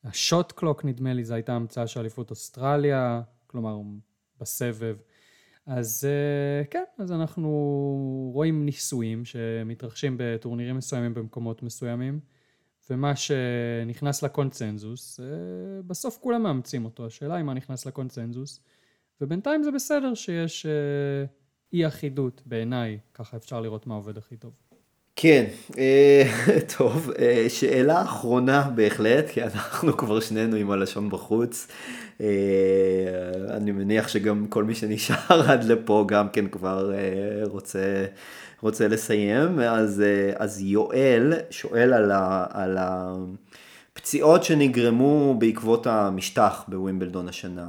A: השוט קלוק נדמה לי, זו הייתה המצאה של אליפות אוסטרליה, כלומר בסבב. אז כן, אז אנחנו רואים ניסויים שמתרחשים בטורנירים מסוימים במקומות מסוימים, ומה שנכנס לקונצנזוס, בסוף כולם מאמצים אותו, השאלה היא מה נכנס לקונצנזוס, ובינתיים זה בסדר שיש אי אחידות בעיניי, ככה אפשר לראות מה עובד הכי טוב.
B: כן, אה, טוב, אה, שאלה אחרונה בהחלט, כי אנחנו כבר שנינו עם הלשון בחוץ. אה, אני מניח שגם כל מי שנשאר עד לפה גם כן כבר רוצה, רוצה לסיים. אז, אז יואל שואל על, ה, על הפציעות שנגרמו בעקבות המשטח בווימבלדון השנה.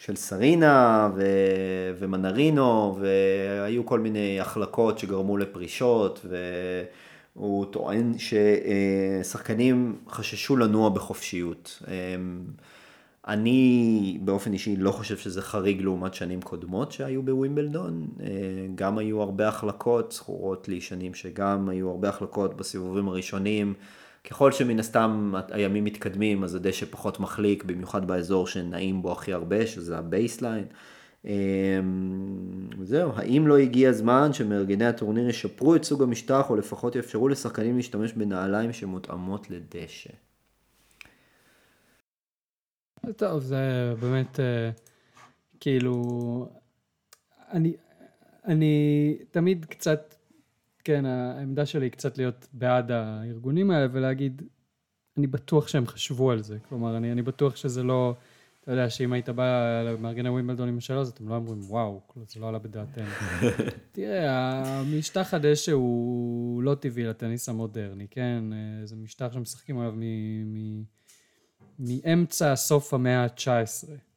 B: של סרינה ו... ומנרינו, והיו כל מיני החלקות שגרמו לפרישות, והוא טוען ששחקנים חששו לנוע בחופשיות. אני באופן אישי לא חושב שזה חריג לעומת שנים קודמות שהיו בווימבלדון. גם היו הרבה החלקות, זכורות לי שנים שגם היו הרבה החלקות בסיבובים הראשונים. ככל שמן הסתם הימים מתקדמים, אז הדשא פחות מחליק, במיוחד באזור שנעים בו הכי הרבה, שזה ה baseline. אמ, זהו, האם לא הגיע הזמן שמארגני הטורניר ישפרו את סוג המשטח, או לפחות יאפשרו לשחקנים להשתמש בנעליים שמותאמות לדשא?
A: טוב, זה באמת, אה, כאילו, אני, אני תמיד קצת כן, העמדה שלי היא קצת להיות בעד הארגונים האלה ולהגיד, אני בטוח שהם חשבו על זה. כלומר, אני, אני בטוח שזה לא, אתה יודע, שאם היית בא למארגני ווימבלדון עם השאלה הזאת, אתם לא אומרים, וואו, זה לא עלה בדעתנו. תראה, המשטח הדשא הוא לא טבעי לטניס המודרני, כן? זה משטח שמשחקים עליו מאמצע סוף המאה ה-19.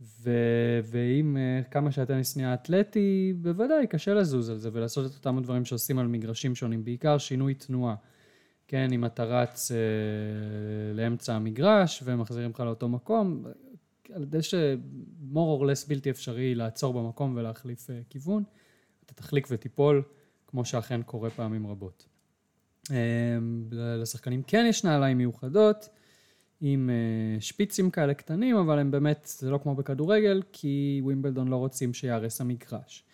A: ו- ואם uh, כמה שהטניס נהיה אתלטי, בוודאי קשה לזוז על זה ולעשות את אותם הדברים שעושים על מגרשים שונים, בעיקר שינוי תנועה. כן, אם אתה רץ uh, לאמצע המגרש ומחזירים לך לאותו מקום, על ידי ש- more or less בלתי אפשרי לעצור במקום ולהחליף uh, כיוון. אתה תחליק ותיפול, כמו שאכן קורה פעמים רבות. אה, לשחקנים כן יש נעליים מיוחדות, עם אה, שפיצים כאלה קטנים, אבל הם באמת, זה לא כמו בכדורגל, כי ווימבלדון לא רוצים שיהרס המגרש.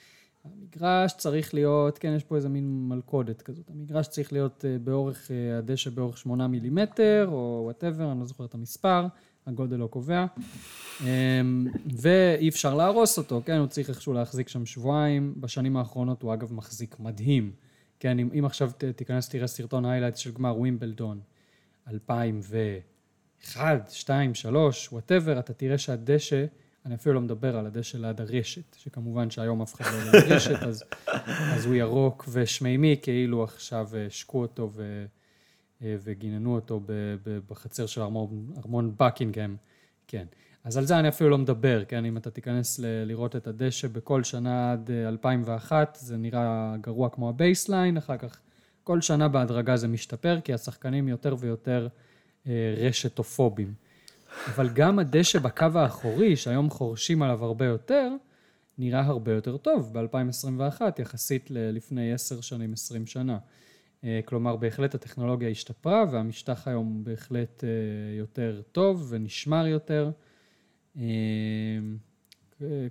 A: המגרש צריך להיות, כן, יש פה איזה מין מלכודת כזאת. המגרש צריך להיות באורך, הדשא באורך 8 מילימטר, או whatever, אני לא זוכר את המספר. הגודל לא קובע. אמ, ואי אפשר להרוס אותו, כן? הוא צריך איכשהו להחזיק שם שבועיים. בשנים האחרונות הוא אגב מחזיק מדהים. כן, אם, אם עכשיו תיכנס תראה סרטון highlights של גמר ווימבלדון 2001, 2, 3, whatever, אתה תראה שהדשא, אני אפילו לא מדבר על הדשא ליד הרשת, שכמובן שהיום אף אחד לא יודע רשת, אז, אז הוא ירוק ושמימי, כאילו עכשיו השקו אותו ו... אה, וגיננו אותו בחצר של ארמון, ארמון בקינגהם, כן. אז על זה אני אפילו לא מדבר, כן, אם אתה תיכנס ל- לראות את הדשא בכל שנה עד 2001, אה, זה נראה גרוע כמו ה baseline, אחר כך כל שנה בהדרגה זה משתפר, כי השחקנים יותר ויותר אה, רשתופובים. אבל גם הדשא בקו האחורי, שהיום חורשים עליו הרבה יותר, נראה הרבה יותר טוב ב-2021, יחסית ללפני 10 שנים, 20 שנה. אה, כלומר, בהחלט הטכנולוגיה השתפרה והמשטח היום בהחלט אה, יותר טוב ונשמר יותר.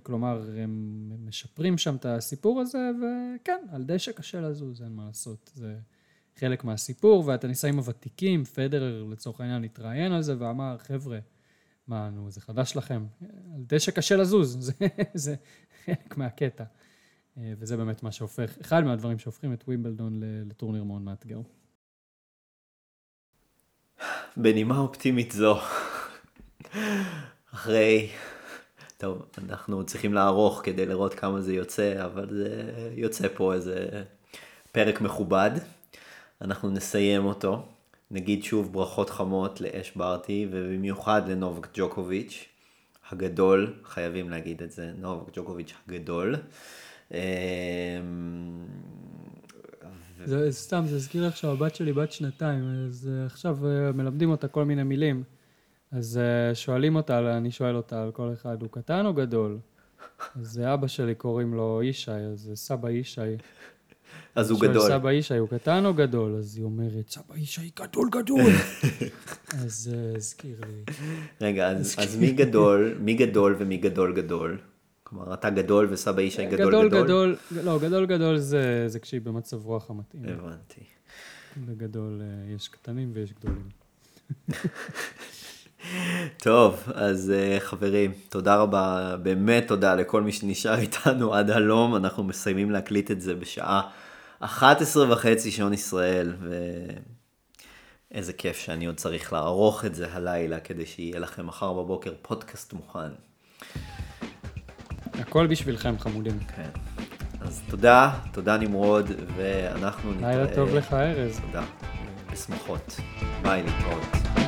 A: כלומר, הם משפרים שם את הסיפור הזה, וכן, על דשא קשה לזוז, אין מה לעשות. זה חלק מהסיפור, והטניסאים הוותיקים, פדרר לצורך העניין התראיין על זה ואמר, חבר'ה, מה, נו, זה חדש לכם? על דשא קשה לזוז, זה, זה חלק מהקטע. אה, וזה באמת מה שהופך, אחד מהדברים שהופכים את ווימבלדון לטורניר מאוד מאתגר.
B: בנימה אופטימית זו, אחרי, טוב, אנחנו צריכים לערוך כדי לראות כמה זה יוצא, אבל זה יוצא פה איזה פרק מכובד. אנחנו נסיים אותו. נגיד שוב ברכות חמות לאש ברטי, ובמיוחד לנובק ג'וקוביץ' הגדול, חייבים להגיד את זה, נובק ג'וקוביץ' הגדול.
A: זה סתם, זה הזכיר לך שהבת שלי בת שנתיים, אז אה, עכשיו אה, מלמדים אותה כל מיני מילים. אז אה, שואלים אותה, אני שואל אותה על כל אחד, הוא קטן או גדול? אז אבא שלי קוראים לו ישי, אז סבא ישי.
B: אז הוא גדול.
A: סבא ישי, הוא קטן או גדול? אז היא אומרת, סבא ישי גדול גדול. אז הזכיר לי.
B: רגע, אז מי גדול, מי גדול ומי גדול גדול? כלומר, אתה גדול וסבא ישי גדול גדול?
A: גדול גדול, לא, גדול גדול זה, זה כשהיא במצב רוח המתאים.
B: הבנתי.
A: בגדול אה, יש קטנים ויש גדולים.
B: טוב, אז אה, חברים, תודה רבה, באמת תודה לכל מי שנשאר איתנו עד הלום, אנחנו מסיימים להקליט את זה בשעה 11 וחצי שעון ישראל, ואיזה כיף שאני עוד צריך לערוך את זה הלילה, כדי שיהיה לכם מחר בבוקר פודקאסט מוכן.
A: הכל בשבילכם חמודים.
B: כן. אז תודה, תודה נמרוד, ואנחנו
A: נתראה. לילה טוב לך ארז.
B: תודה. בשמחות. ביי, להתראות.